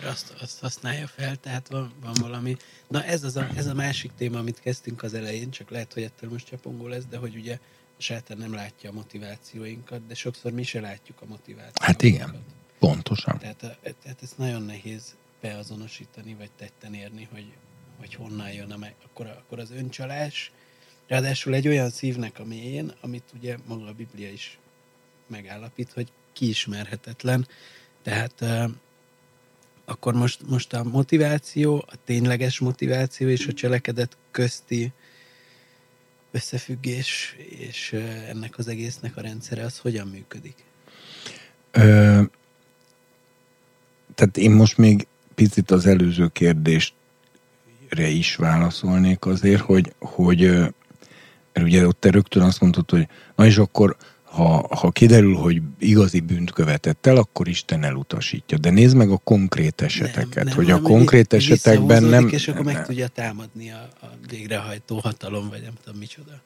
Azt, azt használja fel, tehát van, van valami. Na ez, az a, ez a másik téma, amit kezdtünk az elején, csak lehet, hogy ettől most csapongó lesz, de hogy ugye a sátán nem látja a motivációinkat, de sokszor mi se látjuk a motivációinkat. Hát igen, pontosan. Tehát, tehát ezt nagyon nehéz beazonosítani, vagy tetten érni, hogy, hogy honnan jön, a akkor, akkor az öncsalás, ráadásul egy olyan szívnek a mélyén, amit ugye maga a Biblia is megállapít, hogy kiismerhetetlen. Tehát akkor most, most a motiváció, a tényleges motiváció és a cselekedet közti összefüggés és ennek az egésznek a rendszere az hogyan működik? Ö, tehát én most még picit az előző kérdést re is válaszolnék azért, hogy, hogy mert ugye ott te rögtön azt mondtad, hogy na és akkor ha, ha kiderül, hogy igazi bűnt követett el, akkor Isten elutasítja. De nézd meg a konkrét eseteket, nem, nem, hogy a konkrét esetekben nem... És akkor meg tudja támadni a, a végrehajtó hatalom, vagy nem tudom micsoda.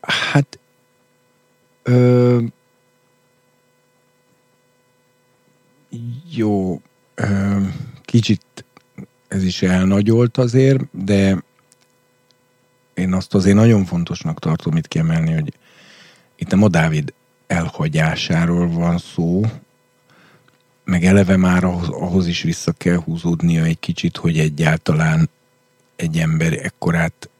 Hát... Ö, jó, ö, kicsit ez is elnagyolt azért, de én azt azért nagyon fontosnak tartom itt kiemelni, hogy itt a Dávid elhagyásáról van szó, meg eleve már ahhoz, ahhoz is vissza kell húzódnia egy kicsit, hogy egyáltalán egy ember ekkorát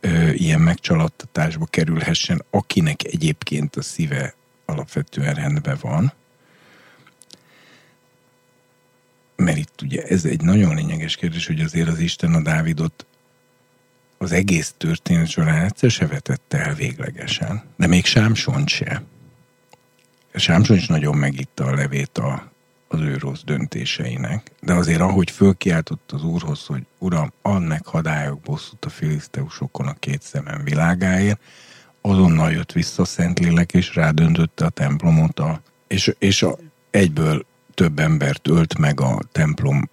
ö, ilyen megcsalattatásba kerülhessen, akinek egyébként a szíve alapvetően rendben van. mert itt ugye ez egy nagyon lényeges kérdés, hogy azért az Isten a Dávidot az egész történet során egyszer se vetette el véglegesen, de még Sámson se. Sámson is nagyon megitta a levét a, az ő rossz döntéseinek, de azért ahogy fölkiáltott az úrhoz, hogy uram, meg hadályok bosszút a filiszteusokon a két szemem világáért, azonnal jött vissza Szentlélek, és rádöntötte a templomot, a, és, és a, egyből több embert ölt meg a templom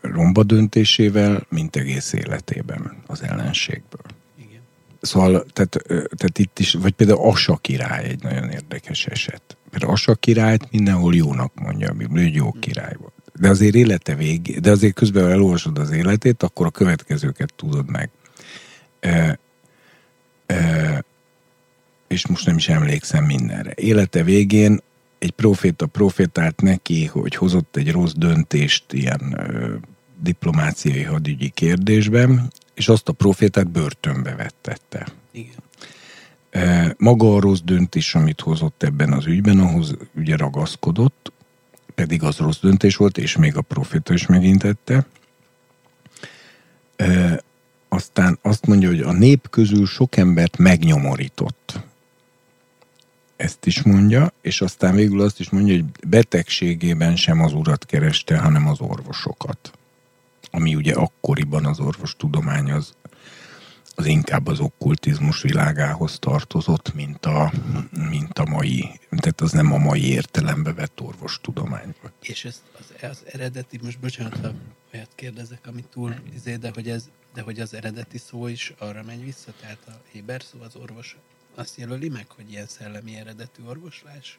romba döntésével, mint egész életében az ellenségből. Igen. Szóval, tehát, tehát itt is, vagy például Asa király egy nagyon érdekes eset. Mert Asa királyt mindenhol jónak mondja a Biblia, hogy jó király volt. De azért élete vég, de azért közben elolvasod az életét, akkor a következőket tudod meg. E, e, és most nem is emlékszem mindenre. Élete végén egy proféta profétált neki, hogy hozott egy rossz döntést ilyen ö, diplomáciai hadügyi kérdésben, és azt a profétát börtönbe vettette. Igen. E, maga a rossz döntés, amit hozott ebben az ügyben, ahhoz ugye ragaszkodott, pedig az rossz döntés volt, és még a proféta is megintette. E, aztán azt mondja, hogy a nép közül sok embert megnyomorított ezt is mondja, és aztán végül azt is mondja, hogy betegségében sem az urat kereste, hanem az orvosokat. Ami ugye akkoriban az orvostudomány az, az inkább az okkultizmus világához tartozott, mint a, mint a mai, tehát az nem a mai értelembe vett orvostudomány. És ez az, az eredeti, most bocsánat, ha olyat kérdezek, amit túl izé, de hogy, ez, de hogy az eredeti szó is arra megy vissza, tehát a héber szó az orvos azt jelöli meg, hogy ilyen szellemi eredetű orvoslás?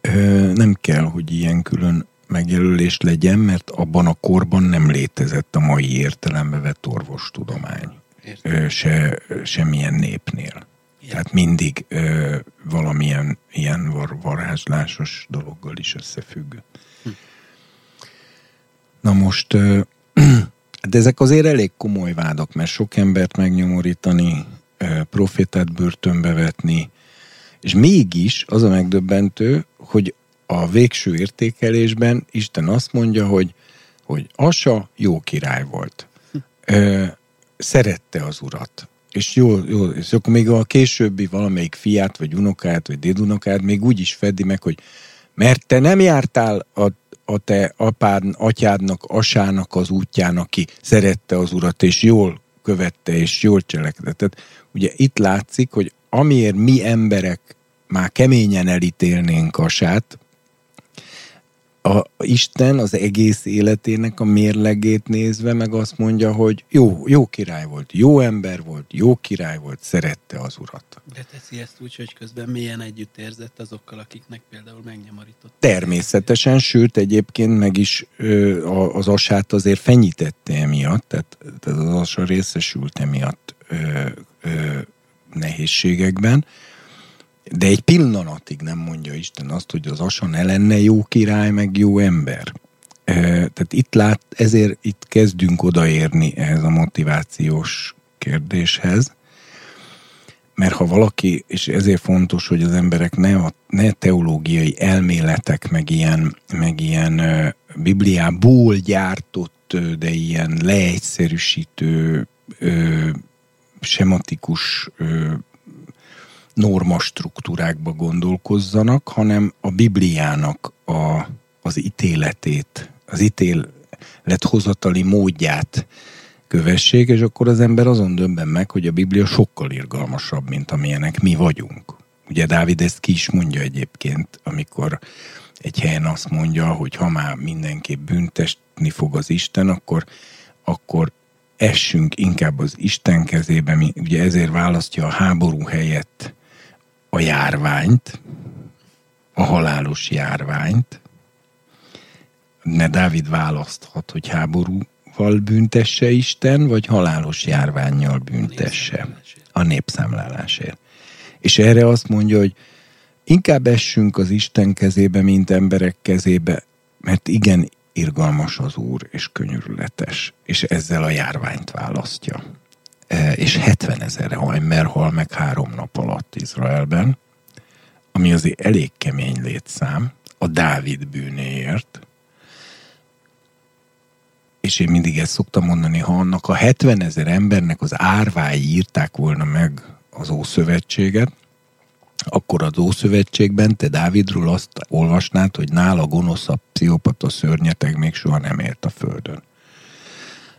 Ö, nem kell, hogy ilyen külön megjelölés legyen, mert abban a korban nem létezett a mai értelembe vett orvostudomány. Ö, se, semmilyen népnél. Igen. Tehát mindig ö, valamilyen ilyen var, varázslásos dologgal is összefügg. Hm. Na most, ö, de ezek azért elég komoly vádak, mert sok embert megnyomorítani, profétát börtönbe vetni, és mégis az a megdöbbentő, hogy a végső értékelésben Isten azt mondja, hogy, hogy Asa jó király volt. Ö, szerette az urat. És jó, jó, és akkor még a későbbi valamelyik fiát, vagy unokát, vagy dédunokát még úgy is fedi meg, hogy mert te nem jártál a, a te apád, atyádnak, asának az útján, aki szerette az urat, és jól követte, és jól cselekedett. Ugye itt látszik, hogy amiért mi emberek már keményen elítélnénk a sát, a Isten az egész életének a mérlegét nézve meg azt mondja, hogy jó, jó király volt, jó ember volt, jó király volt, szerette az urat. De teszi ezt úgy, hogy közben milyen együtt érzett azokkal, akiknek például megnyomorított. Természetesen, sőt egyébként meg is ö, az asát azért fenyítette emiatt, tehát, tehát az asa részesült emiatt ö, ö, nehézségekben de egy pillanatig nem mondja Isten azt, hogy az Asa ne lenne jó király, meg jó ember. Tehát itt lát, ezért itt kezdünk odaérni ehhez a motivációs kérdéshez, mert ha valaki, és ezért fontos, hogy az emberek ne, a, ne teológiai elméletek, meg ilyen, meg ilyen Bibliából gyártott, de ilyen leegyszerűsítő, sematikus normastruktúrákba gondolkozzanak, hanem a Bibliának a, az ítéletét, az ítélethozatali módját kövessék, és akkor az ember azon döbben meg, hogy a Biblia sokkal irgalmasabb, mint amilyenek mi vagyunk. Ugye Dávid ezt ki is mondja egyébként, amikor egy helyen azt mondja, hogy ha már mindenképp büntesni fog az Isten, akkor, akkor essünk inkább az Isten kezébe, ugye ezért választja a háború helyett a járványt, a halálos járványt, ne Dávid választhat, hogy háborúval büntesse Isten, vagy halálos járványjal büntesse a népszámlálásért. És erre azt mondja, hogy inkább essünk az Isten kezébe, mint emberek kezébe, mert igen, irgalmas az Úr, és könyörületes, és ezzel a járványt választja. E, és 70 ezer ember hal meg három nap alatt Izraelben, ami azért elég kemény létszám a Dávid bűnéért, és én mindig ezt szoktam mondani, ha annak a 70 ezer embernek az árvái írták volna meg az Ószövetséget, akkor az Ószövetségben te Dávidról azt olvasnád, hogy nála gonoszabb pszichopata szörnyeteg még soha nem ért a földön.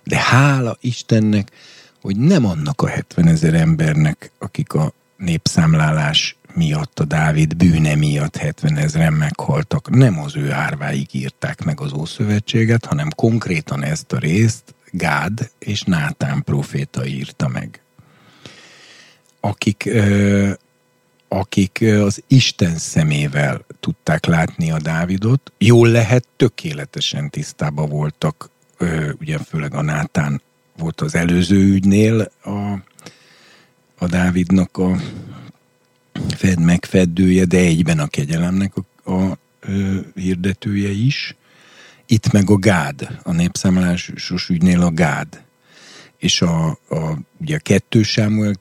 De hála Istennek, hogy nem annak a 70 ezer embernek, akik a népszámlálás miatt, a Dávid bűne miatt 70 ezeren meghaltak, nem az ő árváig írták meg az Ószövetséget, hanem konkrétan ezt a részt Gád és Nátán proféta írta meg. akik, akik az Isten szemével tudták látni a Dávidot, jól lehet tökéletesen tisztában voltak, ugye főleg a Nátán volt az előző ügynél a, a Dávidnak a fed megfeddője, de egyben a kegyelemnek a, a, a hirdetője is. Itt meg a Gád, a népszámlásos ügynél a Gád. És a, a, ugye a kettő Sámuel,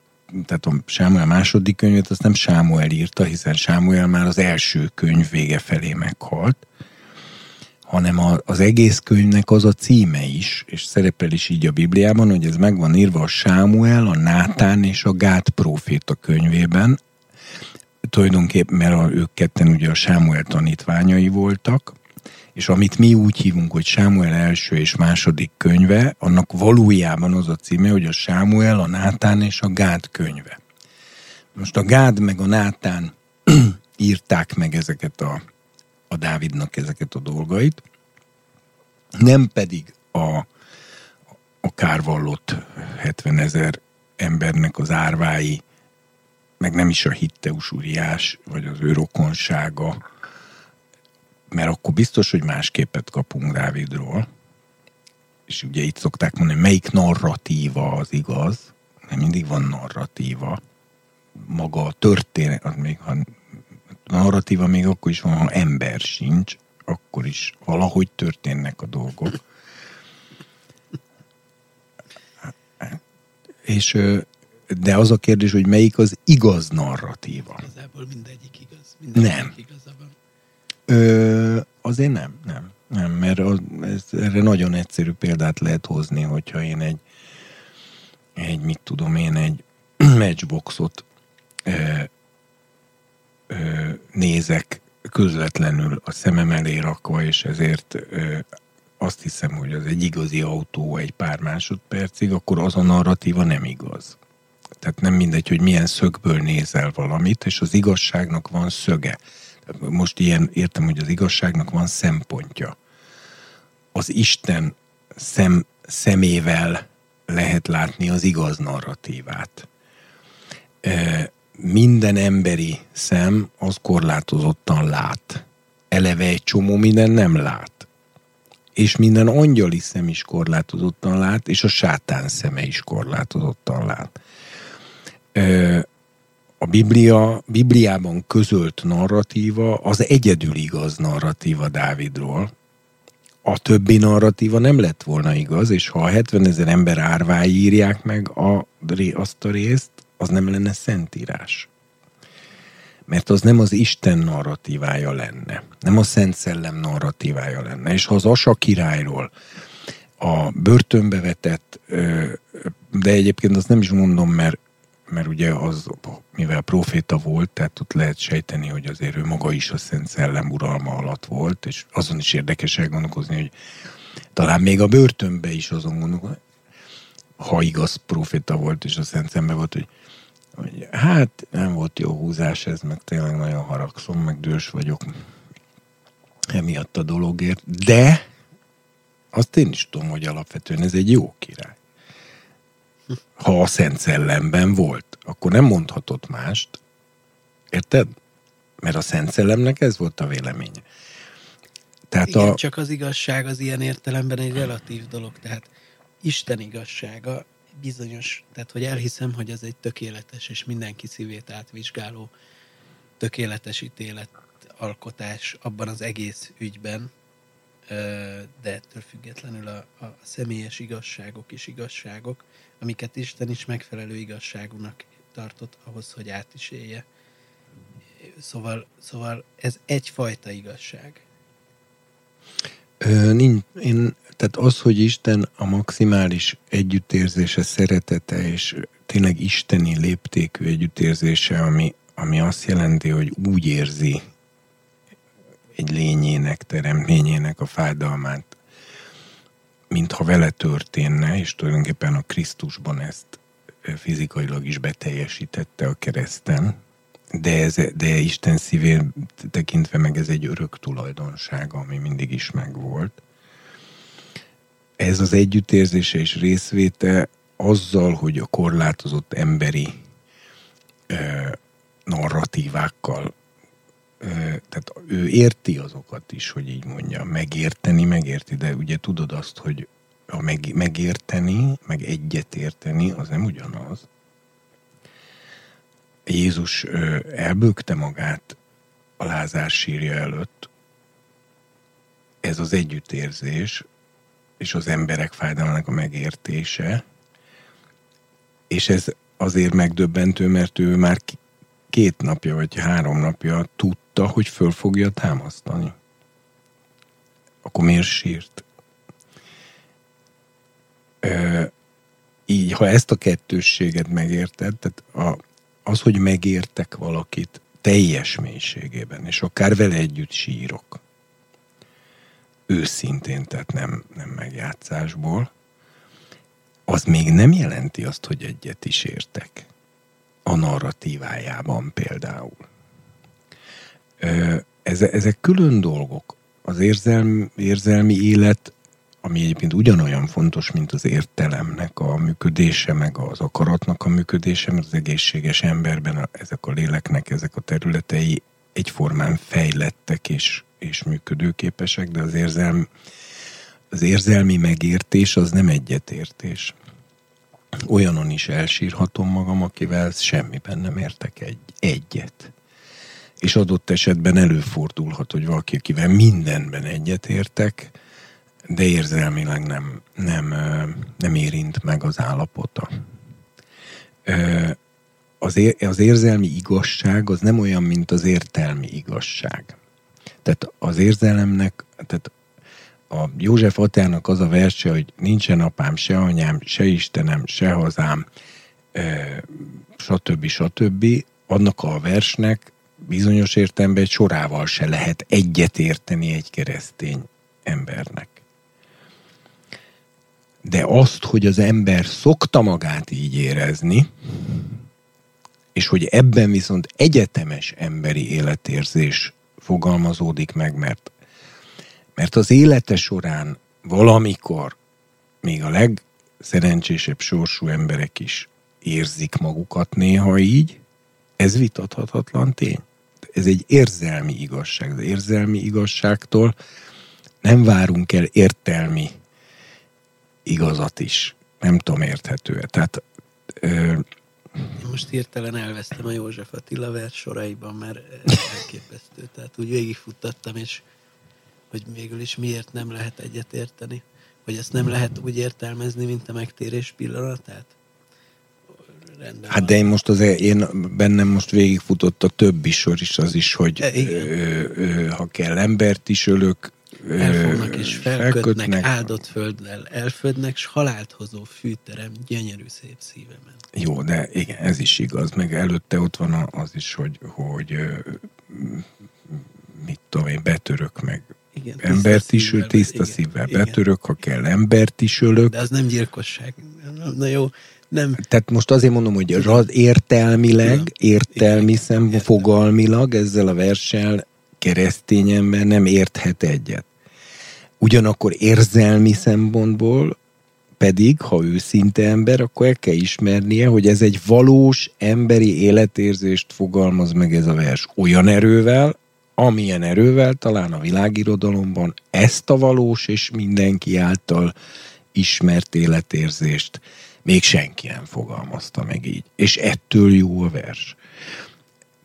tehát a Sámuel második könyvet, azt nem Sámuel írta, hiszen Sámuel már az első könyv vége felé meghalt, hanem a, az egész könyvnek az a címe is, és szerepel is így a Bibliában, hogy ez meg van írva a Sámuel, a Nátán és a Gát próféta könyvében, tulajdonképpen, mert ők ketten ugye a Sámuel tanítványai voltak, és amit mi úgy hívunk, hogy Sámuel első és második könyve, annak valójában az a címe, hogy a Sámuel, a Nátán és a Gád könyve. Most a Gád meg a Nátán írták meg ezeket a, a Dávidnak ezeket a dolgait, nem pedig a, a kárvallott 70 ezer embernek az árvái, meg nem is a hitteus uriás, vagy az ő rokonsága, mert akkor biztos, hogy más képet kapunk Dávidról, és ugye itt szokták mondani, melyik narratíva az igaz, nem mindig van narratíva, maga a történet, az még ha narratíva még akkor is van, ha ember sincs, akkor is valahogy történnek a dolgok. És de az a kérdés, hogy melyik az igaz narratíva. Igazából mindegyik igaz. Mindegyik nem. Igaza van. Ö, azért nem, nem. Nem, mert az, ez, erre nagyon egyszerű példát lehet hozni, hogyha én egy, egy mit tudom én, egy matchboxot ö, ö, nézek közvetlenül a szemem elé rakva, és ezért ö, azt hiszem, hogy az egy igazi autó egy pár másodpercig, akkor az a narratíva nem igaz. Tehát nem mindegy, hogy milyen szögből nézel valamit, és az igazságnak van szöge. Most ilyen értem, hogy az igazságnak van szempontja. Az Isten szem, szemével lehet látni az igaz narratívát. Minden emberi szem az korlátozottan lát. Eleve egy csomó minden nem lát. És minden angyali szem is korlátozottan lát, és a sátán szeme is korlátozottan lát a Biblia, Bibliában közölt narratíva az egyedül igaz narratíva Dávidról. A többi narratíva nem lett volna igaz, és ha a 70 ezer ember árvái írják meg a, azt a részt, az nem lenne szentírás. Mert az nem az Isten narratívája lenne, nem a Szent Szellem narratívája lenne. És ha az Asa királyról a börtönbe vetett, de egyébként azt nem is mondom, mert mert ugye az, mivel proféta volt, tehát ott lehet sejteni, hogy azért ő maga is a Szent Szellem uralma alatt volt, és azon is érdekes elgondolkozni, hogy talán még a börtönbe is azon gondolkozni, ha igaz proféta volt, és a Szent Szembe volt, hogy, hogy hát nem volt jó húzás ez, meg tényleg nagyon haragszom, meg dühös vagyok emiatt a dologért, de azt én is tudom, hogy alapvetően ez egy jó király ha a Szent Szellemben volt, akkor nem mondhatott mást. Érted? Mert a Szent Szellemnek ez volt a véleménye. Tehát Igen, a... csak az igazság az ilyen értelemben egy relatív dolog. Tehát Isten igazsága bizonyos, tehát hogy elhiszem, hogy ez egy tökéletes és mindenki szívét átvizsgáló tökéletes ítélet alkotás abban az egész ügyben, de ettől függetlenül a, a személyes igazságok is igazságok, amiket Isten is megfelelő igazságúnak tartott ahhoz, hogy át is élje. Szóval, szóval ez egyfajta igazság. Ö, nincs, én, tehát az, hogy Isten a maximális együttérzése, szeretete, és tényleg isteni léptékű együttérzése, ami, ami azt jelenti, hogy úgy érzi egy lényének, teremtményének a fájdalmát, mintha vele történne, és tulajdonképpen a Krisztusban ezt fizikailag is beteljesítette a kereszten, de, ez, de Isten szívén tekintve meg ez egy örök tulajdonsága, ami mindig is megvolt. Ez az együttérzése és részvéte azzal, hogy a korlátozott emberi narratívákkal tehát ő érti azokat is, hogy így mondja, megérteni, megérti, de ugye tudod azt, hogy a meg, megérteni, meg egyet érteni, az nem ugyanaz. Jézus elbökte magát a Lázár sírja előtt. Ez az együttérzés, és az emberek fájdalmának a megértése, és ez azért megdöbbentő, mert ő már két napja vagy három napja tudta, hogy föl fogja támasztani. Akkor miért sírt? Ö, így, ha ezt a kettősséget megérted, tehát a, az, hogy megértek valakit teljes mélységében, és akár vele együtt sírok, őszintén, tehát nem, nem megjátszásból, az még nem jelenti azt, hogy egyet is értek a narratívájában például. Ezek külön dolgok. Az érzelmi, érzelmi élet, ami egyébként ugyanolyan fontos, mint az értelemnek a működése, meg az akaratnak a működése, mert az egészséges emberben ezek a léleknek, ezek a területei egyformán fejlettek és, és működőképesek, de az érzelmi, az érzelmi megértés az nem egyetértés olyanon is elsírhatom magam, akivel semmiben nem értek egy, egyet. És adott esetben előfordulhat, hogy valaki, akivel mindenben egyet értek, de érzelmileg nem, nem, nem érint meg az állapota. Az, ér, az érzelmi igazság az nem olyan, mint az értelmi igazság. Tehát az érzelemnek, tehát a József Attának az a verse, hogy nincsen apám, se anyám, se Istenem, se hazám, stb. stb. Annak a versnek bizonyos értelemben egy sorával se lehet egyet érteni egy keresztény embernek. De azt, hogy az ember szokta magát így érezni, és hogy ebben viszont egyetemes emberi életérzés fogalmazódik meg, mert mert az élete során valamikor még a legszerencsésebb sorsú emberek is érzik magukat néha így, ez vitathatatlan tény. Ez egy érzelmi igazság. Az érzelmi igazságtól nem várunk el értelmi igazat is. Nem tudom, érthető. Tehát ö, most hirtelen elvesztem a József Attila vers soraiban, mert elképesztő. Tehát úgy végigfuttattam, és hogy végül is miért nem lehet egyetérteni? Hogy ezt nem lehet úgy értelmezni, mint a megtérés pillanatát? Rendben hát de én most az, én bennem most végigfutott a többi sor is az is, hogy e, ö, ö, ha kell embert is ölök, elfognak és felkötnek, felkötnek, áldott földdel elfödnek, s halált hozó fűterem gyönyörű szép szívemen. Jó, de igen, ez is igaz, meg előtte ott van az is, hogy, hogy mit tudom én, betörök, meg igen, embert is öl, tiszta igen, szívvel igen. betörök, ha kell embert is ölök. De az nem gyilkosság. Na jó, nem. Tehát most azért mondom, hogy rad értelmileg, értelmi szem, fogalmilag ezzel a verssel keresztény ember nem érthet egyet. Ugyanakkor érzelmi szempontból pedig, ha őszinte ember, akkor el kell ismernie, hogy ez egy valós emberi életérzést fogalmaz meg ez a vers olyan erővel, amilyen erővel talán a világirodalomban ezt a valós és mindenki által ismert életérzést még senki nem fogalmazta meg így. És ettől jó a vers.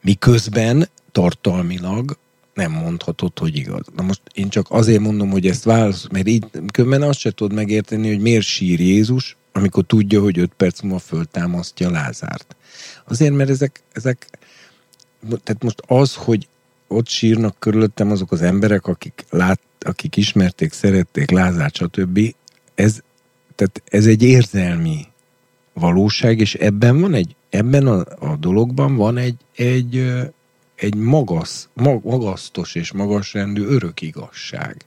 Miközben tartalmilag nem mondhatod, hogy igaz. Na most én csak azért mondom, hogy ezt válasz, mert így különben azt se tudod megérteni, hogy miért sír Jézus, amikor tudja, hogy öt perc múlva föltámasztja Lázárt. Azért, mert ezek, ezek tehát most az, hogy ott sírnak körülöttem azok az emberek, akik, lát, akik ismerték, szerették Lázát, stb. Ez, tehát ez egy érzelmi valóság, és ebben van egy, ebben a, a dologban van egy, egy, egy magas, magasztos és magasrendű örök igazság.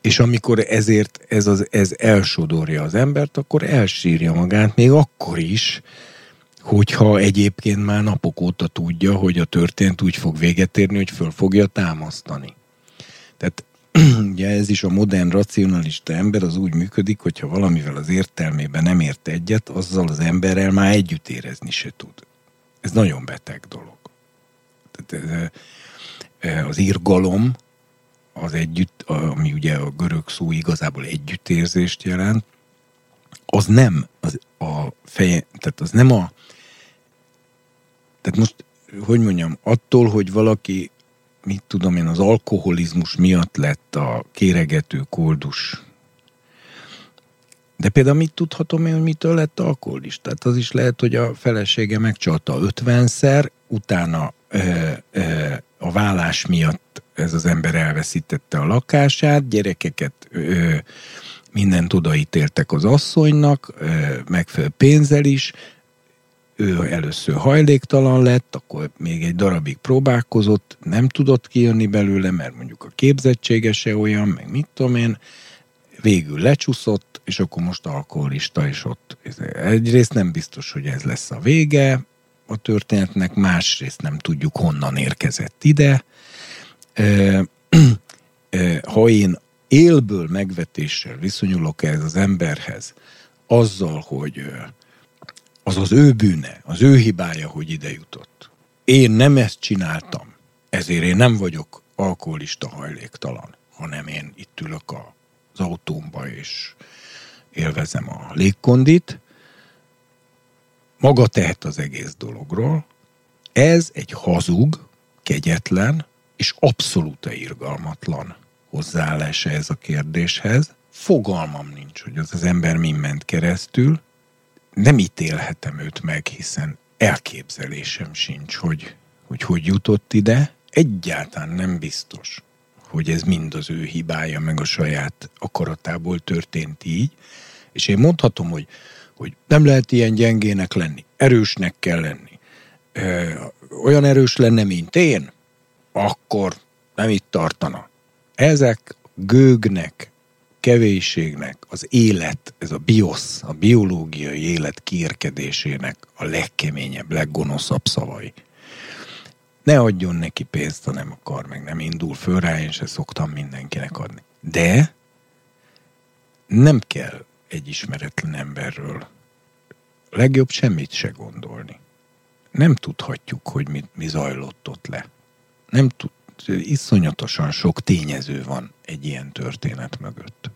És amikor ezért ez, az, ez elsodorja az embert, akkor elsírja magát, még akkor is, hogyha egyébként már napok óta tudja, hogy a történet úgy fog véget érni, hogy föl fogja támasztani. Tehát ugye ez is a modern racionalista ember az úgy működik, hogyha valamivel az értelmében nem ért egyet, azzal az emberrel már együtt érezni se tud. Ez nagyon beteg dolog. Tehát ez, az írgalom, az együtt, ami ugye a görög szó igazából együttérzést jelent, az nem az a feje, tehát az nem a tehát most, hogy mondjam, attól, hogy valaki mit tudom én, az alkoholizmus miatt lett a kéregető koldus. De például mit tudhatom én, hogy mitől lett alkoholista? Tehát az is lehet, hogy a felesége megcsalta 50-szer, utána ö, ö, a vállás miatt ez az ember elveszítette a lakását, gyerekeket ö, mindent odaítéltek az asszonynak, ö, megfelelő pénzzel is, ő először hajléktalan lett, akkor még egy darabig próbálkozott, nem tudott kijönni belőle, mert mondjuk a képzettsége se olyan, meg mit tudom én, végül lecsúszott, és akkor most alkoholista, és ott egyrészt nem biztos, hogy ez lesz a vége a történetnek, másrészt nem tudjuk, honnan érkezett ide. Ha én élből megvetéssel viszonyulok ez az emberhez, azzal, hogy az az ő bűne, az ő hibája, hogy ide jutott. Én nem ezt csináltam, ezért én nem vagyok alkoholista hajléktalan, hanem én itt ülök az autómba és élvezem a légkondit. Maga tehet az egész dologról. Ez egy hazug, kegyetlen és abszolút irgalmatlan hozzáállása ez a kérdéshez. Fogalmam nincs, hogy az az ember mind ment keresztül, nem ítélhetem őt meg, hiszen elképzelésem sincs, hogy hogy, hogy jutott ide. Egyáltalán nem biztos, hogy ez mind az ő hibája, meg a saját akaratából történt így. És én mondhatom, hogy, hogy nem lehet ilyen gyengének lenni, erősnek kell lenni. Ö, olyan erős lenne, mint én, akkor nem itt tartana. Ezek gőgnek, kevésségnek, az élet, ez a biosz, a biológiai élet kiérkedésének a legkeményebb, leggonoszabb szavai. Ne adjon neki pénzt, ha nem akar, meg nem indul föl rá, én se szoktam mindenkinek adni. De nem kell egy ismeretlen emberről legjobb semmit se gondolni. Nem tudhatjuk, hogy mi, mi zajlott ott le. Nem tud, iszonyatosan sok tényező van egy ilyen történet mögött.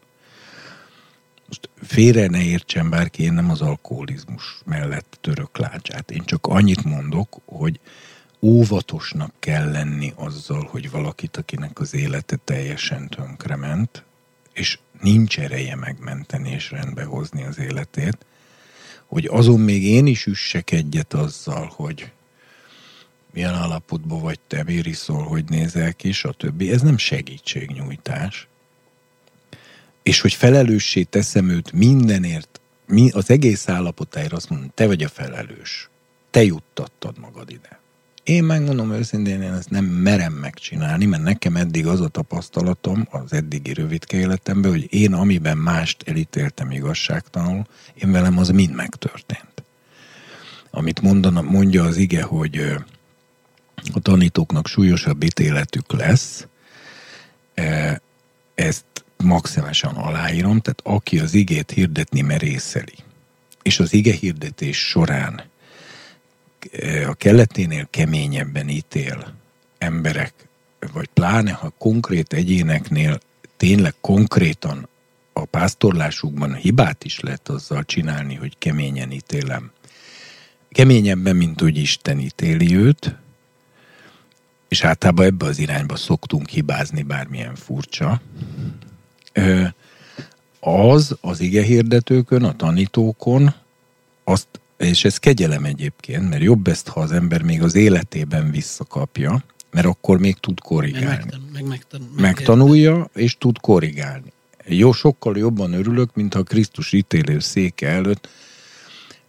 Most félre ne értsen bárki, én nem az alkoholizmus mellett török lácsát. Én csak annyit mondok, hogy óvatosnak kell lenni azzal, hogy valakit, akinek az élete teljesen tönkrement, és nincs ereje megmenteni és rendbehozni az életét, hogy azon még én is üssek egyet azzal, hogy milyen állapotban vagy te, miért szól, hogy nézel ki, stb. Ez nem segítségnyújtás. És hogy felelőssé teszem őt mindenért, mi, az egész állapotáért azt mondom, te vagy a felelős. Te juttattad magad ide. Én megmondom őszintén, én ezt nem merem megcsinálni, mert nekem eddig az a tapasztalatom az eddigi rövid életemben, hogy én amiben mást elítéltem igazságtalanul, én velem az mind megtörtént. Amit mondana, mondja az ige, hogy a tanítóknak súlyosabb ítéletük lesz, ezt maximálisan aláírom, tehát aki az igét hirdetni merészeli, és az ige hirdetés során e, a kelleténél keményebben ítél emberek, vagy pláne ha konkrét egyéneknél tényleg konkrétan a pásztorlásukban hibát is lehet azzal csinálni, hogy keményen ítélem. Keményebben, mint hogy Isten ítéli őt, és általában ebbe az irányba szoktunk hibázni, bármilyen furcsa, az az ige hirdetőkön, a tanítókon, azt, és ez kegyelem egyébként, mert jobb ezt, ha az ember még az életében visszakapja, mert akkor még tud korrigálni. Meg, meg, megtan, meg Megtanulja, és tud korrigálni. Jó, sokkal jobban örülök, mint ha Krisztus ítélő széke előtt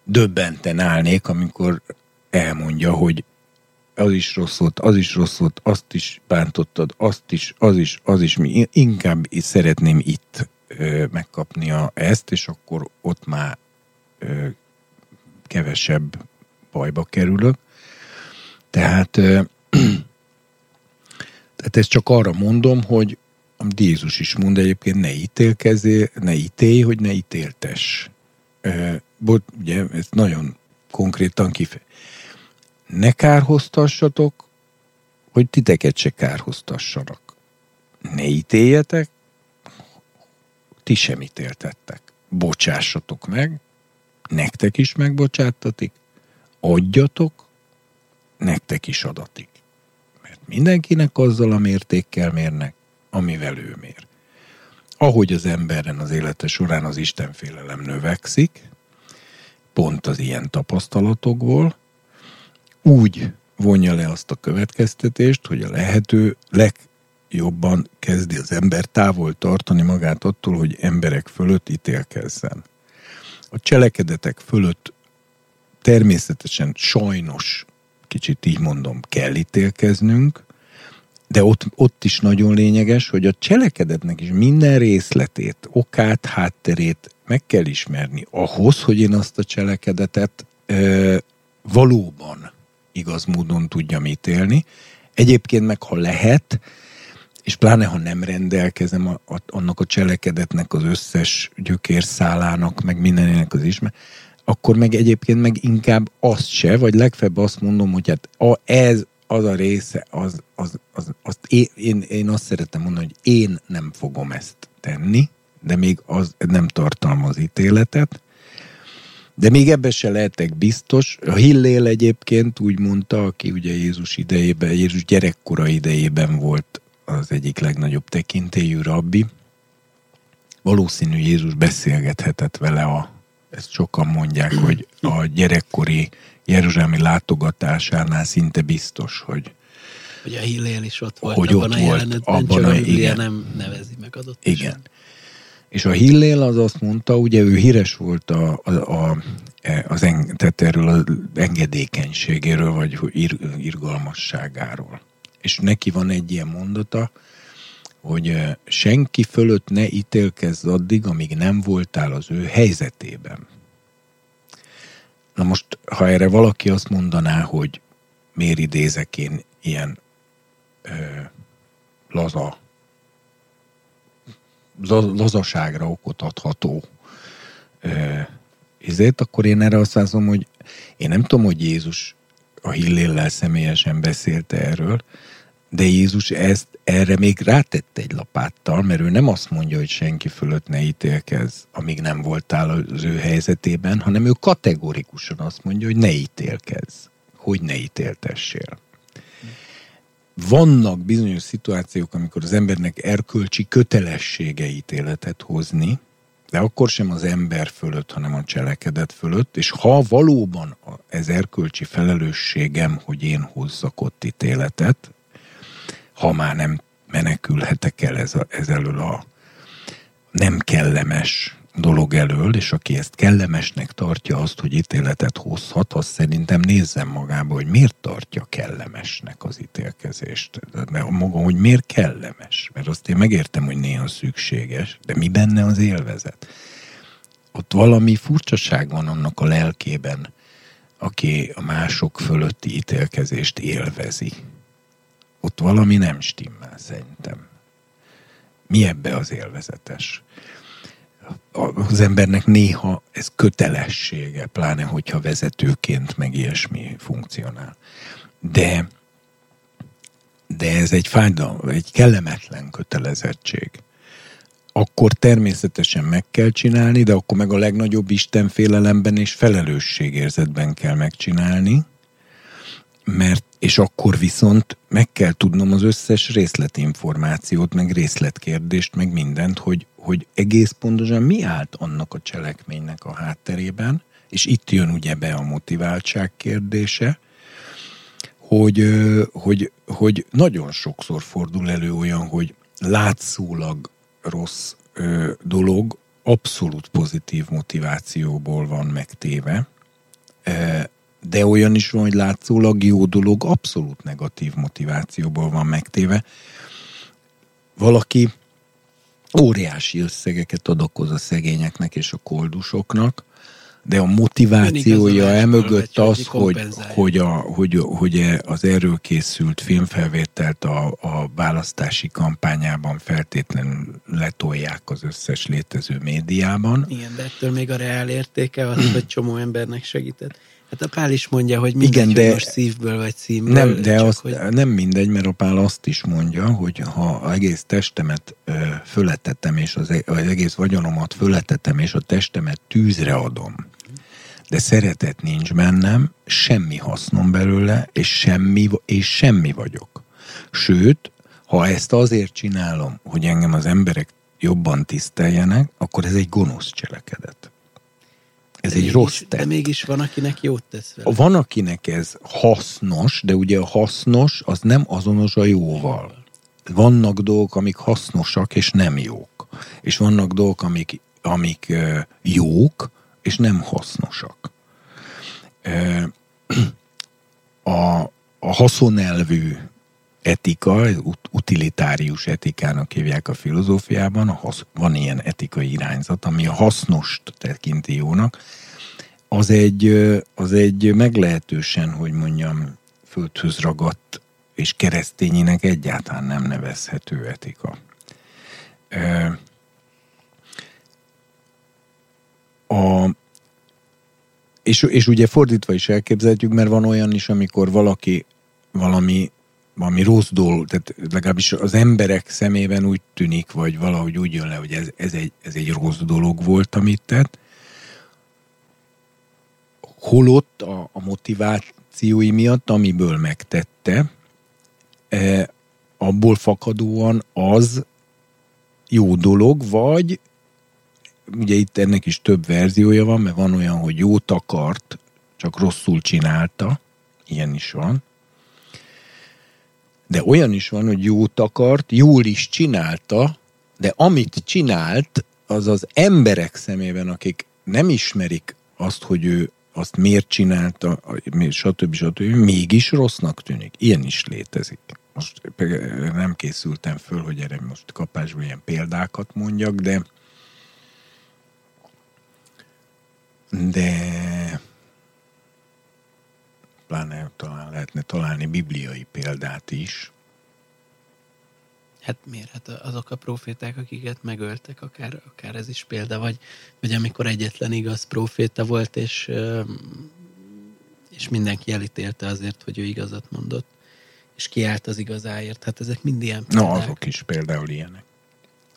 döbbenten állnék, amikor elmondja, hogy az is rossz volt, az is rossz volt, azt is bántottad, azt is, az is, az is. Mi inkább szeretném itt ö, a, ezt, és akkor ott már ö, kevesebb bajba kerülök. Tehát, ö, tehát ezt csak arra mondom, hogy amit Jézus is mond egyébként, ne ítélkezé, ne ítélj, hogy ne ítéltes. E, ugye, ez nagyon konkrétan kifejez. Ne kárhoztassatok, hogy titeket se kárhoztassanak. Ne ítéljetek, ti sem ítéltettek. Bocsássatok meg, nektek is megbocsáttatik, adjatok, nektek is adatik. Mert mindenkinek azzal a mértékkel mérnek, amivel ő mér. Ahogy az emberen az élete során az Istenfélelem növekszik, pont az ilyen tapasztalatokból, úgy vonja le azt a következtetést, hogy a lehető legjobban kezdi az ember távol tartani magát attól, hogy emberek fölött ítélkezzen. A cselekedetek fölött természetesen sajnos, kicsit így mondom, kell ítélkeznünk, de ott, ott is nagyon lényeges, hogy a cselekedetnek is minden részletét, okát, hátterét meg kell ismerni ahhoz, hogy én azt a cselekedetet e, valóban igaz módon tudjam ítélni. Egyébként meg, ha lehet, és pláne ha nem rendelkezem a, a, annak a cselekedetnek az összes gyökérszálának, meg mindenének az ismer, akkor meg egyébként meg inkább azt se, vagy legfeljebb azt mondom, hogy hát a, ez az a része, az, az, az, azt én, én, én azt szeretem mondani, hogy én nem fogom ezt tenni, de még az nem tartalmaz ítéletet, de még ebben se lehetek biztos. A Hillél egyébként úgy mondta, aki ugye Jézus idejében, Jézus gyerekkora idejében volt az egyik legnagyobb tekintélyű rabbi. Valószínű Jézus beszélgethetett vele a, ezt sokan mondják, hogy a gyerekkori Jeruzsálemi látogatásánál szinte biztos, hogy hogy a Hillél is ott volt hogy abban ott a volt, jelenetben, abban csak a- a Biblia igen. nem nevezi meg adott Igen. És a Hillél az azt mondta, ugye ő híres volt a, a, a, az en, tehát erről az engedékenységéről, vagy ir, irgalmasságáról. És neki van egy ilyen mondata, hogy eh, senki fölött ne ítélkezz addig, amíg nem voltál az ő helyzetében. Na most, ha erre valaki azt mondaná, hogy miért idézek én ilyen ö, laza za- lazaságra okot adható izét, akkor én erre azt mondom, hogy én nem tudom, hogy Jézus a Hilléllel személyesen beszélte erről, de Jézus ezt erre még rátett egy lapáttal, mert ő nem azt mondja, hogy senki fölött ne ítélkezz, amíg nem voltál az ő helyzetében, hanem ő kategorikusan azt mondja, hogy ne ítélkezz, hogy ne ítéltessél. Vannak bizonyos szituációk, amikor az embernek erkölcsi kötelessége ítéletet hozni, de akkor sem az ember fölött, hanem a cselekedet fölött, és ha valóban ez erkölcsi felelősségem, hogy én hozzak ott ítéletet, ha már nem menekülhetek el ez, a, ez elől a nem kellemes dolog elől, és aki ezt kellemesnek tartja azt, hogy ítéletet hozhat, azt szerintem nézzem magába, hogy miért tartja kellemesnek az ítélkezést. De maga, hogy miért kellemes. Mert azt én megértem, hogy néha szükséges, de mi benne az élvezet? Ott valami furcsaság van annak a lelkében, aki a mások fölötti ítélkezést élvezi. Ott valami nem stimmel szerintem. Mi ebbe az élvezetes? Az embernek néha ez kötelessége, pláne hogyha vezetőként meg ilyesmi funkcionál. De, de ez egy fájdalom, egy kellemetlen kötelezettség. Akkor természetesen meg kell csinálni, de akkor meg a legnagyobb istenfélelemben és felelősségérzetben kell megcsinálni, mert és akkor viszont meg kell tudnom az összes részletinformációt, meg részletkérdést, meg mindent, hogy, hogy egész pontosan mi állt annak a cselekménynek a hátterében, és itt jön ugye be a motiváltság kérdése, hogy, hogy, hogy nagyon sokszor fordul elő olyan, hogy látszólag rossz dolog abszolút pozitív motivációból van megtéve, de olyan is van, hogy látszólag jó dolog abszolút negatív motivációból van megtéve. Valaki óriási összegeket adakoz a szegényeknek és a koldusoknak, de a motivációja emögött az, hogy, hogy, a, hogy, hogy az erről készült filmfelvételt a, a választási kampányában feltétlenül letolják az összes létező médiában. Igen, de ettől még a reál értéke az, hogy csomó embernek segített. Hát a Pál is mondja, hogy mindegy, Igen, de most szívből vagy szívből. Nem, de azt, hogy... nem mindegy, mert a Pál azt is mondja, hogy ha egész testemet föletettem, és az, az egész vagyonomat föletettem, és a testemet tűzre adom, de szeretet nincs bennem, semmi hasznom belőle, és semmi, és semmi vagyok. Sőt, ha ezt azért csinálom, hogy engem az emberek jobban tiszteljenek, akkor ez egy gonosz cselekedet. Ez de egy mégis, rossz tett. De mégis van, akinek jót tesz vele. Van, akinek ez hasznos, de ugye a hasznos az nem azonos a jóval. Vannak dolgok, amik hasznosak és nem jók. És vannak dolgok, amik, amik jók, és nem hasznosak. A, a haszonelvű etika, utilitárius etikának hívják a filozófiában, van ilyen etikai irányzat, ami a hasznost tekinti jónak, az egy, az egy meglehetősen, hogy mondjam, földhöz ragadt és keresztényinek egyáltalán nem nevezhető etika. A, és, és ugye fordítva is elképzelhetjük, mert van olyan is, amikor valaki valami valami rossz dolog, tehát legalábbis az emberek szemében úgy tűnik, vagy valahogy úgy jön le, hogy ez, ez, egy, ez egy rossz dolog volt, amit tett. Holott a, a motivációi miatt, amiből megtette, e, abból fakadóan az jó dolog, vagy ugye itt ennek is több verziója van, mert van olyan, hogy jót akart, csak rosszul csinálta, ilyen is van, de olyan is van, hogy jót akart, jól is csinálta, de amit csinált, az az emberek szemében, akik nem ismerik azt, hogy ő azt miért csinálta, stb. stb. mégis rossznak tűnik. Ilyen is létezik. Most nem készültem föl, hogy erre most kapásban ilyen példákat mondjak, de de pláne talán lehetne találni bibliai példát is. Hát miért? Hát azok a proféták, akiket megöltek, akár, akár ez is példa, vagy, vagy amikor egyetlen igaz proféta volt, és, és mindenki elítélte azért, hogy ő igazat mondott, és kiállt az igazáért. Hát ezek mind ilyen példák. No, azok is például ilyenek.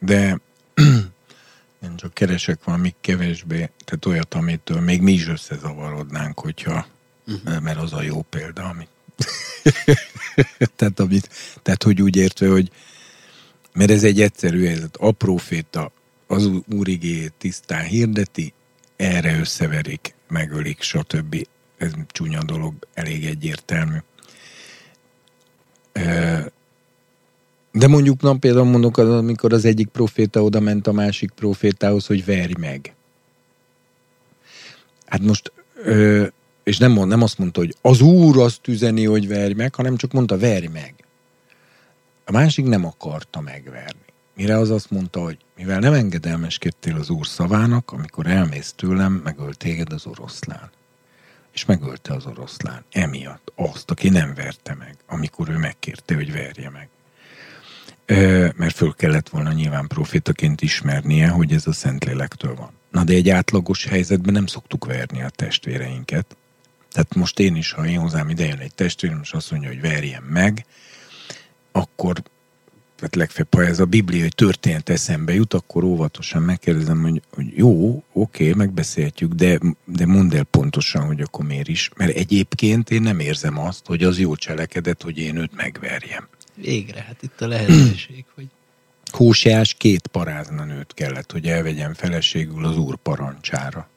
De én csak keresek valami kevésbé, tehát olyat, amitől még mi is összezavarodnánk, hogyha uh-huh. mert az a jó példa, amit tehát, amit, tehát, hogy úgy értve, hogy mert ez egy egyszerű helyzet. A proféta az úrigé tisztán hirdeti, erre összeverik, megölik, stb. Ez csúnya dolog, elég egyértelmű. De mondjuk nem például mondok, az, amikor az egyik proféta oda ment a másik profétához, hogy verj meg. Hát most és nem, mond, nem azt mondta, hogy az úr azt üzeni, hogy verj meg, hanem csak mondta, verj meg. A másik nem akarta megverni. Mire az azt mondta, hogy mivel nem engedelmeskedtél az úr szavának, amikor elmész tőlem, megölt téged az oroszlán. És megölte az oroszlán. Emiatt azt, aki nem verte meg, amikor ő megkérte, hogy verje meg. Ö, mert föl kellett volna nyilván profétaként ismernie, hogy ez a Szentlélektől van. Na de egy átlagos helyzetben nem szoktuk verni a testvéreinket, tehát most én is, ha én hozzám ide jön egy testvérem, és azt mondja, hogy verjem meg, akkor tehát legfeljebb, ha ez a bibliai történet eszembe jut, akkor óvatosan megkérdezem, hogy, hogy jó, oké, megbeszélhetjük, de, de mondd el pontosan, hogy akkor miért is. Mert egyébként én nem érzem azt, hogy az jó cselekedet, hogy én őt megverjem. Végre, hát itt a lehetőség, hogy... Hóseás két parázna nőt kellett, hogy elvegyen feleségül az úr parancsára.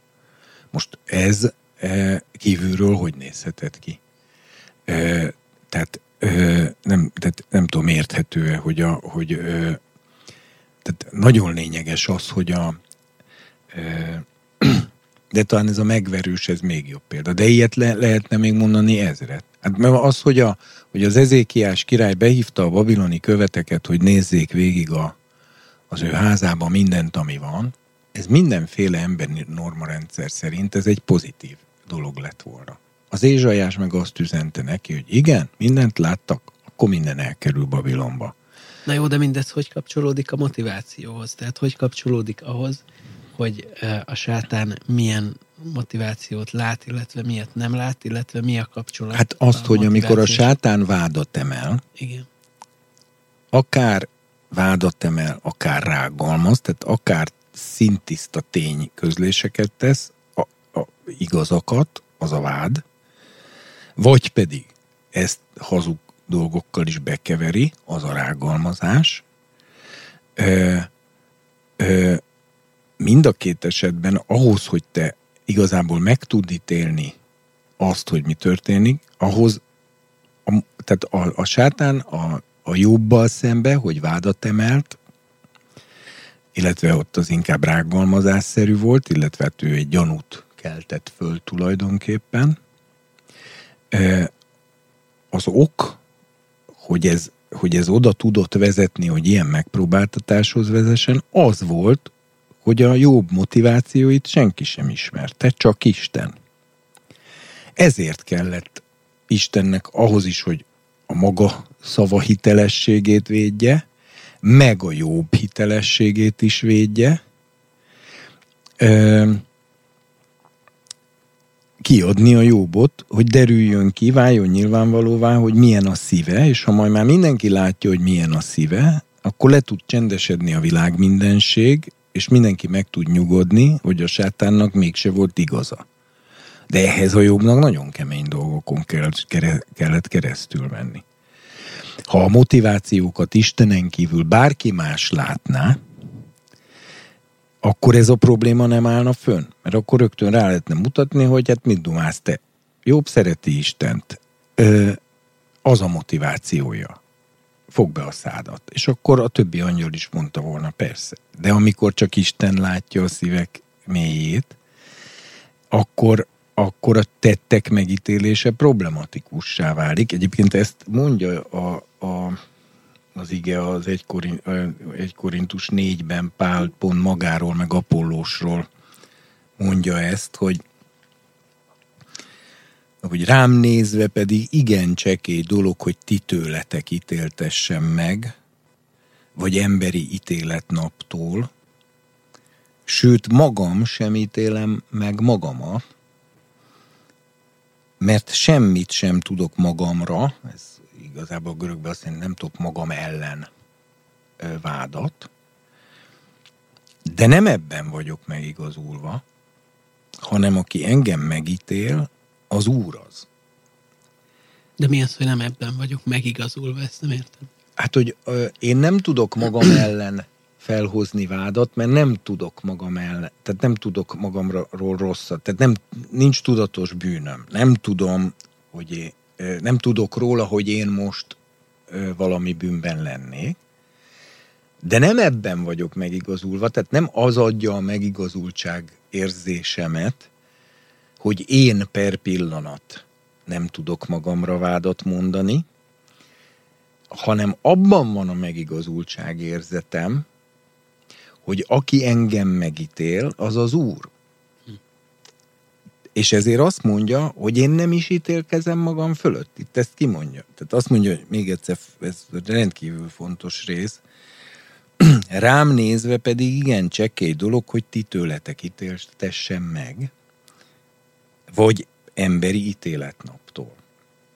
Most ez kívülről hogy nézhetett ki. E, tehát e, nem, tehát nem tudom, érthető hogy, a, hogy tehát nagyon lényeges az, hogy a de talán ez a megverős, ez még jobb példa. De ilyet le, lehetne még mondani ezret. Hát mert az, hogy, a, hogy az ezékiás király behívta a babiloni követeket, hogy nézzék végig a, az ő házában mindent, ami van, ez mindenféle emberi normarendszer szerint ez egy pozitív dolog lett volna. Az Ézsajás meg azt üzente neki, hogy igen, mindent láttak, akkor minden elkerül Babilonba. Na jó, de mindez hogy kapcsolódik a motivációhoz? Tehát hogy kapcsolódik ahhoz, hogy a sátán milyen motivációt lát, illetve miért nem lát, illetve mi a kapcsolat? Hát azt, hogy amikor a sátán vádat emel, Igen. akár vádat emel, akár rágalmaz, tehát akár szintiszta tény közléseket tesz, a, igazakat, az a vád, vagy pedig ezt hazug dolgokkal is bekeveri, az a rágalmazás. Ö, ö, mind a két esetben ahhoz, hogy te igazából meg tud ítélni azt, hogy mi történik, ahhoz a, tehát a, a sátán a, a jobbal szembe, hogy vádat emelt, illetve ott az inkább rágalmazásszerű volt, illetve hát ő egy gyanút keltett föl tulajdonképpen. Az ok, hogy ez, hogy ez oda tudott vezetni, hogy ilyen megpróbáltatáshoz vezessen, az volt, hogy a jobb motivációit senki sem ismerte, csak Isten. Ezért kellett Istennek ahhoz is, hogy a maga szava hitelességét védje, meg a jobb hitelességét is védje, kiadni a jobbot, hogy derüljön ki, váljon nyilvánvalóvá, hogy milyen a szíve, és ha majd már mindenki látja, hogy milyen a szíve, akkor le tud csendesedni a világ mindenség, és mindenki meg tud nyugodni, hogy a sátánnak mégse volt igaza. De ehhez a jobbnak nagyon kemény dolgokon kellett keresztül menni. Ha a motivációkat Istenen kívül bárki más látná, akkor ez a probléma nem állna fönn. Mert akkor rögtön rá lehetne mutatni, hogy hát mit dumálsz te. Jobb szereti Istent. Ö, az a motivációja. Fog be a szádat. És akkor a többi angyal is mondta volna, persze. De amikor csak Isten látja a szívek mélyét, akkor, akkor a tettek megítélése problematikussá válik. Egyébként ezt mondja a, a az ige az 1, Korin, 1 Korintus 4-ben Pál pont magáról, meg Apollósról mondja ezt, hogy hogy rám nézve pedig igen csekély dolog, hogy ti tőletek ítéltessem meg, vagy emberi ítéletnaptól, sőt magam sem ítélem meg magamat, mert semmit sem tudok magamra, ez igazából a görögben azt mondja, nem tudok magam ellen vádat, de nem ebben vagyok megigazulva, hanem aki engem megítél, az Úr az. De mi az, hogy nem ebben vagyok megigazulva, ezt nem értem. Hát, hogy ö, én nem tudok magam ellen felhozni vádat, mert nem tudok magam ellen, tehát nem tudok magamról rosszat, tehát nem, nincs tudatos bűnöm. Nem tudom, hogy én, nem tudok róla, hogy én most valami bűnben lennék, de nem ebben vagyok megigazulva, tehát nem az adja a megigazultság érzésemet, hogy én per pillanat nem tudok magamra vádat mondani, hanem abban van a megigazultság érzetem, hogy aki engem megítél, az az Úr. És ezért azt mondja, hogy én nem is ítélkezem magam fölött. Itt ezt kimondja. Tehát azt mondja, hogy még egyszer, ez rendkívül fontos rész, rám nézve pedig igen csekély dolog, hogy ti tőletek ítéltessen meg, vagy emberi ítéletnaptól.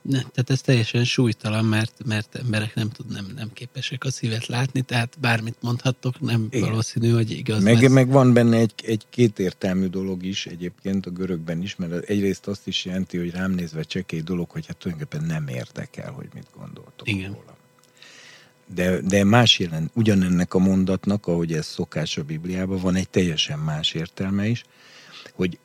Ne, tehát ez teljesen súlytalan, mert, mert emberek nem, tud, nem, nem képesek a szívet látni, tehát bármit mondhattok, nem Igen. valószínű, hogy igaz meg, lesz. meg van benne egy, egy kétértelmű dolog is egyébként a görögben is, mert egyrészt azt is jelenti, hogy rám nézve csekély dolog, hogy hát tulajdonképpen nem érdekel, hogy mit gondoltok Igen. róla. De, de más jelent, ugyanennek a mondatnak, ahogy ez szokás a Bibliában, van egy teljesen más értelme is, hogy,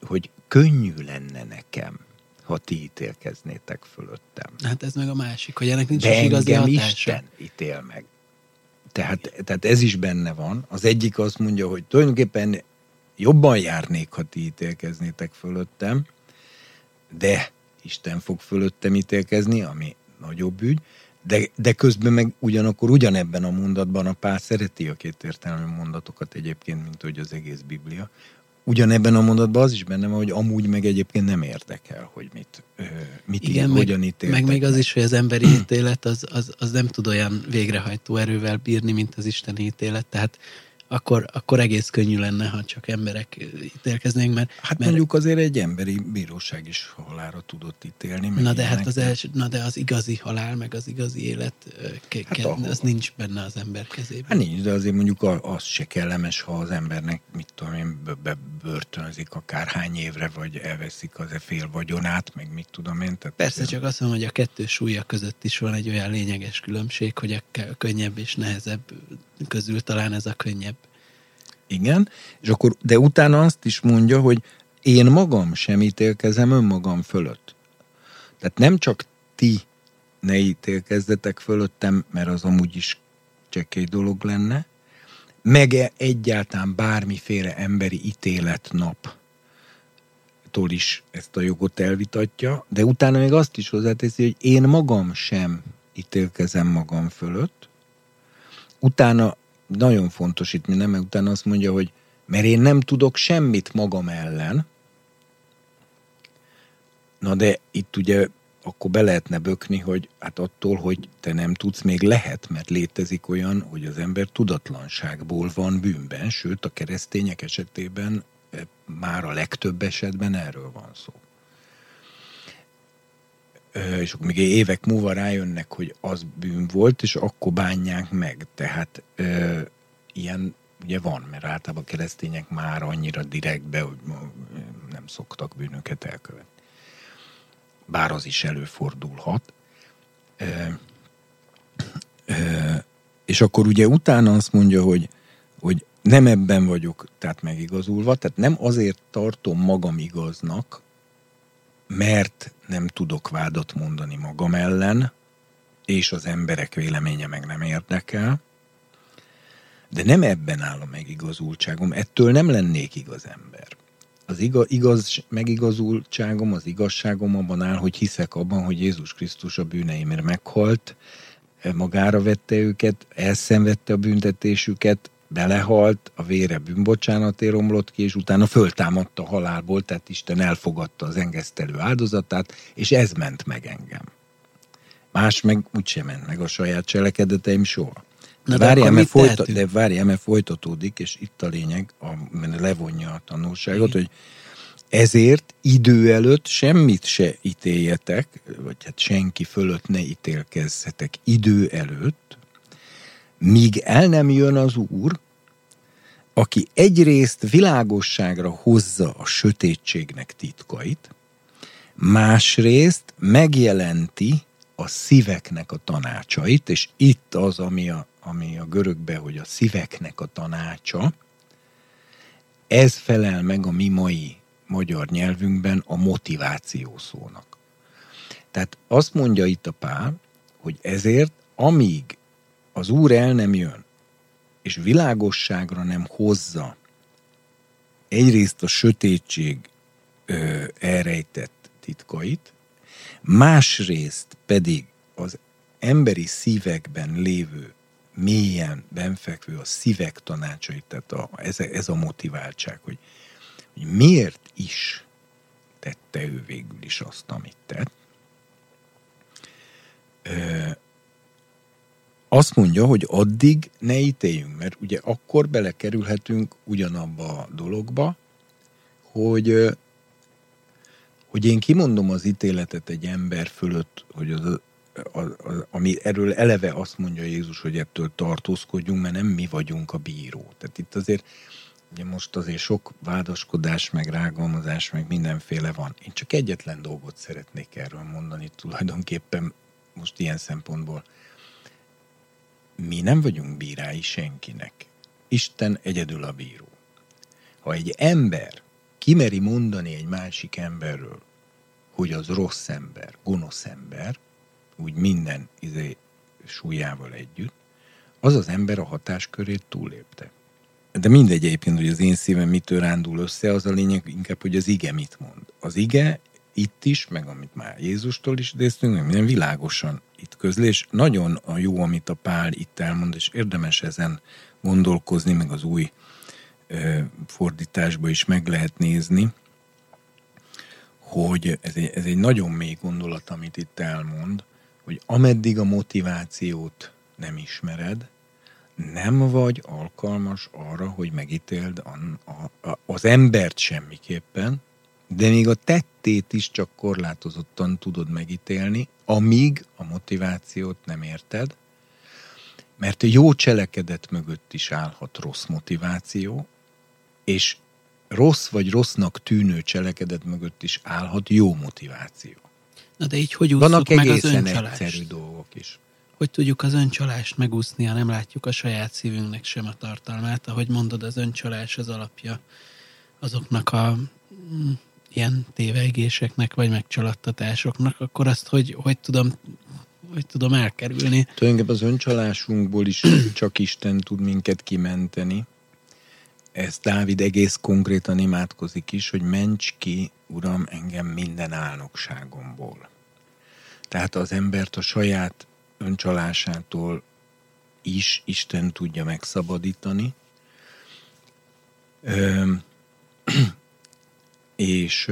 hogy könnyű lenne nekem, ha ti ítélkeznétek fölöttem. Hát ez meg a másik, hogy ennek nincs De igazi engem hatása. Isten ítél meg. Tehát, tehát ez is benne van. Az egyik azt mondja, hogy tulajdonképpen jobban járnék, ha ti ítélkeznétek fölöttem, de Isten fog fölöttem ítélkezni, ami nagyobb ügy, De, de közben meg ugyanakkor ugyanebben a mondatban a pál szereti a két értelmű mondatokat egyébként, mint hogy az egész Biblia. Ugyanebben a mondatban az is benne van, hogy amúgy meg egyébként nem érdekel, hogy mit, mit Igen, ír, meg, hogyan ítéltek. Meg még az is, hogy az emberi ítélet az, az, az nem tud olyan végrehajtó erővel bírni, mint az isteni ítélet. Tehát akkor, akkor egész könnyű lenne, ha csak emberek ítélkeznénk, mert... Hát mert, mondjuk azért egy emberi bíróság is halára tudott ítélni. Na de hát az első, na de az igazi halál, meg az igazi élet, ke, hát ke, az nincs benne az ember kezében. Hát nincs, de azért mondjuk az se kellemes, ha az embernek, mit tudom én, bebörtönzik akár hány évre, vagy elveszik az e fél vagyonát, meg mit tudom én. Tehát Persze, csak azt mondom, hogy a kettő súlya között is van egy olyan lényeges különbség, hogy a könnyebb és nehezebb közül talán ez a könnyebb. Igen, és akkor, de utána azt is mondja, hogy én magam sem ítélkezem önmagam fölött. Tehát nem csak ti ne ítélkezzetek fölöttem, mert az amúgy is csekély dolog lenne, meg -e egyáltalán bármiféle emberi ítéletnap tól is ezt a jogot elvitatja, de utána még azt is hozzáteszi, hogy én magam sem ítélkezem magam fölött. Utána nagyon fontos itt minden, mert utána azt mondja, hogy mert én nem tudok semmit magam ellen, na de itt ugye akkor be lehetne bökni, hogy hát attól, hogy te nem tudsz, még lehet, mert létezik olyan, hogy az ember tudatlanságból van bűnben, sőt a keresztények esetében eh, már a legtöbb esetben erről van szó és akkor még évek múlva rájönnek, hogy az bűn volt, és akkor bánják meg. Tehát ö, ilyen ugye van, mert általában a keresztények már annyira direktbe, hogy nem szoktak bűnöket elkövetni. Bár az is előfordulhat. Ö, ö, és akkor ugye utána azt mondja, hogy, hogy nem ebben vagyok, tehát megigazulva, tehát nem azért tartom magam igaznak, mert nem tudok vádat mondani magam ellen, és az emberek véleménye meg nem érdekel, de nem ebben áll a megigazultságom, ettől nem lennék igaz ember. Az igaz, igaz megigazultságom, az igazságom abban áll, hogy hiszek abban, hogy Jézus Krisztus a bűneimért meghalt, magára vette őket, elszenvedte a büntetésüket, belehalt, a vére bűnbocsánatért romlott ki, és utána föltámadta halálból, tehát Isten elfogadta az engesztelő áldozatát, és ez ment meg engem. Más meg úgysem ment meg a saját cselekedeteim soha. De, de várjál, mert folyta, de várjál, mert folytatódik, és itt a lényeg, a, levonja a tanulságot, Igen. hogy ezért idő előtt semmit se ítéljetek, vagy hát senki fölött ne ítélkezzetek idő előtt, míg el nem jön az Úr, aki egyrészt világosságra hozza a sötétségnek titkait, másrészt megjelenti a szíveknek a tanácsait, és itt az, ami a, ami a görögbe, hogy a szíveknek a tanácsa, ez felel meg a mi mai magyar nyelvünkben a motiváció szónak. Tehát azt mondja itt a pál, hogy ezért, amíg az Úr el nem jön, és világosságra nem hozza egyrészt a sötétség ö, elrejtett titkait, másrészt pedig az emberi szívekben lévő, mélyen benfekvő a szívek tanácsait, tehát a, ez, ez a motiváltság, hogy, hogy miért is tette ő végül is azt, amit tett. Ö, azt mondja, hogy addig ne ítéljünk, mert ugye akkor belekerülhetünk ugyanabba a dologba, hogy, hogy én kimondom az ítéletet egy ember fölött, hogy az, az, az, ami erről eleve azt mondja Jézus, hogy ettől tartózkodjunk, mert nem mi vagyunk a bíró. Tehát itt azért ugye most azért sok vádaskodás, meg rágalmazás, meg mindenféle van. Én csak egyetlen dolgot szeretnék erről mondani tulajdonképpen most ilyen szempontból – mi nem vagyunk bírái senkinek. Isten egyedül a bíró. Ha egy ember kimeri mondani egy másik emberről, hogy az rossz ember, gonosz ember, úgy minden izé súlyával együtt, az az ember a hatáskörét túlépte. De mindegy egyébként, hogy az én szívem mitől rándul össze, az a lényeg inkább, hogy az ige mit mond. Az ige itt is, meg amit már Jézustól is idéztünk, meg minden világosan itt közli, és nagyon a jó, amit a Pál itt elmond, és érdemes ezen gondolkozni, meg az új ö, fordításba is meg lehet nézni, hogy ez egy, ez egy nagyon mély gondolat, amit itt elmond, hogy ameddig a motivációt nem ismered, nem vagy alkalmas arra, hogy megítéld a, a, a, az embert semmiképpen, de még a tettét is csak korlátozottan tudod megítélni, amíg a motivációt nem érted, mert a jó cselekedet mögött is állhat rossz motiváció, és rossz vagy rossznak tűnő cselekedet mögött is állhat jó motiváció. Na de így hogy Vannak meg az öncsalást? egyszerű dolgok is. Hogy tudjuk az öncsalást megúszni, ha nem látjuk a saját szívünknek sem a tartalmát? Ahogy mondod, az öncsalás az alapja azoknak a mm, ilyen tévegéseknek, vagy megcsalattatásoknak, akkor azt hogy, hogy tudom hogy tudom elkerülni. Tulajdonképpen az öncsalásunkból is csak Isten tud minket kimenteni. Ez Dávid egész konkrétan imádkozik is, hogy ments ki, Uram, engem minden álnokságomból. Tehát az embert a saját öncsalásától is Isten tudja megszabadítani. Ö, és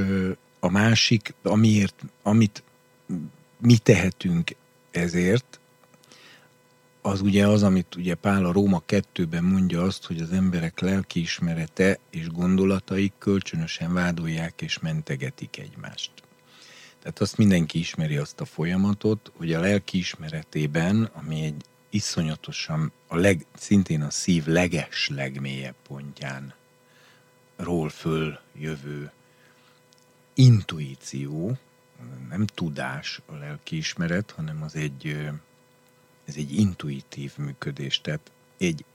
a másik, amiért, amit mi tehetünk ezért, az ugye az, amit ugye Pál a Róma 2-ben mondja azt, hogy az emberek lelkiismerete és gondolataik kölcsönösen vádolják és mentegetik egymást. Tehát azt mindenki ismeri azt a folyamatot, hogy a lelkiismeretében, ami egy iszonyatosan, a leg, szintén a szív leges, legmélyebb pontján ról föl jövő intuíció, nem tudás a lelkiismeret, hanem az egy, ez egy intuitív működés, tehát egy,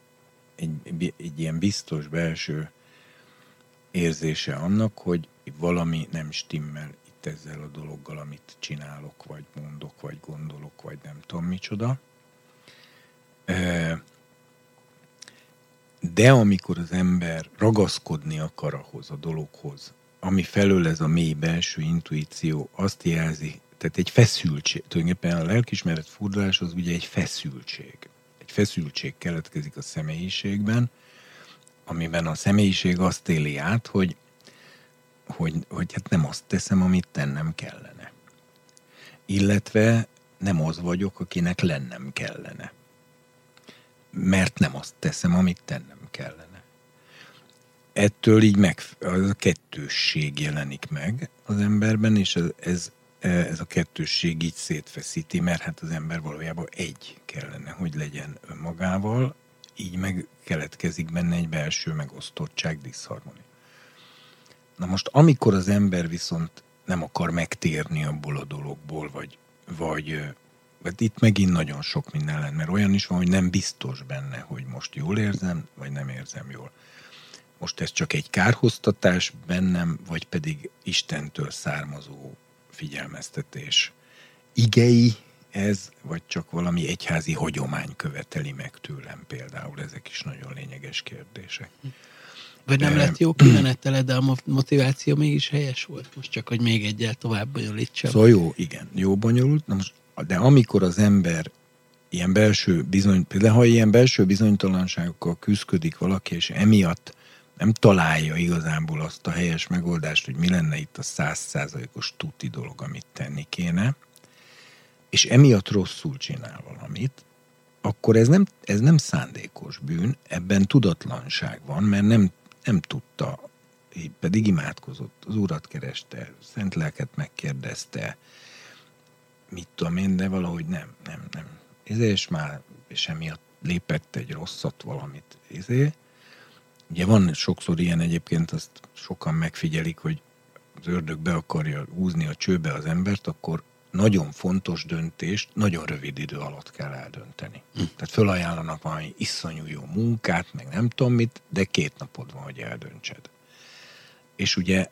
egy, egy ilyen biztos belső érzése annak, hogy valami nem stimmel itt ezzel a dologgal, amit csinálok, vagy mondok, vagy gondolok, vagy nem tudom micsoda. De amikor az ember ragaszkodni akar ahhoz a dologhoz, ami felől ez a mély belső intuíció azt jelzi, tehát egy feszültség, tulajdonképpen a lelkismeret furdalás az ugye egy feszültség. Egy feszültség keletkezik a személyiségben, amiben a személyiség azt éli át, hogy, hogy, hogy hát nem azt teszem, amit tennem kellene. Illetve nem az vagyok, akinek lennem kellene. Mert nem azt teszem, amit tennem kellene ettől így meg, az a kettősség jelenik meg az emberben, és ez, ez, ez a kettősség így szétfeszíti, mert hát az ember valójában egy kellene, hogy legyen önmagával, így meg keletkezik benne egy belső megosztottság, diszharmonia. Na most, amikor az ember viszont nem akar megtérni abból a dologból, vagy, vagy vagy itt megint nagyon sok minden lenne, mert olyan is van, hogy nem biztos benne, hogy most jól érzem, vagy nem érzem jól most ez csak egy kárhoztatás bennem, vagy pedig Istentől származó figyelmeztetés. Igei ez, vagy csak valami egyházi hagyomány követeli meg tőlem például? Ezek is nagyon lényeges kérdések. Vagy nem lett jó kimenetele, de a motiváció mégis helyes volt. Most csak, hogy még egyel tovább bonyolítsam. Szóval jó, igen, jó bonyolult. Na most, de amikor az ember ilyen belső bizony, például ha ilyen belső bizonytalanságokkal küzdik valaki, és emiatt nem találja igazából azt a helyes megoldást, hogy mi lenne itt a százszázalékos tuti dolog, amit tenni kéne, és emiatt rosszul csinál valamit, akkor ez nem, ez nem szándékos bűn, ebben tudatlanság van, mert nem, nem tudta, pedig imádkozott, az urat kereste, szent lelket megkérdezte, mit tudom én, de valahogy nem, nem, nem. Ezért és már, és emiatt lépett egy rosszat valamit. Ezért, Ugye van sokszor ilyen egyébként, azt sokan megfigyelik, hogy az ördög be akarja húzni a csőbe az embert, akkor nagyon fontos döntést nagyon rövid idő alatt kell eldönteni. Hm. Tehát fölajánlanak valami iszonyú jó munkát, meg nem tudom mit, de két napod van, hogy eldöntsed. És ugye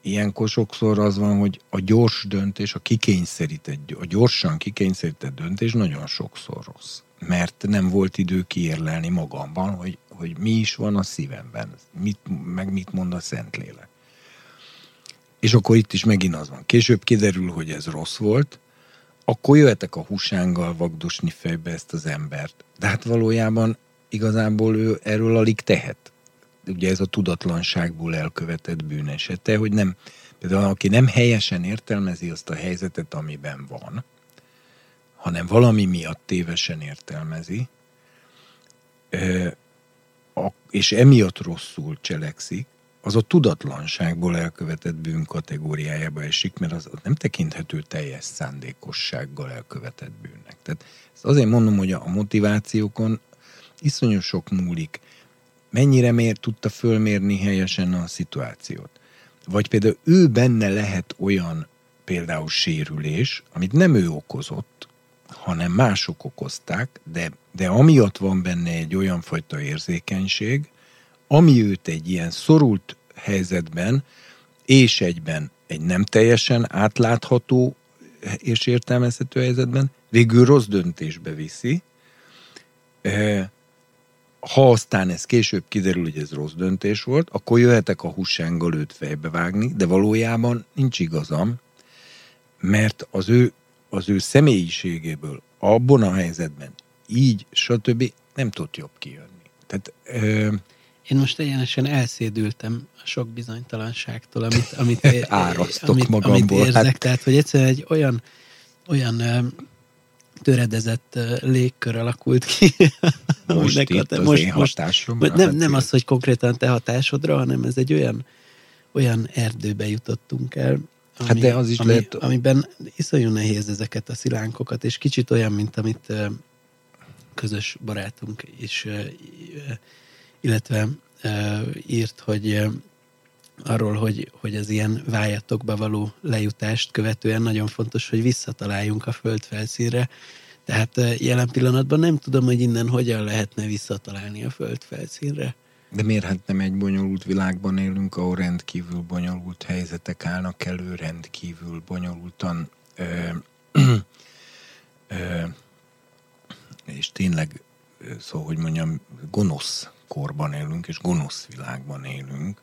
ilyenkor sokszor az van, hogy a gyors döntés, a kikényszerített, a gyorsan kikényszerített döntés nagyon sokszor rossz. Mert nem volt idő kiérlelni magamban, hogy hogy mi is van a szívemben, mit, meg mit mond a Szentlélek. és akkor itt is megint az van. Később kiderül, hogy ez rossz volt, akkor jöhetek a húsánggal vagdosni fejbe ezt az embert. De hát valójában igazából ő erről alig tehet. Ugye ez a tudatlanságból elkövetett bűnesete, hogy nem, például aki nem helyesen értelmezi azt a helyzetet, amiben van, hanem valami miatt tévesen értelmezi, és emiatt rosszul cselekszik, az a tudatlanságból elkövetett bűn kategóriájába esik, mert az nem tekinthető teljes szándékossággal elkövetett bűnnek. Tehát ezt azért mondom, hogy a motivációkon iszonyú sok múlik. Mennyire mér, tudta fölmérni helyesen a szituációt. Vagy például ő benne lehet olyan például sérülés, amit nem ő okozott, hanem mások okozták, de, de amiatt van benne egy olyan fajta érzékenység, ami őt egy ilyen szorult helyzetben, és egyben egy nem teljesen átlátható és értelmezhető helyzetben, végül rossz döntésbe viszi. Ha aztán ez később kiderül, hogy ez rossz döntés volt, akkor jöhetek a húsánggal őt fejbe vágni, de valójában nincs igazam, mert az ő, az ő személyiségéből abban a helyzetben így, stb. nem tud jobb kijönni. Tehát ö, én most egyenesen elszédültem a sok bizonytalanságtól, amit, amit, Árasztok amit, magamból. Amit érzek. Hát... Tehát, hogy egyszerűen egy olyan, olyan töredezett légkör alakult ki. Most itt az most, én hatásomra. Most, nem, nem az, hogy konkrétan te hatásodra, hanem ez egy olyan, olyan erdőbe jutottunk el, ami, hát de az is ami, lehet... amiben iszonyú nehéz ezeket a szilánkokat, és kicsit olyan, mint amit közös barátunk is illetve írt, hogy arról, hogy, hogy az ilyen vájatokba való lejutást követően nagyon fontos, hogy visszataláljunk a föld felszínre. Tehát jelen pillanatban nem tudom, hogy innen hogyan lehetne visszatalálni a föld felszínre. De miért hát nem egy bonyolult világban élünk, ahol rendkívül bonyolult helyzetek állnak elő, rendkívül bonyolultan ö, ö, és tényleg, szóval, hogy mondjam, gonosz korban élünk, és gonosz világban élünk,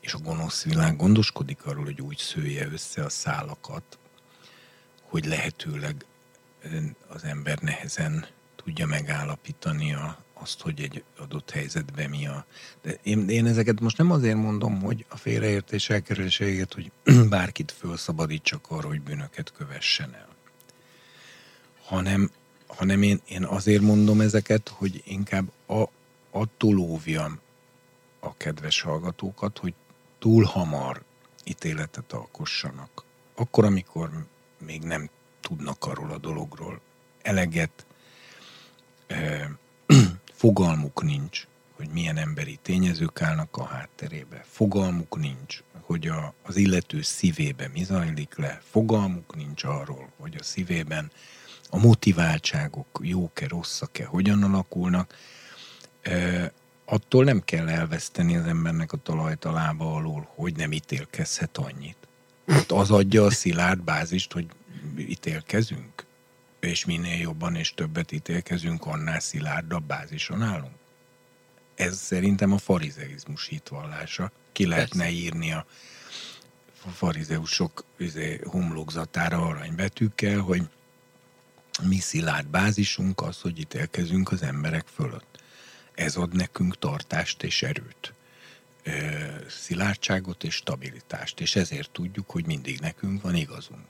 és a gonosz világ gondoskodik arról, hogy úgy szője össze a szálakat, hogy lehetőleg az ember nehezen tudja megállapítani a, azt, hogy egy adott helyzetben mi a... De én, én ezeket most nem azért mondom, hogy a félreértés elkerüléséget, hogy bárkit felszabadítsak arra, hogy bűnöket kövessen el. Hanem, hanem én, én azért mondom ezeket, hogy inkább a, attól óvjam a kedves hallgatókat, hogy túl hamar ítéletet alkossanak. Akkor, amikor még nem tudnak arról a dologról eleget, fogalmuk nincs, hogy milyen emberi tényezők állnak a hátterébe. Fogalmuk nincs, hogy a, az illető szívébe mi zajlik le. Fogalmuk nincs arról, hogy a szívében a motiváltságok jók-e, rosszak-e, hogyan alakulnak attól nem kell elveszteni az embernek a talajt a lába alól, hogy nem ítélkezhet annyit. Hát az adja a szilárd bázist, hogy ítélkezünk, és minél jobban és többet ítélkezünk, annál szilárdabb bázison állunk. Ez szerintem a farizeizmus hitvallása. Ki lehetne Persze. írni a farizeusok izé, homlokzatára aranybetűkkel, hogy mi szilárd bázisunk az, hogy ítélkezünk az emberek fölött ez ad nekünk tartást és erőt, szilárdságot és stabilitást, és ezért tudjuk, hogy mindig nekünk van igazunk.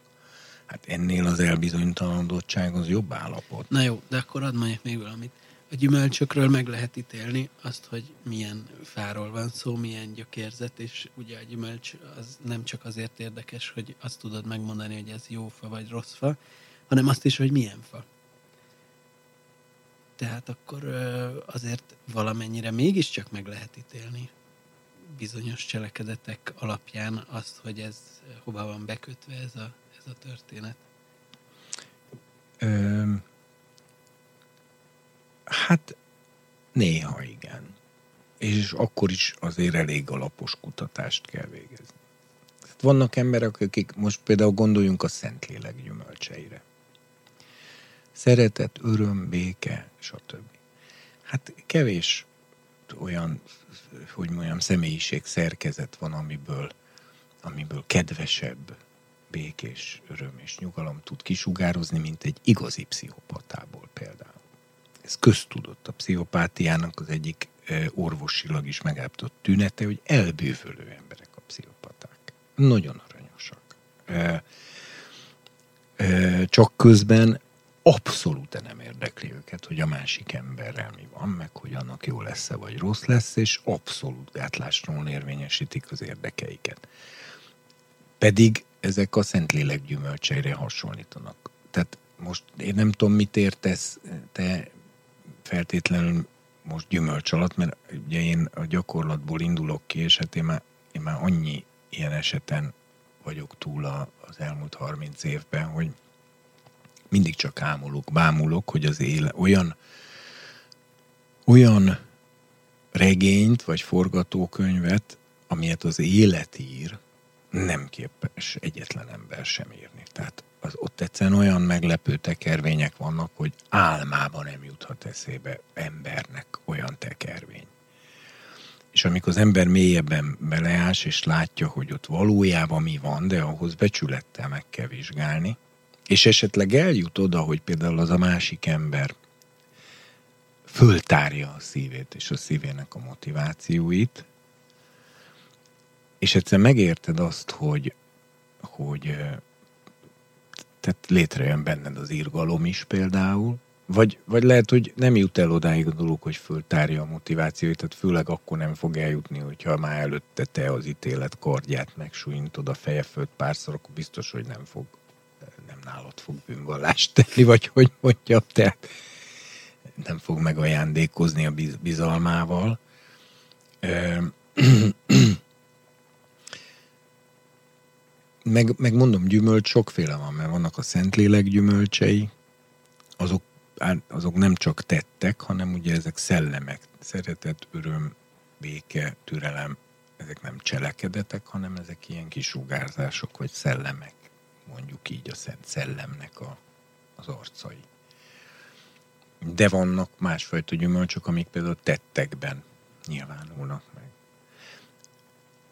Hát ennél az elbizonytalanodottság az jobb állapot. Na jó, de akkor add mondjuk még valamit. A gyümölcsökről meg lehet ítélni azt, hogy milyen fáról van szó, milyen gyökérzet, és ugye a gyümölcs az nem csak azért érdekes, hogy azt tudod megmondani, hogy ez jó fa vagy rossz fa, hanem azt is, hogy milyen fa tehát akkor azért valamennyire mégiscsak meg lehet ítélni bizonyos cselekedetek alapján azt, hogy ez hova van bekötve ez a, a történet. Ö, hát néha igen. És akkor is azért elég alapos kutatást kell végezni. Vannak emberek, akik most például gondoljunk a Szentlélek gyümölcseire szeretet, öröm, béke, stb. Hát kevés olyan, hogy mondjam, személyiség szerkezet van, amiből amiből kedvesebb, békés öröm és nyugalom tud kisugározni, mint egy igazi pszichopatából például. Ez köztudott a pszichopátiának az egyik orvosilag is megállapított tünete, hogy elbűvölő emberek a pszichopaták. Nagyon aranyosak. Csak közben abszolút nem érdekli őket, hogy a másik emberrel mi van, meg hogy annak jó lesz-e vagy rossz lesz, és abszolút gátlásról érvényesítik az érdekeiket. Pedig ezek a Szentlélek gyümölcseire hasonlítanak. Tehát most én nem tudom, mit értesz te feltétlenül most gyümölcs alatt, mert ugye én a gyakorlatból indulok ki, és hát én már, én már annyi ilyen eseten vagyok túl a, az elmúlt 30 évben, hogy mindig csak ámulok, bámulok, hogy az éle olyan, olyan regényt vagy forgatókönyvet, amilyet az élet ír, nem képes egyetlen ember sem írni. Tehát az, ott egyszerűen olyan meglepő tekervények vannak, hogy álmában nem juthat eszébe embernek olyan tekervény. És amikor az ember mélyebben beleás, és látja, hogy ott valójában mi van, de ahhoz becsülettel meg kell vizsgálni, és esetleg eljut oda, hogy például az a másik ember föltárja a szívét és a szívének a motivációit, és egyszer megérted azt, hogy, hogy tehát létrejön benned az írgalom is például, vagy, vagy lehet, hogy nem jut el odáig a dolog, hogy föltárja a motivációit, tehát főleg akkor nem fog eljutni, hogyha már előtte te az ítélet kordját megsúlyintod a feje fölött párszor, akkor biztos, hogy nem fog, nem nálad fog bűnvallást tenni, vagy hogy mondjam, tehát nem fog megajándékozni a bizalmával. Meg, meg mondom, gyümölcs sokféle van, mert vannak a Szentlélek gyümölcsei, azok, azok nem csak tettek, hanem ugye ezek szellemek, szeretet, öröm, béke, türelem, ezek nem cselekedetek, hanem ezek ilyen kisugárzások, vagy szellemek, mondjuk így a Szent Szellemnek a, az arcai. De vannak másfajta gyümölcsök, amik például tettekben nyilvánulnak meg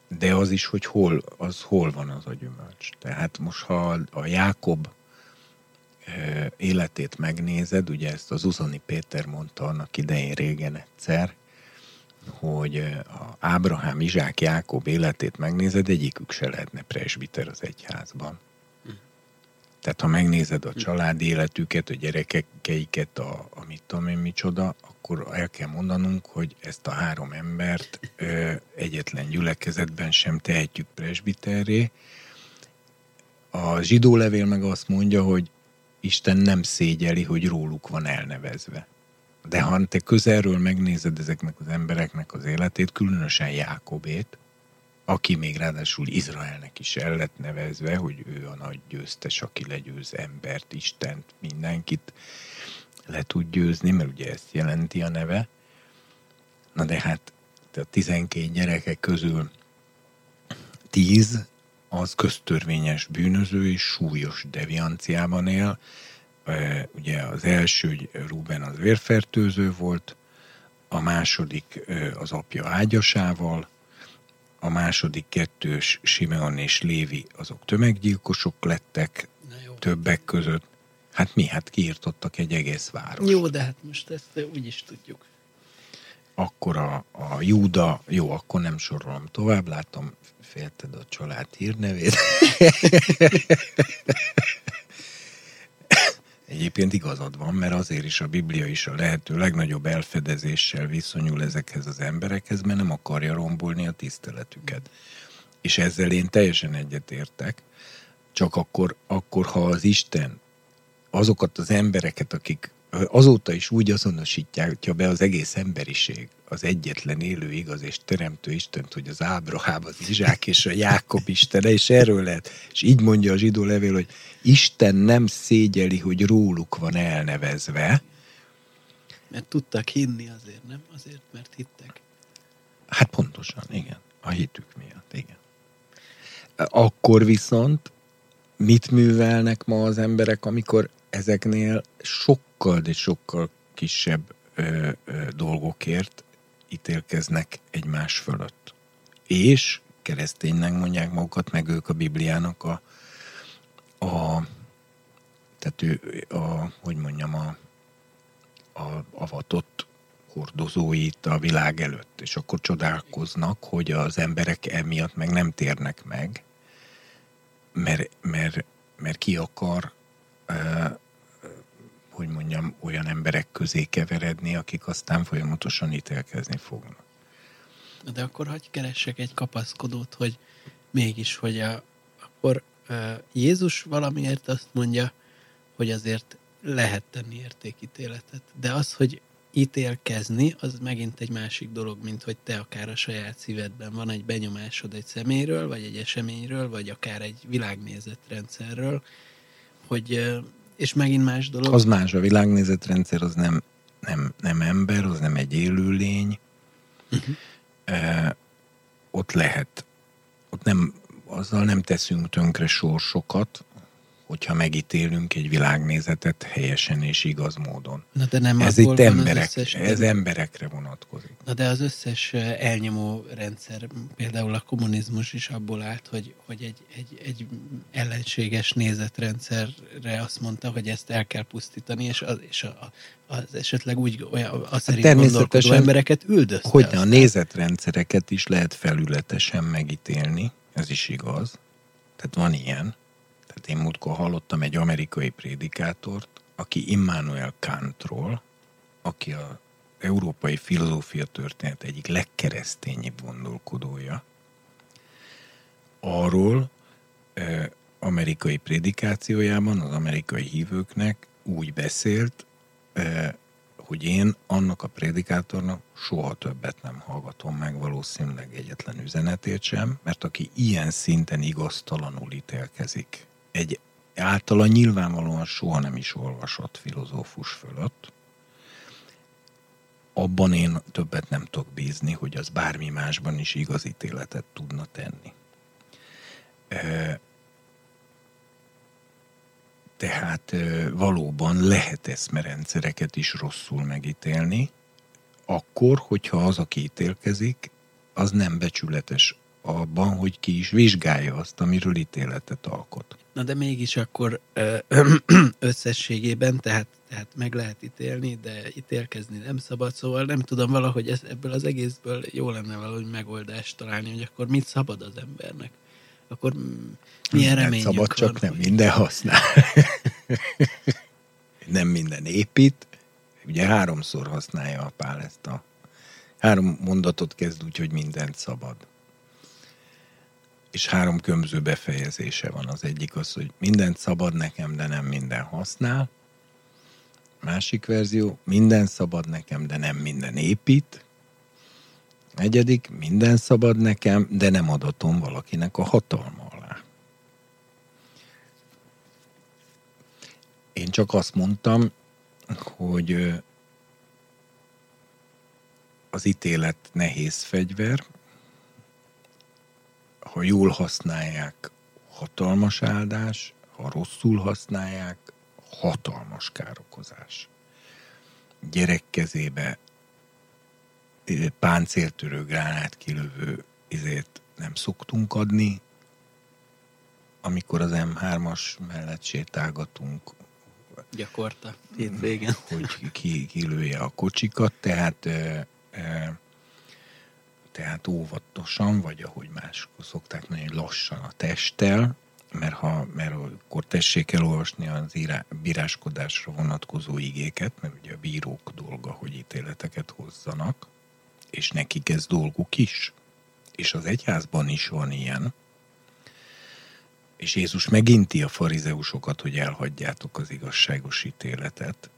de az is, hogy hol, az hol van az a gyümölcs. Tehát most, ha a Jákob életét megnézed, ugye ezt az Uzani Péter mondta annak idején régen egyszer, hogy a Ábrahám, Izsák, Jákob életét megnézed, egyikük se lehetne presbiter az egyházban. Tehát ha megnézed a családi életüket, a gyerekeiket, a, a mit tudom én micsoda, akkor el kell mondanunk, hogy ezt a három embert ö, egyetlen gyülekezetben sem tehetjük presbiterré. A zsidó levél meg azt mondja, hogy Isten nem szégyeli, hogy róluk van elnevezve. De ha te közelről megnézed ezeknek az embereknek az életét, különösen Jákobét, aki még ráadásul Izraelnek is el lett nevezve, hogy ő a nagy győztes, aki legyőz embert, Istent, mindenkit le tud győzni, mert ugye ezt jelenti a neve. Na de hát a 12 gyerekek közül 10 az köztörvényes bűnöző és súlyos devianciában él. Ugye az első Ruben az vérfertőző volt, a második az apja ágyasával, a második kettős Simeon és Lévi azok tömeggyilkosok lettek többek között. Hát mi? Hát kiirtottak egy egész város. Jó, de hát most ezt úgy is tudjuk. Akkor a, a Júda, jó, akkor nem sorolom tovább, látom, félted a család hírnevét. Egyébként igazad van, mert azért is a Biblia is a lehető legnagyobb elfedezéssel viszonyul ezekhez az emberekhez, mert nem akarja rombolni a tiszteletüket. És ezzel én teljesen egyetértek, csak akkor, akkor ha az Isten azokat az embereket, akik azóta is úgy azonosítják be az egész emberiség, az egyetlen élő igaz és teremtő Istent, hogy az Ábrahám, az Izsák és a Jákob Istene, és erről lehet. És így mondja a zsidó levél, hogy Isten nem szégyeli, hogy róluk van elnevezve. Mert tudtak hinni azért, nem? Azért, mert hittek. Hát pontosan, igen. A hitük miatt, igen. Akkor viszont mit művelnek ma az emberek, amikor ezeknél sokkal, de sokkal kisebb ö, ö, dolgokért ítélkeznek egymás fölött. És kereszténynek mondják magukat, meg ők a Bibliának a, a tehát ő, a, hogy mondjam, a, a avatott hordozóit a világ előtt, és akkor csodálkoznak, hogy az emberek emiatt meg nem térnek meg, mert, mert, mert ki akar, hogy mondjam, olyan emberek közé keveredni, akik aztán folyamatosan ítélkezni fognak. De akkor hagyj keressek egy kapaszkodót, hogy mégis, hogy a, akkor uh, Jézus valamiért azt mondja, hogy azért lehet tenni értékítéletet. De az, hogy ítélkezni, az megint egy másik dolog, mint hogy te akár a saját szívedben van egy benyomásod egy személyről, vagy egy eseményről, vagy akár egy világnézetrendszerről, hogy, és megint más dolog. Az más, a világnézetrendszer az nem, nem, nem ember, az nem egy élőlény. Uh-huh. E, ott lehet, ott nem, azzal nem teszünk tönkre sorsokat, hogyha megítélünk egy világnézetet helyesen és igaz módon. Na de nem ez itt emberek, ez emberekre vonatkozik. Na de az összes elnyomó rendszer, például a kommunizmus is abból állt, hogy, hogy egy, egy, egy ellenséges nézetrendszerre azt mondta, hogy ezt el kell pusztítani, és az, és a, az esetleg úgy olyan, az hát szerint gondolkodó embereket üldözte. Hogy a nézetrendszereket is lehet felületesen megítélni, ez is igaz. Tehát van ilyen tehát én múltkor hallottam egy amerikai prédikátort, aki Immanuel Kantról, aki a európai filozófia történet egyik legkeresztényebb gondolkodója, arról eh, amerikai prédikációjában az amerikai hívőknek úgy beszélt, eh, hogy én annak a prédikátornak soha többet nem hallgatom meg valószínűleg egyetlen üzenetét sem, mert aki ilyen szinten igaztalanul ítélkezik egy általa nyilvánvalóan soha nem is olvasott filozófus fölött, abban én többet nem tudok bízni, hogy az bármi másban is igazítéletet tudna tenni. Tehát valóban lehet eszmerendszereket is rosszul megítélni, akkor, hogyha az, aki ítélkezik, az nem becsületes abban, hogy ki is vizsgálja azt, amiről ítéletet alkot. Na de mégis akkor összességében, tehát, tehát meg lehet ítélni, de ítélkezni nem szabad, szóval nem tudom valahogy ez, ebből az egészből jó lenne valahogy megoldást találni, hogy akkor mit szabad az embernek. Akkor milyen remény szabad, van, csak nem hogy... minden használ. nem minden épít. Ugye háromszor használja a pál ezt a három mondatot kezd úgy, hogy mindent szabad és három kömző befejezése van. Az egyik az, hogy mindent szabad nekem, de nem minden használ. Másik verzió, minden szabad nekem, de nem minden épít. Negyedik, minden szabad nekem, de nem adatom valakinek a hatalma alá. Én csak azt mondtam, hogy az ítélet nehéz fegyver, ha jól használják, hatalmas áldás, ha rosszul használják, hatalmas károkozás. Gyerek kezébe páncéltörő gránát kilövő izét nem szoktunk adni, amikor az M3-as mellett sétálgatunk. Gyakorta, hétvégén. Hogy ki, kilője a kocsikat, tehát e, e, tehát óvatosan, vagy ahogy más szokták mondani, lassan a testtel, mert, ha, mert akkor tessék elolvasni az írá, bíráskodásra vonatkozó igéket, mert ugye a bírók dolga, hogy ítéleteket hozzanak, és nekik ez dolguk is. És az egyházban is van ilyen. És Jézus meginti a farizeusokat, hogy elhagyjátok az igazságos ítéletet.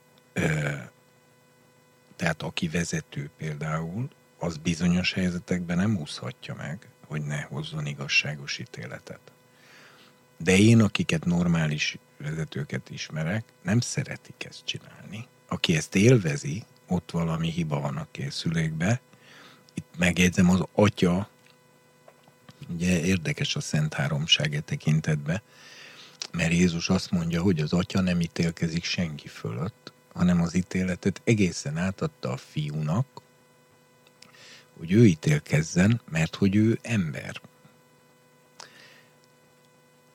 Tehát aki vezető például, az bizonyos helyzetekben nem úszhatja meg, hogy ne hozzon igazságos ítéletet. De én, akiket normális vezetőket ismerek, nem szeretik ezt csinálni. Aki ezt élvezi, ott valami hiba van a készülékbe. Itt megjegyzem az atya, ugye érdekes a Szent Háromságe tekintetbe, mert Jézus azt mondja, hogy az atya nem ítélkezik senki fölött, hanem az ítéletet egészen átadta a fiúnak, hogy ő ítélkezzen, mert hogy ő ember.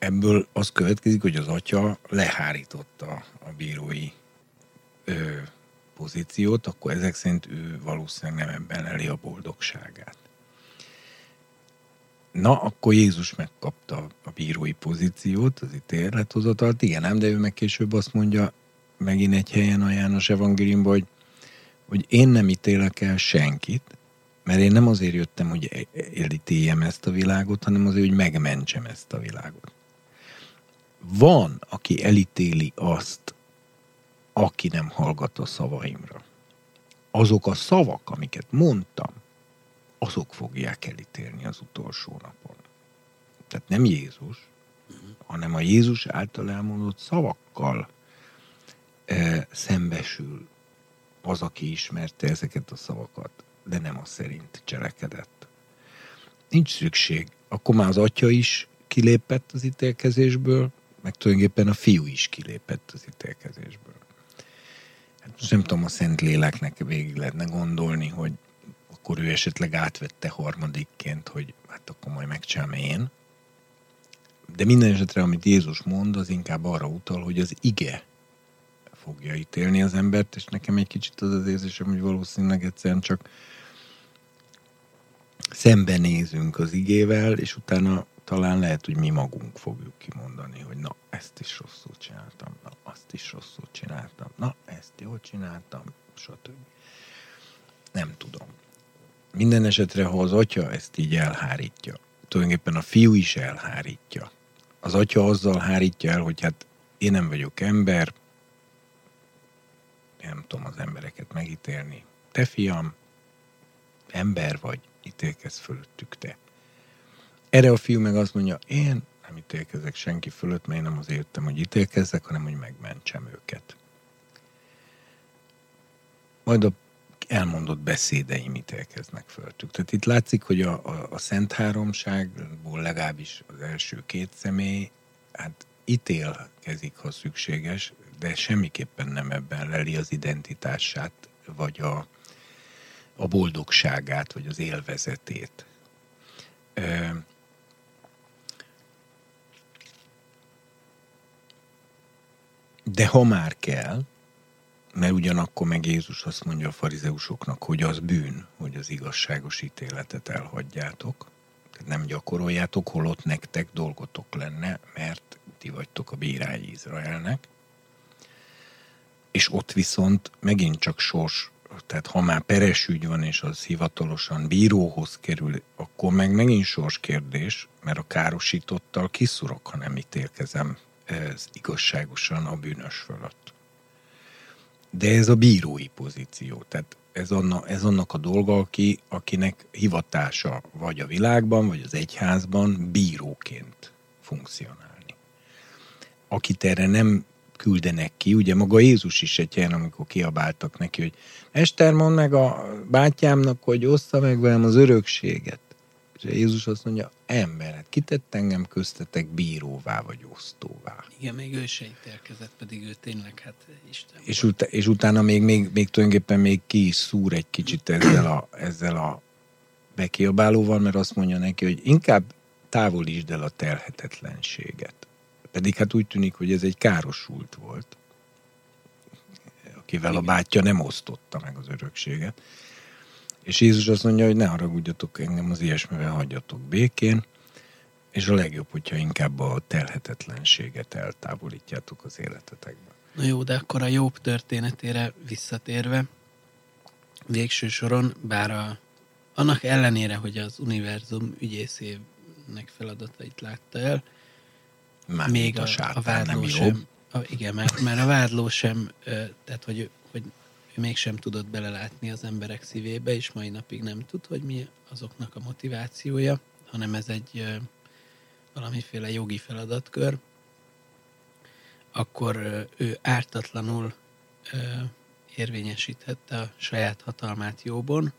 ebből az következik, hogy az atya lehárította a bírói ö, pozíciót, akkor ezek szerint ő valószínűleg nem ebben eli a boldogságát. Na, akkor Jézus megkapta a bírói pozíciót, az ítélethozatalt, igen, nem, de ő meg később azt mondja, megint egy helyen a János evangéliumban, hogy, hogy én nem ítélek el senkit, mert én nem azért jöttem, hogy elítéljem ezt a világot, hanem azért, hogy megmentsem ezt a világot. Van, aki elítéli azt, aki nem hallgat a szavaimra. Azok a szavak, amiket mondtam, azok fogják elítélni az utolsó napon. Tehát nem Jézus, hanem a Jézus által elmondott szavakkal e, szembesül az, aki ismerte ezeket a szavakat, de nem a szerint cselekedett. Nincs szükség. Akkor már az atya is kilépett az ítélkezésből, meg tulajdonképpen a fiú is kilépett az ítélkezésből. Hát most nem tudom, a Szent Léleknek végig lehetne gondolni, hogy akkor ő esetleg átvette harmadikként, hogy hát akkor majd megcsinálom én. De minden esetre, amit Jézus mond, az inkább arra utal, hogy az ige fogja ítélni az embert, és nekem egy kicsit az az érzésem, hogy valószínűleg egyszerűen csak szembenézünk az igével, és utána talán lehet, hogy mi magunk fogjuk kimondani, hogy na, ezt is rosszul csináltam, na, azt is rosszul csináltam, na, ezt jól csináltam, stb. Nem tudom. Minden esetre, ha az atya ezt így elhárítja, tulajdonképpen a fiú is elhárítja. Az atya azzal hárítja el, hogy hát én nem vagyok ember, nem tudom az embereket megítélni. Te fiam, ember vagy, ítélkezz fölöttük te. Erre a fiú meg azt mondja, én nem ítélkezek senki fölött, mert én nem azért jöttem, hogy ítélkezzek, hanem hogy megmentsem őket. Majd a elmondott beszédeim ítélkeznek föltük. Tehát itt látszik, hogy a, a, a Szent Háromságból legalábbis az első két személy, hát ítélkezik, ha szükséges, de semmiképpen nem ebben leli az identitását, vagy a, a boldogságát, vagy az élvezetét. De ha már kell, mert ugyanakkor meg Jézus azt mondja a farizeusoknak, hogy az bűn, hogy az igazságos ítéletet elhagyjátok, tehát nem gyakoroljátok, holott nektek dolgotok lenne, mert ti vagytok a bírái Izraelnek. És ott viszont megint csak sors, tehát ha már peres ügy van, és az hivatalosan bíróhoz kerül, akkor meg megint sors kérdés, mert a károsítottal kiszurok, ha nem ítélkezem ez igazságosan a bűnös fölött. De ez a bírói pozíció, tehát ez, anna, ez annak a dolga, aki, akinek hivatása vagy a világban, vagy az egyházban bíróként funkcionálni. Akit erre nem küldenek ki, ugye maga Jézus is egy helyen, amikor kiabáltak neki, hogy Ester, mondd meg a bátyámnak, hogy ossza meg velem az örökséget. És Jézus azt mondja, emberet, kitett engem köztetek bíróvá vagy osztóvá. Igen, még ő se ítélkezett, pedig ő tényleg, hát Isten. És, ut- és utána még, még, még tulajdonképpen még ki is szúr egy kicsit ezzel a, ezzel a bekiabálóval, mert azt mondja neki, hogy inkább távolítsd el a telhetetlenséget. Pedig hát úgy tűnik, hogy ez egy károsult volt, akivel a bátyja nem osztotta meg az örökséget. És Jézus azt mondja, hogy ne haragudjatok engem az ilyesmivel, hagyjatok békén, és a legjobb, hogyha inkább a telhetetlenséget eltávolítjátok az életetekben. Na jó, de akkor a jobb történetére visszatérve, végső soron, bár a, annak ellenére, hogy az univerzum ügyészének feladatait látta el, Már még a, a, a vádló sem, a, igen, mert, mert a vádló sem, tehát hogy, hogy ő mégsem tudott belelátni az emberek szívébe, és mai napig nem tud, hogy mi azoknak a motivációja, hanem ez egy valamiféle jogi feladatkör, akkor ő ártatlanul érvényesíthette a saját hatalmát jóban,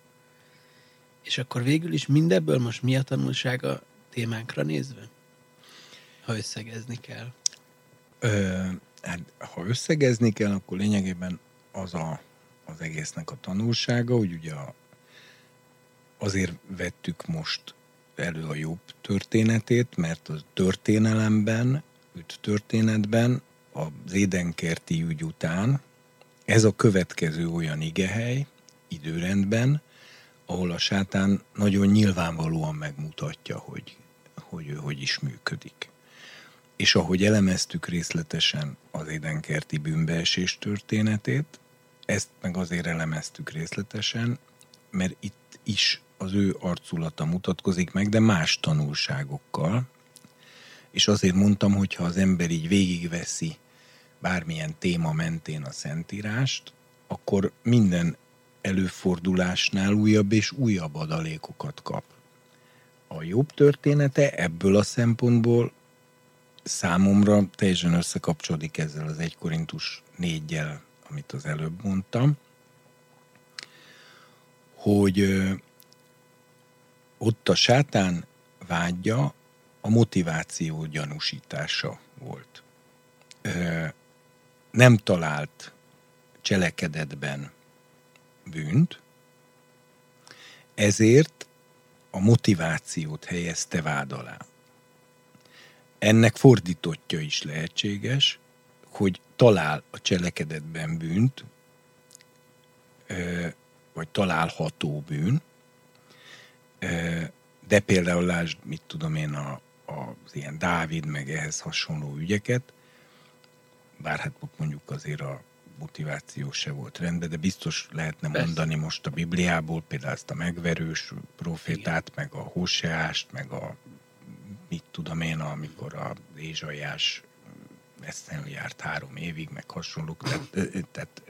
és akkor végül is mindebből most mi a tanulsága témánkra nézve? Ha összegezni kell. Ö, hát, ha összegezni kell, akkor lényegében az a az egésznek a tanulsága, hogy ugye azért vettük most elő a jobb történetét, mert a történelemben, üt történetben az édenkerti ügy után ez a következő olyan igehely időrendben, ahol a sátán nagyon nyilvánvalóan megmutatja, hogy, hogy ő hogy is működik. És ahogy elemeztük részletesen az édenkerti bűnbeesés történetét, ezt meg azért elemeztük részletesen, mert itt is az ő arculata mutatkozik meg, de más tanulságokkal. És azért mondtam, hogy ha az ember így végigveszi bármilyen téma mentén a Szentírást, akkor minden előfordulásnál újabb és újabb adalékokat kap. A jobb története ebből a szempontból számomra teljesen összekapcsolódik ezzel az 1 Korintus 4 amit az előbb mondtam, hogy ott a sátán vágya a motiváció gyanúsítása volt. Nem talált cselekedetben bűnt, ezért a motivációt helyezte vád alá. Ennek fordítottja is lehetséges, hogy talál a cselekedetben bűnt, vagy található bűn, de például lásd, mit tudom én, a, az ilyen Dávid, meg ehhez hasonló ügyeket, bár hát mondjuk azért a motiváció se volt rendben, de biztos lehetne Persze. mondani most a Bibliából, például ezt a megverős profétát, Igen. meg a Hoseást, meg a mit tudom én, amikor a Ézsaiás Esztenül járt három évig, meg hasonlók, tehát, tehát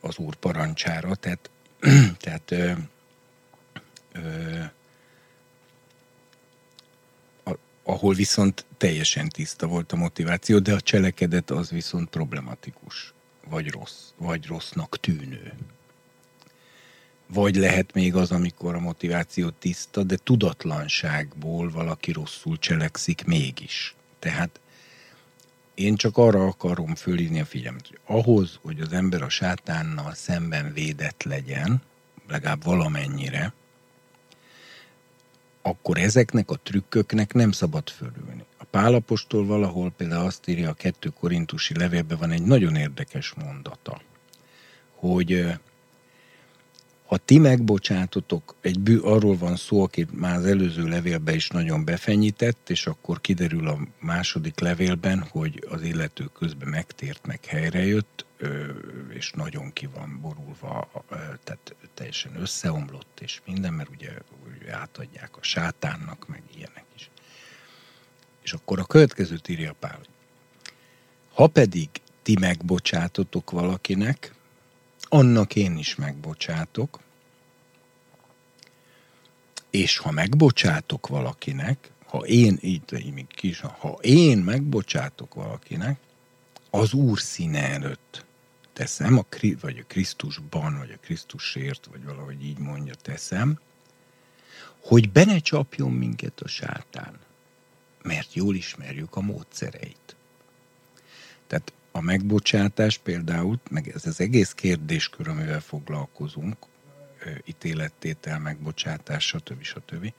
az úr parancsára, tehát, tehát ö, ö, ahol viszont teljesen tiszta volt a motiváció, de a cselekedet az viszont problematikus, vagy rossz, vagy rossznak tűnő. Vagy lehet még az, amikor a motiváció tiszta, de tudatlanságból valaki rosszul cselekszik mégis. Tehát én csak arra akarom fölírni a figyelmet, hogy ahhoz, hogy az ember a sátánnal szemben védett legyen, legalább valamennyire, akkor ezeknek a trükköknek nem szabad fölülni. A Pálapostól valahol például azt írja a kettő korintusi levélben van egy nagyon érdekes mondata, hogy ha ti megbocsátotok, egy bű, arról van szó, akit már az előző levélben is nagyon befenyített, és akkor kiderül a második levélben, hogy az illető közben megtért, meg helyrejött, és nagyon ki van borulva, tehát teljesen összeomlott, és minden, mert ugye átadják a sátánnak, meg ilyenek is. És akkor a következőt írja Pál, ha pedig ti megbocsátotok valakinek, annak én is megbocsátok, és ha megbocsátok valakinek, ha én, így még kis, ha én megbocsátok valakinek, az Úr színe előtt teszem, a, vagy a Krisztusban, vagy a Krisztusért, vagy valahogy így mondja, teszem, hogy be ne csapjon minket a sátán, mert jól ismerjük a módszereit. Tehát a megbocsátás például, meg ez az egész kérdéskör, amivel foglalkozunk, ítélettétel, megbocsátás, stb. stb.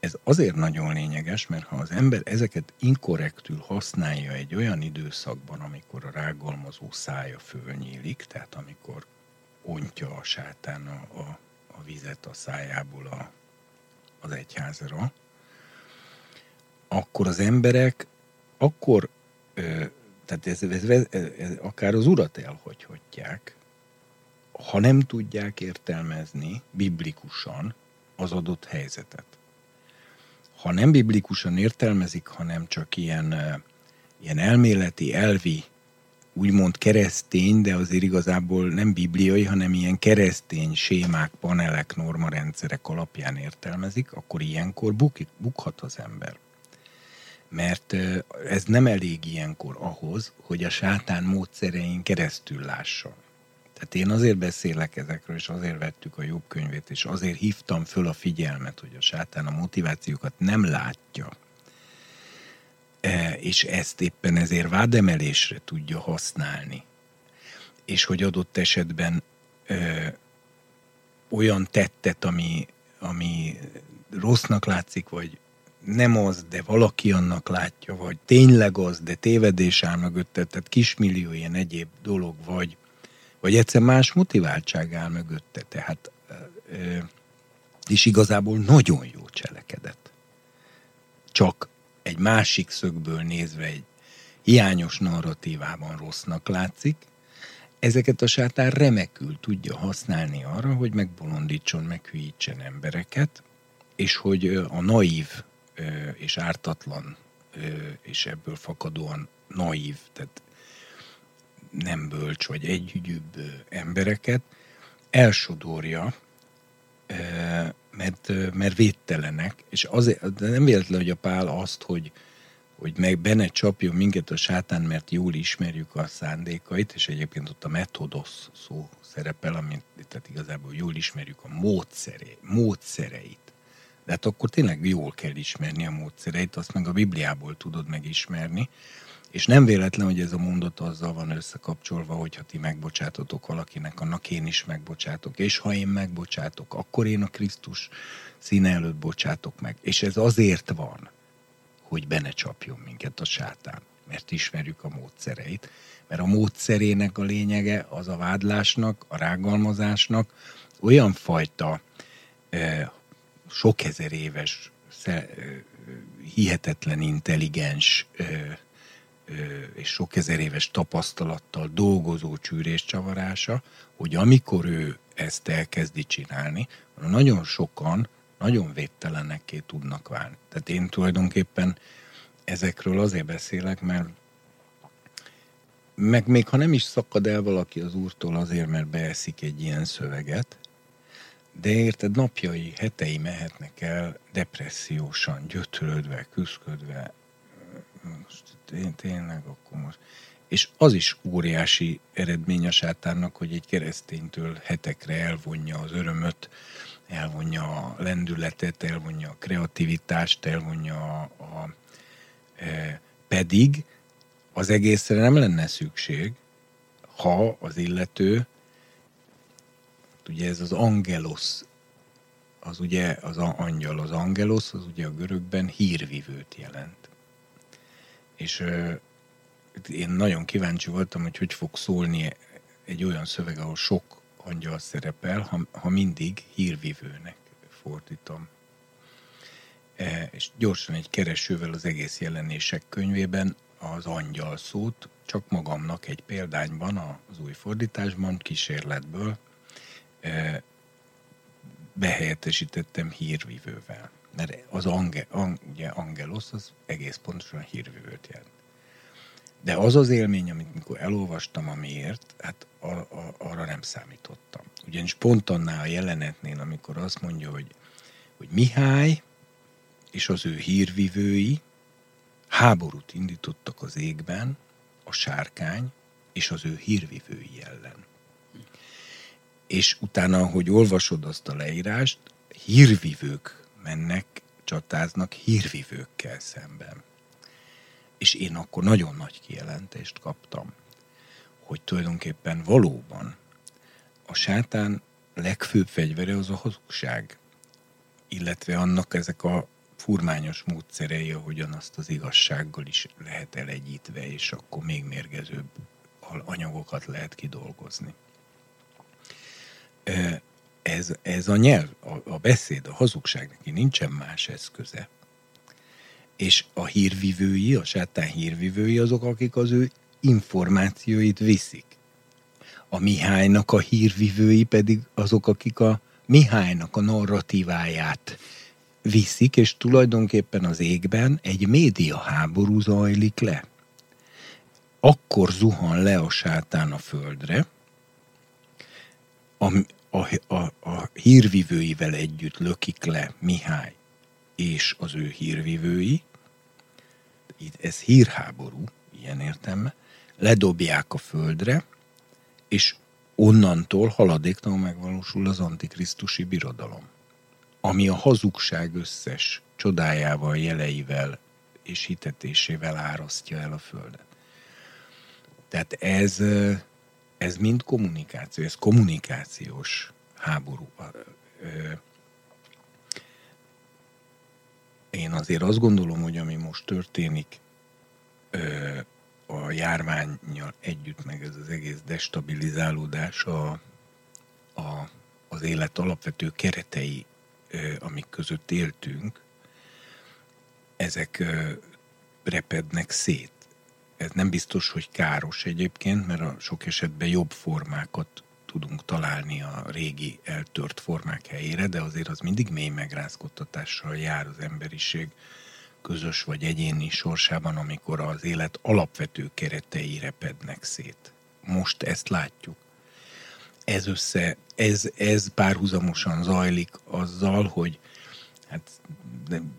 Ez azért nagyon lényeges, mert ha az ember ezeket inkorrektül használja egy olyan időszakban, amikor a rágalmazó szája fölnyílik, tehát amikor ontja a sátán a, a, a vizet a szájából a, az egyházra, akkor az emberek akkor ö, tehát ez, ez, ez, ez, akár az urat elhagyhatják, ha nem tudják értelmezni biblikusan az adott helyzetet. Ha nem biblikusan értelmezik, hanem csak ilyen, ilyen elméleti, elvi, úgymond keresztény, de azért igazából nem bibliai, hanem ilyen keresztény sémák, panelek, normarendszerek alapján értelmezik, akkor ilyenkor bukik, bukhat az ember mert ez nem elég ilyenkor ahhoz, hogy a sátán módszerein keresztül lássa. Tehát én azért beszélek ezekről, és azért vettük a jobb könyvét, és azért hívtam föl a figyelmet, hogy a sátán a motivációkat nem látja, e, és ezt éppen ezért vádemelésre tudja használni. És hogy adott esetben ö, olyan tettet, ami ami rossznak látszik, vagy nem az, de valaki annak látja, vagy tényleg az, de tévedés áll mögötte, tehát kismillió ilyen egyéb dolog, vagy, vagy egyszer más motiváltság áll mögötte, tehát és igazából nagyon jó cselekedett. Csak egy másik szögből nézve egy hiányos narratívában rossznak látszik, ezeket a sátán remekül tudja használni arra, hogy megbolondítson, meghűítsen embereket, és hogy a naív és ártatlan, és ebből fakadóan naív, tehát nem bölcs vagy együgyűbb embereket elsodorja, mert, mert védtelenek, és azért, de nem véletlen, hogy a Pál azt, hogy, hogy meg benne csapjon minket a sátán, mert jól ismerjük a szándékait, és egyébként ott a metodos szó szerepel, amit tehát igazából jól ismerjük a módszeré, módszereit. De hát akkor tényleg jól kell ismerni a módszereit, azt meg a Bibliából tudod megismerni, és nem véletlen, hogy ez a mondat azzal van összekapcsolva, hogy ha ti megbocsátotok valakinek, annak én is megbocsátok. És ha én megbocsátok, akkor én a Krisztus színe előtt bocsátok meg. És ez azért van, hogy benne csapjon minket a sátán, mert ismerjük a módszereit. Mert a módszerének a lényege az a vádlásnak, a rágalmazásnak olyan fajta eh, sok ezer éves, hihetetlen intelligens és sok ezer éves tapasztalattal dolgozó csűrés csavarása, hogy amikor ő ezt elkezdi csinálni, nagyon sokan nagyon védtelenekké tudnak válni. Tehát én tulajdonképpen ezekről azért beszélek, mert meg még ha nem is szakad el valaki az úrtól azért, mert beeszik egy ilyen szöveget, de érted, napjai, hetei mehetnek el depressziósan, gyötrődve, küzdködve. Most én tényleg akkor most. És az is óriási eredmény a sátánnak, hogy egy kereszténytől hetekre elvonja az örömöt, elvonja a lendületet, elvonja a kreativitást, elvonja a, a e, pedig az egészre nem lenne szükség, ha az illető ugye ez az angelos, az ugye az angyal, az angelos, az ugye a görögben hírvivőt jelent. És ö, én nagyon kíváncsi voltam, hogy hogy fog szólni egy olyan szöveg, ahol sok angyal szerepel, ha, ha mindig hírvivőnek fordítom. E, és gyorsan egy keresővel az egész jelenések könyvében az angyal szót, csak magamnak egy példányban, az új fordításban, kísérletből behelyettesítettem hírvivővel. Mert az ange, ang, angelos az egész pontosan hírvivőt jelent. De az az élmény, amit mikor elolvastam a miért, hát a, a, arra nem számítottam. Ugyanis pont annál a jelenetnél, amikor azt mondja, hogy, hogy Mihály és az ő hírvivői háborút indítottak az égben, a sárkány és az ő hírvivői ellen és utána, hogy olvasod azt a leírást, hírvivők mennek, csatáznak hírvivőkkel szemben. És én akkor nagyon nagy kijelentést kaptam, hogy tulajdonképpen valóban a sátán legfőbb fegyvere az a hazugság, illetve annak ezek a furmányos módszerei, ahogyan azt az igazsággal is lehet elegyítve, és akkor még mérgezőbb anyagokat lehet kidolgozni ez, ez a nyelv, a, a beszéd, a hazugság neki nincsen más eszköze. És a hírvivői, a sátán hírvivői azok, akik az ő információit viszik. A Mihálynak a hírvivői pedig azok, akik a Mihálynak a narratíváját viszik, és tulajdonképpen az égben egy média háború zajlik le. Akkor zuhan le a sátán a földre, a, a, a, a hírvivőivel együtt lökik le Mihály és az ő hírvivői, ez hírháború, ilyen értelme, ledobják a földre, és onnantól haladéktalanul megvalósul az antikrisztusi birodalom, ami a hazugság összes csodájával, jeleivel és hitetésével árasztja el a földet. Tehát ez ez mind kommunikáció, ez kommunikációs háború. én azért azt gondolom, hogy ami most történik a járványjal együtt, meg ez az egész destabilizálódás a, a, az élet alapvető keretei, amik között éltünk, ezek repednek szét. Ez nem biztos, hogy káros egyébként, mert a sok esetben jobb formákat tudunk találni a régi eltört formák helyére, de azért az mindig mély megrázkodtatással jár az emberiség közös vagy egyéni sorsában, amikor az élet alapvető keretei repednek szét. Most ezt látjuk. Ez össze, ez, ez párhuzamosan zajlik azzal, hogy hát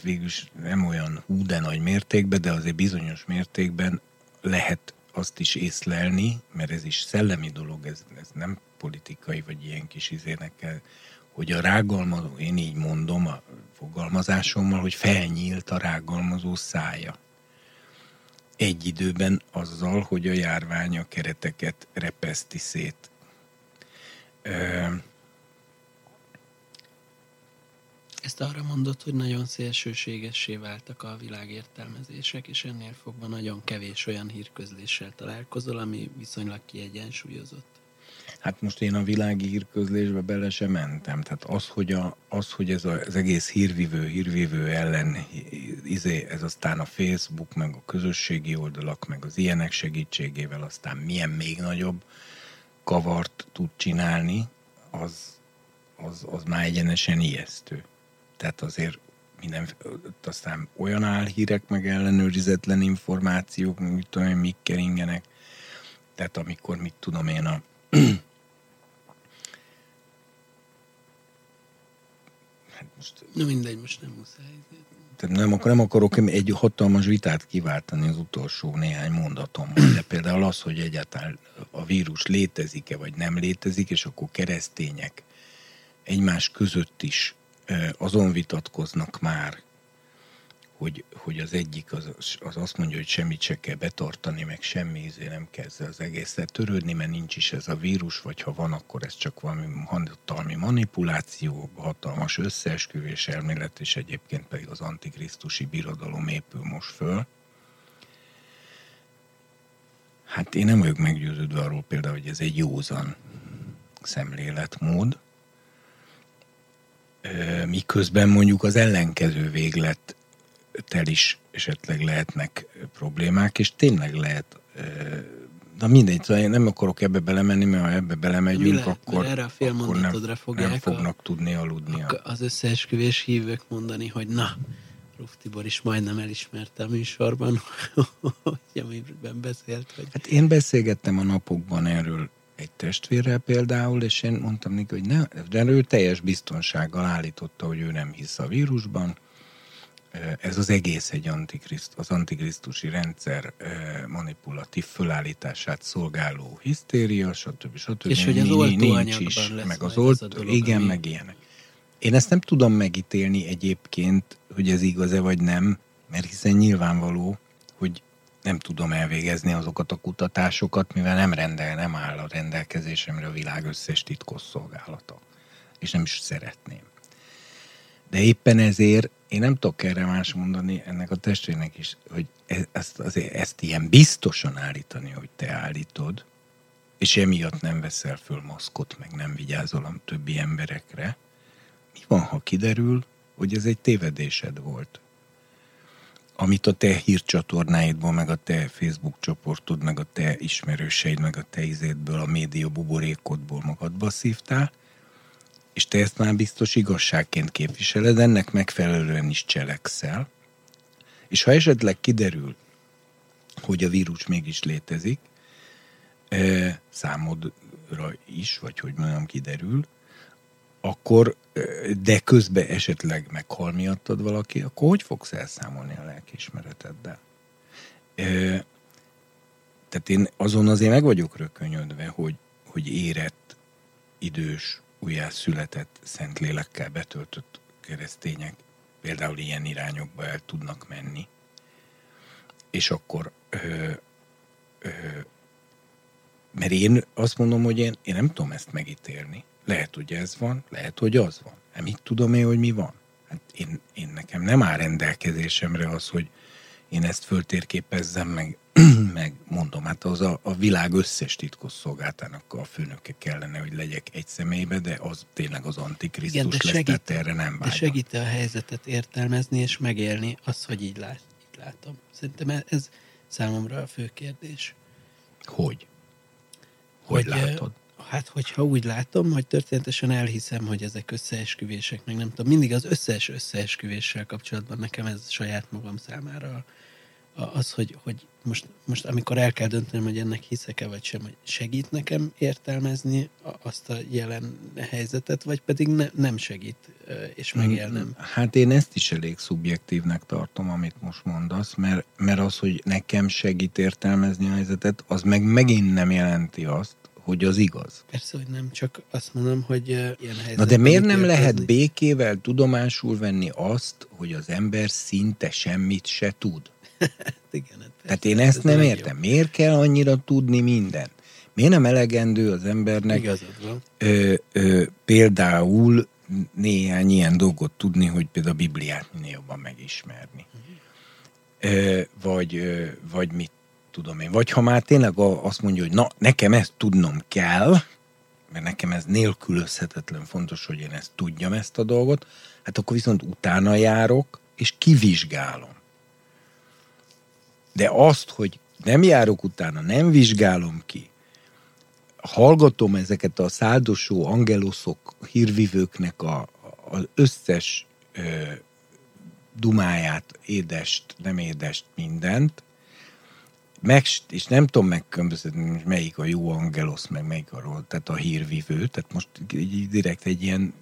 végülis nem olyan hú, de nagy mértékben, de azért bizonyos mértékben lehet azt is észlelni, mert ez is szellemi dolog, ez, ez nem politikai vagy ilyen kis izénekkel, hogy a rágalmazó, én így mondom a fogalmazásommal, hogy felnyílt a rágalmazó szája. Egy időben azzal, hogy a járvány a kereteket repeszti szét. Ezt arra mondott, hogy nagyon szélsőségessé váltak a világértelmezések, és ennél fogva nagyon kevés olyan hírközléssel találkozol, ami viszonylag kiegyensúlyozott. Hát most én a világi hírközlésbe bele sem mentem. Tehát az, hogy, a, az, hogy ez a, az egész hírvivő, hírvivő ellen izé, ez aztán a Facebook, meg a közösségi oldalak, meg az ilyenek segítségével aztán milyen még nagyobb kavart tud csinálni, az, az, az már egyenesen ijesztő. Tehát azért minden, aztán olyan álhírek, meg ellenőrizetlen információk, mit tudom én, mik keringenek. Tehát amikor, mit tudom én, a hát most... Na mindegy, most nem muszáj. Tehát nem, nem akarok egy hatalmas vitát kiváltani az utolsó néhány mondatommal, de például az, hogy egyáltalán a vírus létezik-e, vagy nem létezik, és akkor keresztények egymás között is azon vitatkoznak már, hogy, hogy az egyik az, az azt mondja, hogy semmit se kell betartani, meg semmi izé nem kezd az egészet törődni, mert nincs is ez a vírus, vagy ha van, akkor ez csak valami hatalmi manipuláció, hatalmas összeesküvés elmélet, és egyébként pedig az antikrisztusi birodalom épül most föl. Hát én nem vagyok meggyőződve arról például, hogy ez egy józan szemléletmód, miközben mondjuk az ellenkező véglet tel is esetleg lehetnek problémák, és tényleg lehet Na mindegy, szóval én nem akarok ebbe belemenni, mert ha ebbe belemegyünk, le, akkor, erre a akkor nem, nem fognak a, tudni aludni. A, az összeesküvés hívők mondani, hogy na, Ruf Tibor is majdnem elismerte a műsorban, hogy amiben beszélt. Hogy... Hát én beszélgettem a napokban erről egy testvérrel például, és én mondtam neki, hogy ne, de ő teljes biztonsággal állította, hogy ő nem hisz a vírusban, ez az egész egy antikriszt, az antikrisztusi rendszer manipulatív fölállítását szolgáló hisztéria, stb. stb. És hogy az nincs is, lesz meg az olt, dolog, igen, ami... meg ilyenek. Én ezt nem tudom megítélni egyébként, hogy ez igaz-e vagy nem, mert hiszen nyilvánvaló, hogy nem tudom elvégezni azokat a kutatásokat, mivel nem rendel, nem áll a rendelkezésemre a világ összes titkos szolgálata. És nem is szeretném. De éppen ezért én nem tudok erre más mondani ennek a testvérnek is, hogy ezt, azért, ezt ilyen biztosan állítani, hogy te állítod, és emiatt nem veszel föl maszkot, meg nem vigyázol a többi emberekre. Mi van, ha kiderül, hogy ez egy tévedésed volt? Amit a te hírcsatornáidból, meg a te Facebook csoportod, meg a te ismerőseid, meg a te izédből, a média buborékodból magadba szívtál, és te ezt már biztos igazságként képviseled, ennek megfelelően is cselekszel, és ha esetleg kiderül, hogy a vírus mégis létezik, e, számodra is, vagy hogy mondjam, kiderül, akkor, de közben esetleg meghal miattad valaki, akkor hogy fogsz elszámolni a lelkiismereteddel? Tehát én azon azért meg vagyok rökönyödve, hogy, hogy érett, idős, újjászületett Szentlélekkel betöltött keresztények például ilyen irányokba el tudnak menni, és akkor ö, ö, mert én azt mondom, hogy én, én nem tudom ezt megítélni. Lehet, hogy ez van, lehet, hogy az van. Nem itt tudom én, hogy mi van. Hát én, én nekem nem áll rendelkezésemre az, hogy én ezt föltérképezzem, meg, meg mondom, hát az a, a világ összes titkos szolgáltának a főnöke kellene, hogy legyek egy személybe, de az tényleg az antikrisztus Igen, lesz, segít, tehát erre nem vágyom. De segít a helyzetet értelmezni és megélni azt, hogy így, lát, így látom. Szerintem ez számomra a fő kérdés. Hogy? Hogy, hogy látod? Hát, hogyha úgy látom, hogy történetesen elhiszem, hogy ezek összeesküvések, meg nem tudom, mindig az összes összeesküvéssel kapcsolatban nekem ez saját magam számára az, hogy, hogy most, most amikor el kell döntenem, hogy ennek hiszek-e vagy sem, hogy segít nekem értelmezni azt a jelen helyzetet, vagy pedig ne, nem segít, és mm, megélnem. Hát én ezt is elég szubjektívnek tartom, amit most mondasz, mert, mert az, hogy nekem segít értelmezni a helyzetet, az meg megint nem jelenti azt, hogy az igaz. Persze, hogy nem, csak azt mondom, hogy ilyen helyzet. Na de miért nem lehet békével tudomásul venni azt, hogy az ember szinte semmit se tud? Igen, hát Tehát én ezt nem értem. Jó. Miért kell annyira tudni minden? Miért nem elegendő az embernek Ö, ö, például néhány ilyen dolgot tudni, hogy például a Bibliát minél jobban megismerni? Uh-huh. Ö, vagy, ö, vagy mit tudom én. Vagy ha már tényleg azt mondja, hogy na, nekem ezt tudnom kell, mert nekem ez nélkülözhetetlen fontos, hogy én ezt tudjam, ezt a dolgot, hát akkor viszont utána járok, és kivizsgálom. De azt, hogy nem járok utána, nem vizsgálom ki, hallgatom ezeket a száldosó angeloszok, hírvivőknek a, az összes ö, dumáját, édest, nem édest, mindent, meg, és nem tudom megkülönböztetni, melyik a jó angelosz, meg melyik a rossz, tehát a hírvivő, tehát most direkt egy ilyen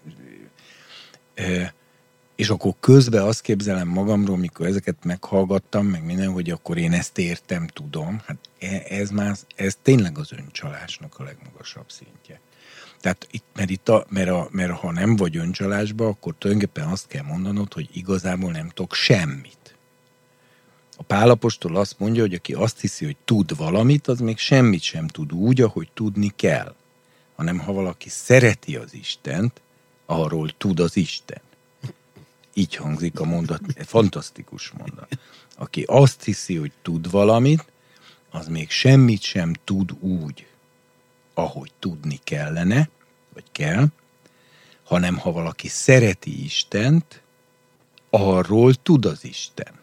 és akkor közben azt képzelem magamról, mikor ezeket meghallgattam, meg minden, hogy akkor én ezt értem, tudom. Hát e, ez már, ez tényleg az öncsalásnak a legmagasabb szintje. Tehát itt, mert, itt a, mert, a, mert ha nem vagy öncsalásba, akkor tulajdonképpen azt kell mondanod, hogy igazából nem tudok semmit. A pálapostól azt mondja, hogy aki azt hiszi, hogy tud valamit, az még semmit sem tud úgy, ahogy tudni kell. Hanem ha valaki szereti az Istent, arról tud az Isten. Így hangzik a mondat, fantasztikus mondat. Aki azt hiszi, hogy tud valamit, az még semmit sem tud úgy, ahogy tudni kellene, vagy kell, hanem ha valaki szereti Istent, arról tud az Isten.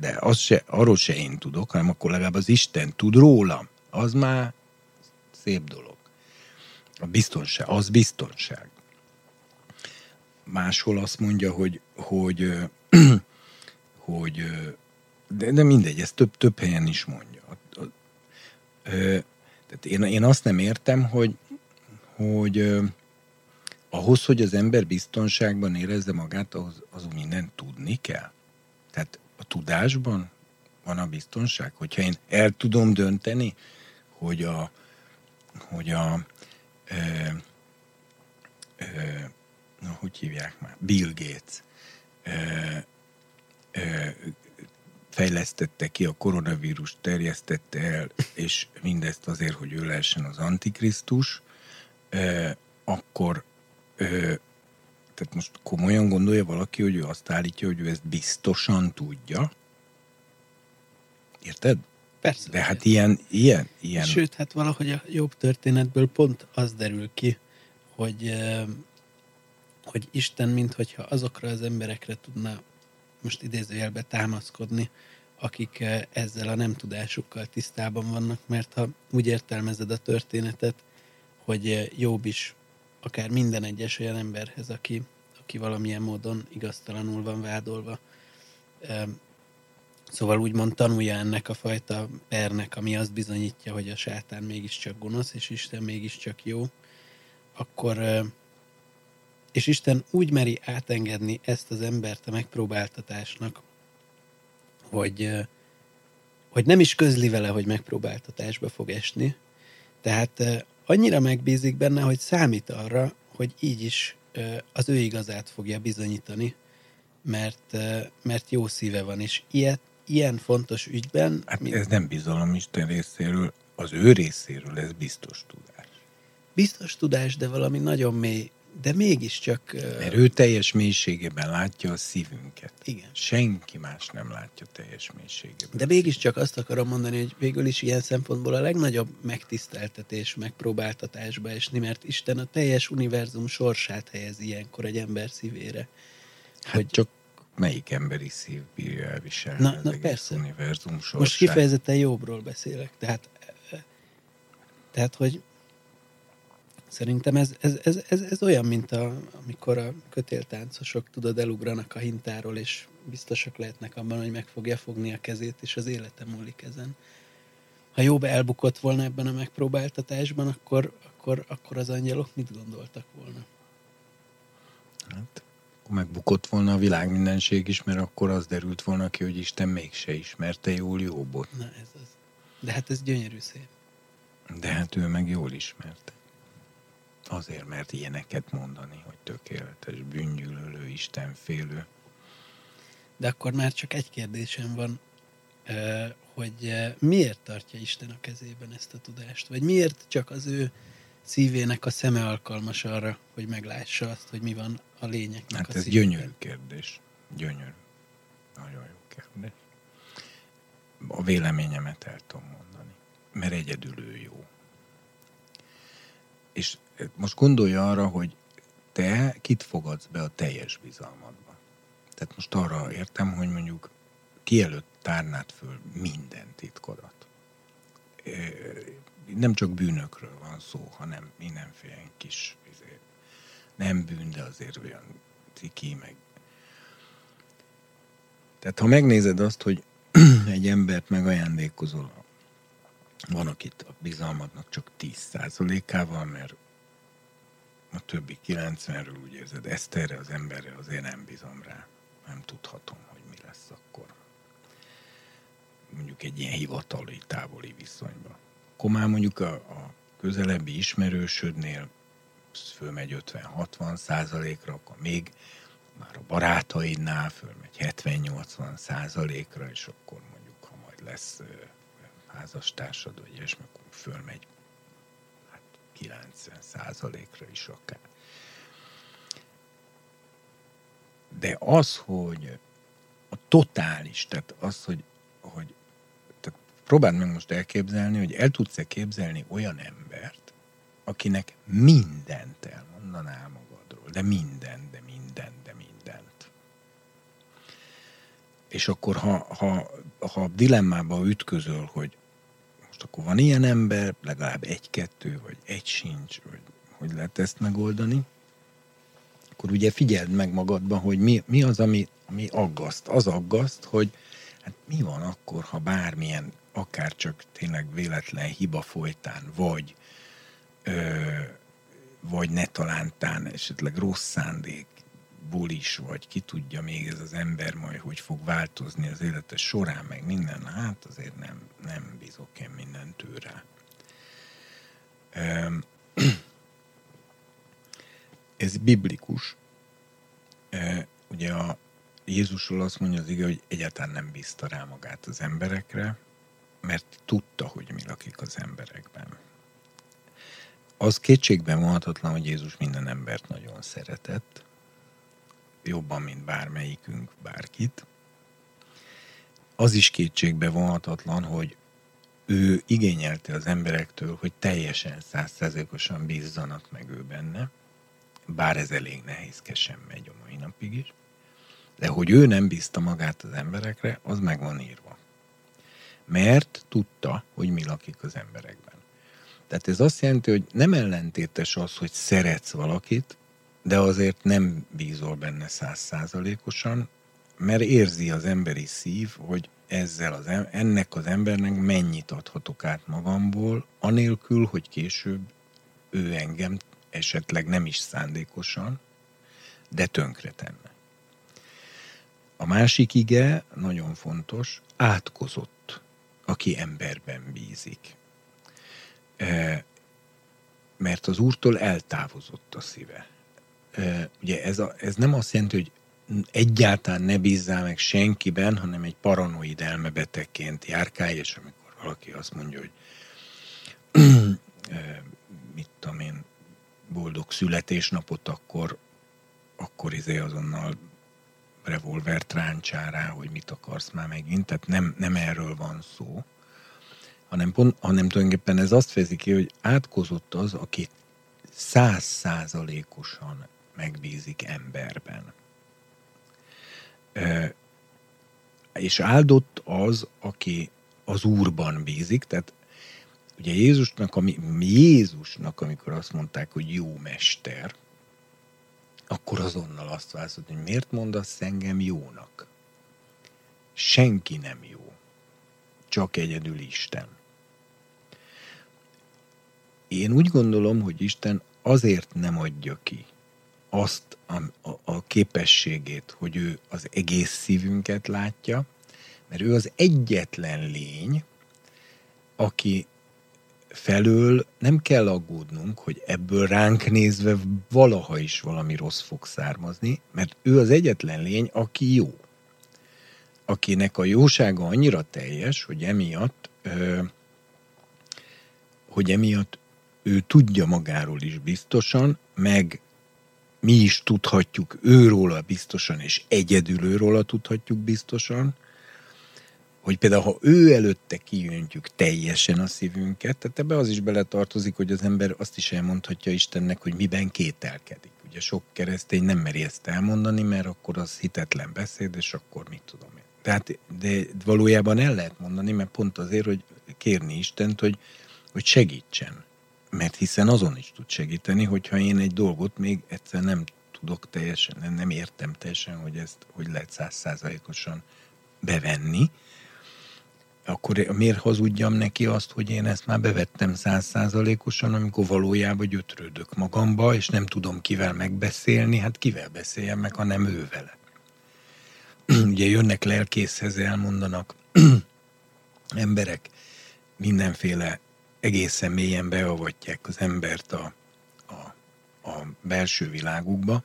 De az se, arról se én tudok, hanem akkor legalább az Isten tud rólam. Az már szép dolog. A biztonság, az biztonság máshol azt mondja, hogy, hogy, hogy de, de mindegy, ezt több, több helyen is mondja. Tehát én, én azt nem értem, hogy, hogy ahhoz, hogy az ember biztonságban érezze magát, ahhoz, azon mindent tudni kell. Tehát tudásban van a biztonság. Hogyha én el tudom dönteni, hogy a, hogy a ö, ö, na, hogy hívják már, Bill Gates ö, ö, fejlesztette ki a koronavírus, terjesztette el, és mindezt azért, hogy ő lehessen az antikrisztus, ö, akkor ö, tehát most komolyan gondolja valaki, hogy ő azt állítja, hogy ő ezt biztosan tudja? Érted? Persze. De hát ilyen, ilyen, ilyen. Sőt, hát valahogy a jobb történetből pont az derül ki, hogy hogy Isten, minthogyha azokra az emberekre tudna most idézőjelbe támaszkodni, akik ezzel a nem tudásukkal tisztában vannak, mert ha úgy értelmezed a történetet, hogy Jobb is akár minden egyes olyan emberhez, aki, aki valamilyen módon igaztalanul van vádolva, Szóval úgymond tanulja ennek a fajta pernek, ami azt bizonyítja, hogy a sátán mégiscsak gonosz, és Isten mégiscsak jó, akkor és Isten úgy meri átengedni ezt az embert a megpróbáltatásnak, hogy, hogy nem is közli vele, hogy megpróbáltatásba fog esni. Tehát annyira megbízik benne, hogy számít arra, hogy így is az ő igazát fogja bizonyítani, mert, mert jó szíve van, és ilyet, ilyen fontos ügyben... Hát mint... ez nem bizalom Isten részéről, az ő részéről ez biztos tudás. Biztos tudás, de valami nagyon mély de mégiscsak... Mert ő teljes mélységében látja a szívünket. Igen. Senki más nem látja teljes mélységében. De mégiscsak azt akarom mondani, hogy végül is ilyen szempontból a legnagyobb megtiszteltetés, megpróbáltatásba esni, mert Isten a teljes univerzum sorsát helyez ilyenkor egy ember szívére. Hát hogy csak melyik emberi szív bírja elviselni na, na persze. univerzum sorsát. Most kifejezetten jobbról beszélek. Tehát, tehát hogy Szerintem ez, ez, ez, ez, ez olyan, mint a, amikor a kötéltáncosok, tudod, elugranak a hintáról, és biztosak lehetnek abban, hogy meg fogja fogni a kezét, és az élete múlik ezen. Ha jobb elbukott volna ebben a megpróbáltatásban, akkor, akkor, akkor az angyalok mit gondoltak volna? Hát, akkor megbukott volna a világ mindenség is, mert akkor az derült volna ki, hogy Isten mégse ismerte jól Jóbot. Na ez az. De hát ez gyönyörű szép. De hát ő meg jól ismerte. Azért, mert ilyeneket mondani, hogy tökéletes, bűngyűlölő, félő. De akkor már csak egy kérdésem van, hogy miért tartja Isten a kezében ezt a tudást? Vagy miért csak az ő szívének a szeme alkalmas arra, hogy meglássa azt, hogy mi van a lényeknek hát a ez szívében? gyönyörű kérdés. Gyönyörű. Nagyon jó kérdés. A véleményemet el tudom mondani. Mert egyedül ő jó. És most gondolja arra, hogy te kit fogadsz be a teljes bizalmadba. Tehát most arra értem, hogy mondjuk kielőtt tárnád föl minden titkodat. Nem csak bűnökről van szó, hanem mindenféle kis izé, nem bűn, de azért olyan ciki, meg tehát ha megnézed azt, hogy egy embert megajándékozol, van, akit a bizalmadnak csak 10%-ával, mert a többi 90-ről úgy érzed, ezt erre az emberre azért nem bízom rá. Nem tudhatom, hogy mi lesz akkor. Mondjuk egy ilyen hivatali, távoli viszonyban. Akkor már mondjuk a, a közelebbi ismerősödnél fölmegy 50-60 százalékra, akkor még már a barátaidnál fölmegy 70-80 százalékra, és akkor mondjuk, ha majd lesz házastársad, vagy ilyesmi, akkor fölmegy 90 százalékra is akár. De az, hogy a totális, tehát az, hogy, hogy tehát próbáld meg most elképzelni, hogy el tudsz-e képzelni olyan embert, akinek mindent elmondanál magadról, de minden, de minden, de mindent. És akkor, ha, ha, ha dilemmába ütközöl, hogy most akkor van ilyen ember, legalább egy-kettő, vagy egy sincs, vagy hogy lehet ezt megoldani, akkor ugye figyeld meg magadban, hogy mi, mi az, ami, ami aggaszt. Az aggaszt, hogy hát mi van akkor, ha bármilyen, akár csak tényleg véletlen hiba folytán, vagy ö, vagy ne talántán esetleg rossz szándék, ból is, vagy ki tudja még ez az ember majd, hogy fog változni az élete során, meg minden, hát azért nem, nem bízok én mindent őre. Ez biblikus. Ugye a Jézusról azt mondja az ige, hogy egyáltalán nem bízta rá magát az emberekre, mert tudta, hogy mi lakik az emberekben. Az kétségben vonhatatlan, hogy Jézus minden embert nagyon szeretett, jobban, mint bármelyikünk bárkit. Az is kétségbe vonhatatlan, hogy ő igényelte az emberektől, hogy teljesen százszerzékosan bízzanak meg ő benne, bár ez elég nehézkesen megy a mai napig is, de hogy ő nem bízta magát az emberekre, az meg van írva. Mert tudta, hogy mi lakik az emberekben. Tehát ez azt jelenti, hogy nem ellentétes az, hogy szeretsz valakit, de azért nem bízol benne százszázalékosan, mert érzi az emberi szív, hogy ezzel az, ennek az embernek mennyit adhatok át magamból, anélkül, hogy később ő engem esetleg nem is szándékosan, de tönkre tenne. A másik ige, nagyon fontos, átkozott, aki emberben bízik. E, mert az úrtól eltávozott a szíve ugye ez, a, ez nem azt jelenti, hogy egyáltalán ne bízzál meg senkiben, hanem egy paranoid elmebetegként járkálj, és amikor valaki azt mondja, hogy mit tudom én, boldog születésnapot, akkor, akkor izé azonnal revolvert ráncsál rá, hogy mit akarsz már megint. Tehát nem, nem erről van szó, hanem, pont, hanem tulajdonképpen ez azt fejezi ki, hogy átkozott az, aki százszázalékosan megbízik emberben. És áldott az, aki az Úrban bízik, tehát ugye Jézusnak, ami, Jézusnak, amikor azt mondták, hogy jó mester, akkor azonnal azt válaszolt, hogy miért mondasz engem jónak? Senki nem jó, csak egyedül Isten. Én úgy gondolom, hogy Isten azért nem adja ki azt a, a, képességét, hogy ő az egész szívünket látja, mert ő az egyetlen lény, aki felől nem kell aggódnunk, hogy ebből ránk nézve valaha is valami rossz fog származni, mert ő az egyetlen lény, aki jó. Akinek a jósága annyira teljes, hogy emiatt, ö, hogy emiatt ő tudja magáról is biztosan, meg mi is tudhatjuk őróla biztosan, és egyedül őróla tudhatjuk biztosan, hogy például ha ő előtte kijöntjük teljesen a szívünket, tehát ebbe az is beletartozik, hogy az ember azt is elmondhatja Istennek, hogy miben kételkedik. Ugye sok keresztény nem meri ezt elmondani, mert akkor az hitetlen beszéd, és akkor mit tudom én. Tehát, de valójában el lehet mondani, mert pont azért, hogy kérni Istent, hogy, hogy segítsen. Mert hiszen azon is tud segíteni, hogyha én egy dolgot még egyszer nem tudok teljesen, nem értem teljesen, hogy ezt hogy lehet százszázalékosan bevenni, akkor miért hazudjam neki azt, hogy én ezt már bevettem százszázalékosan, amikor valójában gyötrődök magamba, és nem tudom kivel megbeszélni, hát kivel beszéljem meg, ha nem ő vele. Ugye jönnek lelkészhez, elmondanak emberek mindenféle egészen mélyen beavatják az embert a, a, a belső világukba,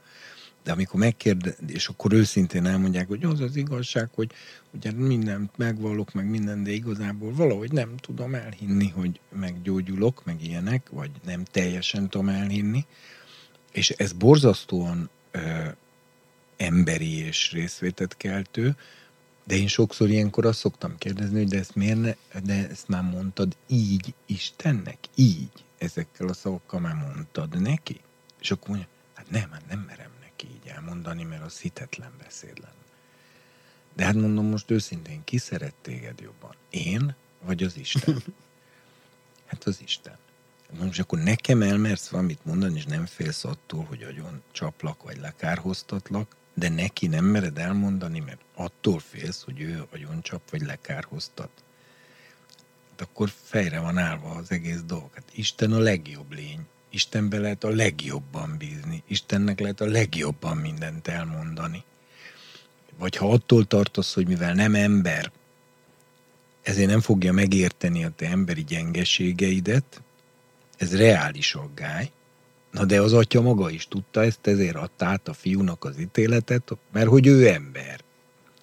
de amikor megkérdez, és akkor őszintén elmondják, hogy az az igazság, hogy ugye mindent megvallok, meg minden, de igazából valahogy nem tudom elhinni, hogy meggyógyulok, meg ilyenek, vagy nem teljesen tudom elhinni, és ez borzasztóan ö, emberi és részvétet keltő, de én sokszor ilyenkor azt szoktam kérdezni, hogy de ezt miért ne, de ezt már mondtad így Istennek? Így? Ezekkel a szavakkal már mondtad neki? És akkor mondja, hát nem, hát nem merem neki így elmondani, mert az hitetlen beszéd lenne. De hát mondom most őszintén, ki szeret téged jobban? Én, vagy az Isten? Hát az Isten. Most akkor nekem elmersz valamit mondani, és nem félsz attól, hogy agyon csaplak, vagy lekárhoztatlak, de neki nem mered elmondani, mert attól félsz, hogy ő agyoncsap, vagy lekárhoztat. Hát akkor fejre van állva az egész dolog. Hát Isten a legjobb lény. Istenbe lehet a legjobban bízni. Istennek lehet a legjobban mindent elmondani. Vagy ha attól tartasz, hogy mivel nem ember, ezért nem fogja megérteni a te emberi gyengeségeidet, ez reális aggály, Na de az atya maga is tudta ezt, ezért adta át a fiúnak az ítéletet, mert hogy ő ember.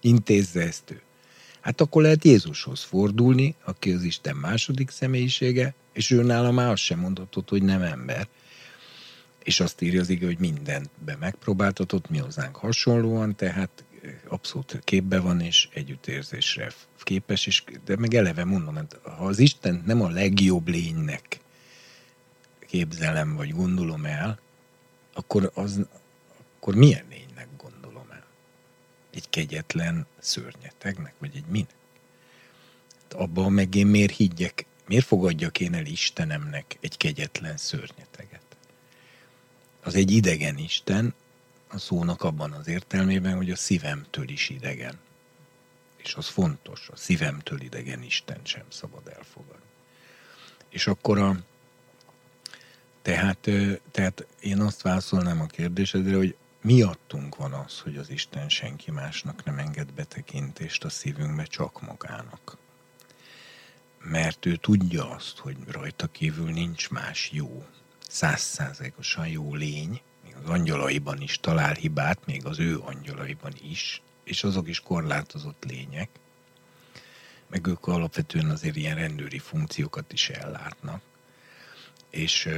Intézze ezt ő. Hát akkor lehet Jézushoz fordulni, aki az Isten második személyisége, és ő nála már azt sem mondhatott, hogy nem ember. És azt írja az ige, hogy mindent megpróbáltatott, mi hozzánk hasonlóan, tehát abszolút képbe van, és együttérzésre képes, és, de meg eleve mondom, hát ha az Isten nem a legjobb lénynek képzelem, vagy gondolom el, akkor, az, akkor milyen lénynek gondolom el? Egy kegyetlen szörnyetegnek, vagy egy minek? Hát abban meg én miért higgyek, miért fogadjak én el Istenemnek egy kegyetlen szörnyeteget? Az egy idegen Isten, a szónak abban az értelmében, hogy a szívemtől is idegen. És az fontos, a szívemtől idegen Isten sem szabad elfogadni. És akkor a, tehát, tehát én azt válaszolnám a kérdésedre, hogy miattunk van az, hogy az Isten senki másnak nem enged betekintést a szívünkbe, csak magának. Mert ő tudja azt, hogy rajta kívül nincs más jó, százszázalékosan jó lény, még az angyalaiban is talál hibát, még az ő angyalaiban is, és azok is korlátozott lények, meg ők alapvetően azért ilyen rendőri funkciókat is ellátnak és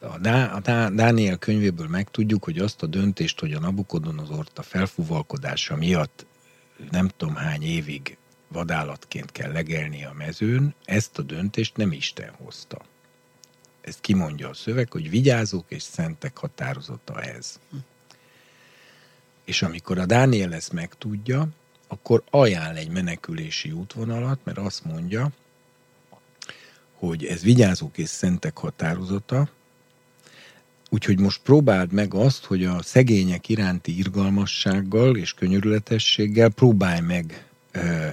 a, Dá, a Dá, Dániel könyvéből megtudjuk, hogy azt a döntést, hogy a Nabukodonozort a felfúvalkodása miatt nem tudom hány évig vadállatként kell legelni a mezőn, ezt a döntést nem Isten hozta. Ezt kimondja a szöveg, hogy vigyázók és szentek határozata ez. És amikor a Dániel ezt megtudja, akkor ajánl egy menekülési útvonalat, mert azt mondja, hogy ez vigyázók és szentek határozata, úgyhogy most próbáld meg azt, hogy a szegények iránti irgalmassággal és könyörületességgel próbálj meg ö,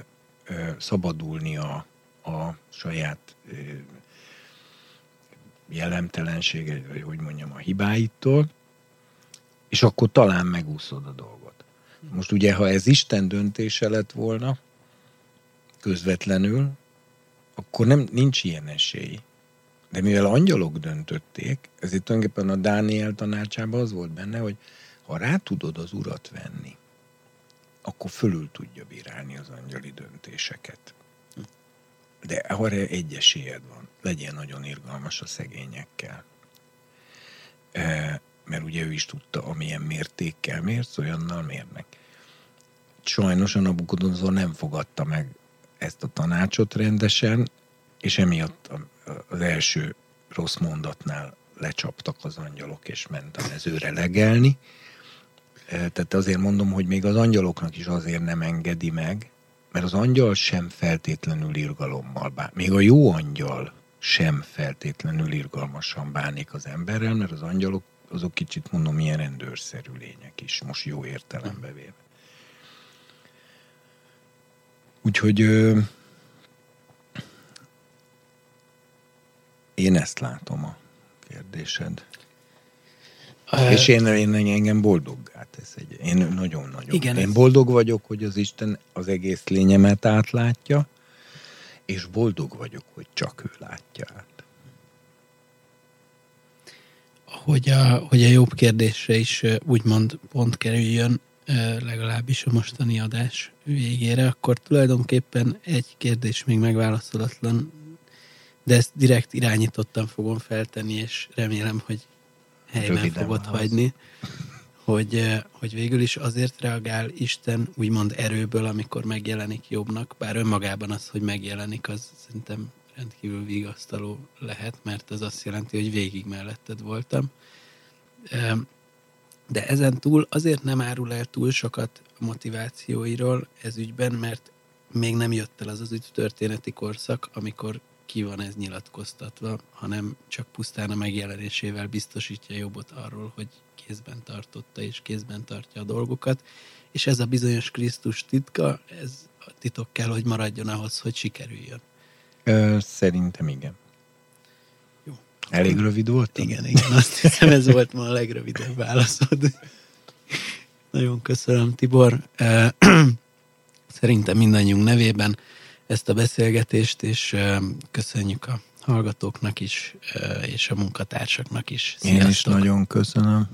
ö, szabadulni a, a saját ö, jellemtelensége, vagy hogy mondjam, a hibáittól, és akkor talán megúszod a dolgot. Most ugye, ha ez Isten döntése lett volna, közvetlenül, akkor nem, nincs ilyen esély. De mivel angyalok döntötték, ezért tulajdonképpen a Dániel tanácsában az volt benne, hogy ha rá tudod az urat venni, akkor fölül tudja bírálni az angyali döntéseket. De arra egy esélyed van. Legyen nagyon irgalmas a szegényekkel. E, mert ugye ő is tudta, amilyen mértékkel mérsz, olyannal mérnek. Sajnos a Nabukodonzor nem fogadta meg ezt a tanácsot rendesen, és emiatt az első rossz mondatnál lecsaptak az angyalok, és ment a mezőre legelni. E, tehát azért mondom, hogy még az angyaloknak is azért nem engedi meg, mert az angyal sem feltétlenül irgalommal bán. Még a jó angyal sem feltétlenül irgalmasan bánik az emberrel, mert az angyalok azok kicsit mondom ilyen rendőrszerű lények is, most jó értelembe véve. Úgyhogy ö, én ezt látom a kérdésed. Uh, és én, én engem boldoggá tesz. Egy, én nagyon-nagyon. Igen, én boldog vagyok, hogy az Isten az egész lényemet átlátja, és boldog vagyok, hogy csak ő látja át. Hogy a, hogy a jobb kérdésre is úgymond pont kerüljön, legalábbis a mostani adás végére, akkor tulajdonképpen egy kérdés még megválaszolatlan, de ezt direkt irányítottan fogom feltenni, és remélem, hogy helyben Röviden fogod az. hagyni, hogy, hogy végül is azért reagál Isten úgymond erőből, amikor megjelenik jobbnak, bár önmagában az, hogy megjelenik, az szerintem rendkívül vigasztaló lehet, mert ez azt jelenti, hogy végig melletted voltam. De ezen túl azért nem árul el túl sokat a motivációiról ez ügyben, mert még nem jött el az az történeti korszak, amikor ki van ez nyilatkoztatva, hanem csak pusztán a megjelenésével biztosítja jobbot arról, hogy kézben tartotta és kézben tartja a dolgokat, és ez a bizonyos Krisztus titka, ez a titok kell, hogy maradjon ahhoz, hogy sikerüljön. Ö, szerintem igen. Elég rövid volt? Igen, igen, azt hiszem ez volt ma a legrövidebb válaszod. Nagyon köszönöm, Tibor. Szerintem mindannyiunk nevében ezt a beszélgetést, és köszönjük a hallgatóknak is, és a munkatársaknak is. Sziasztok. Én is nagyon köszönöm.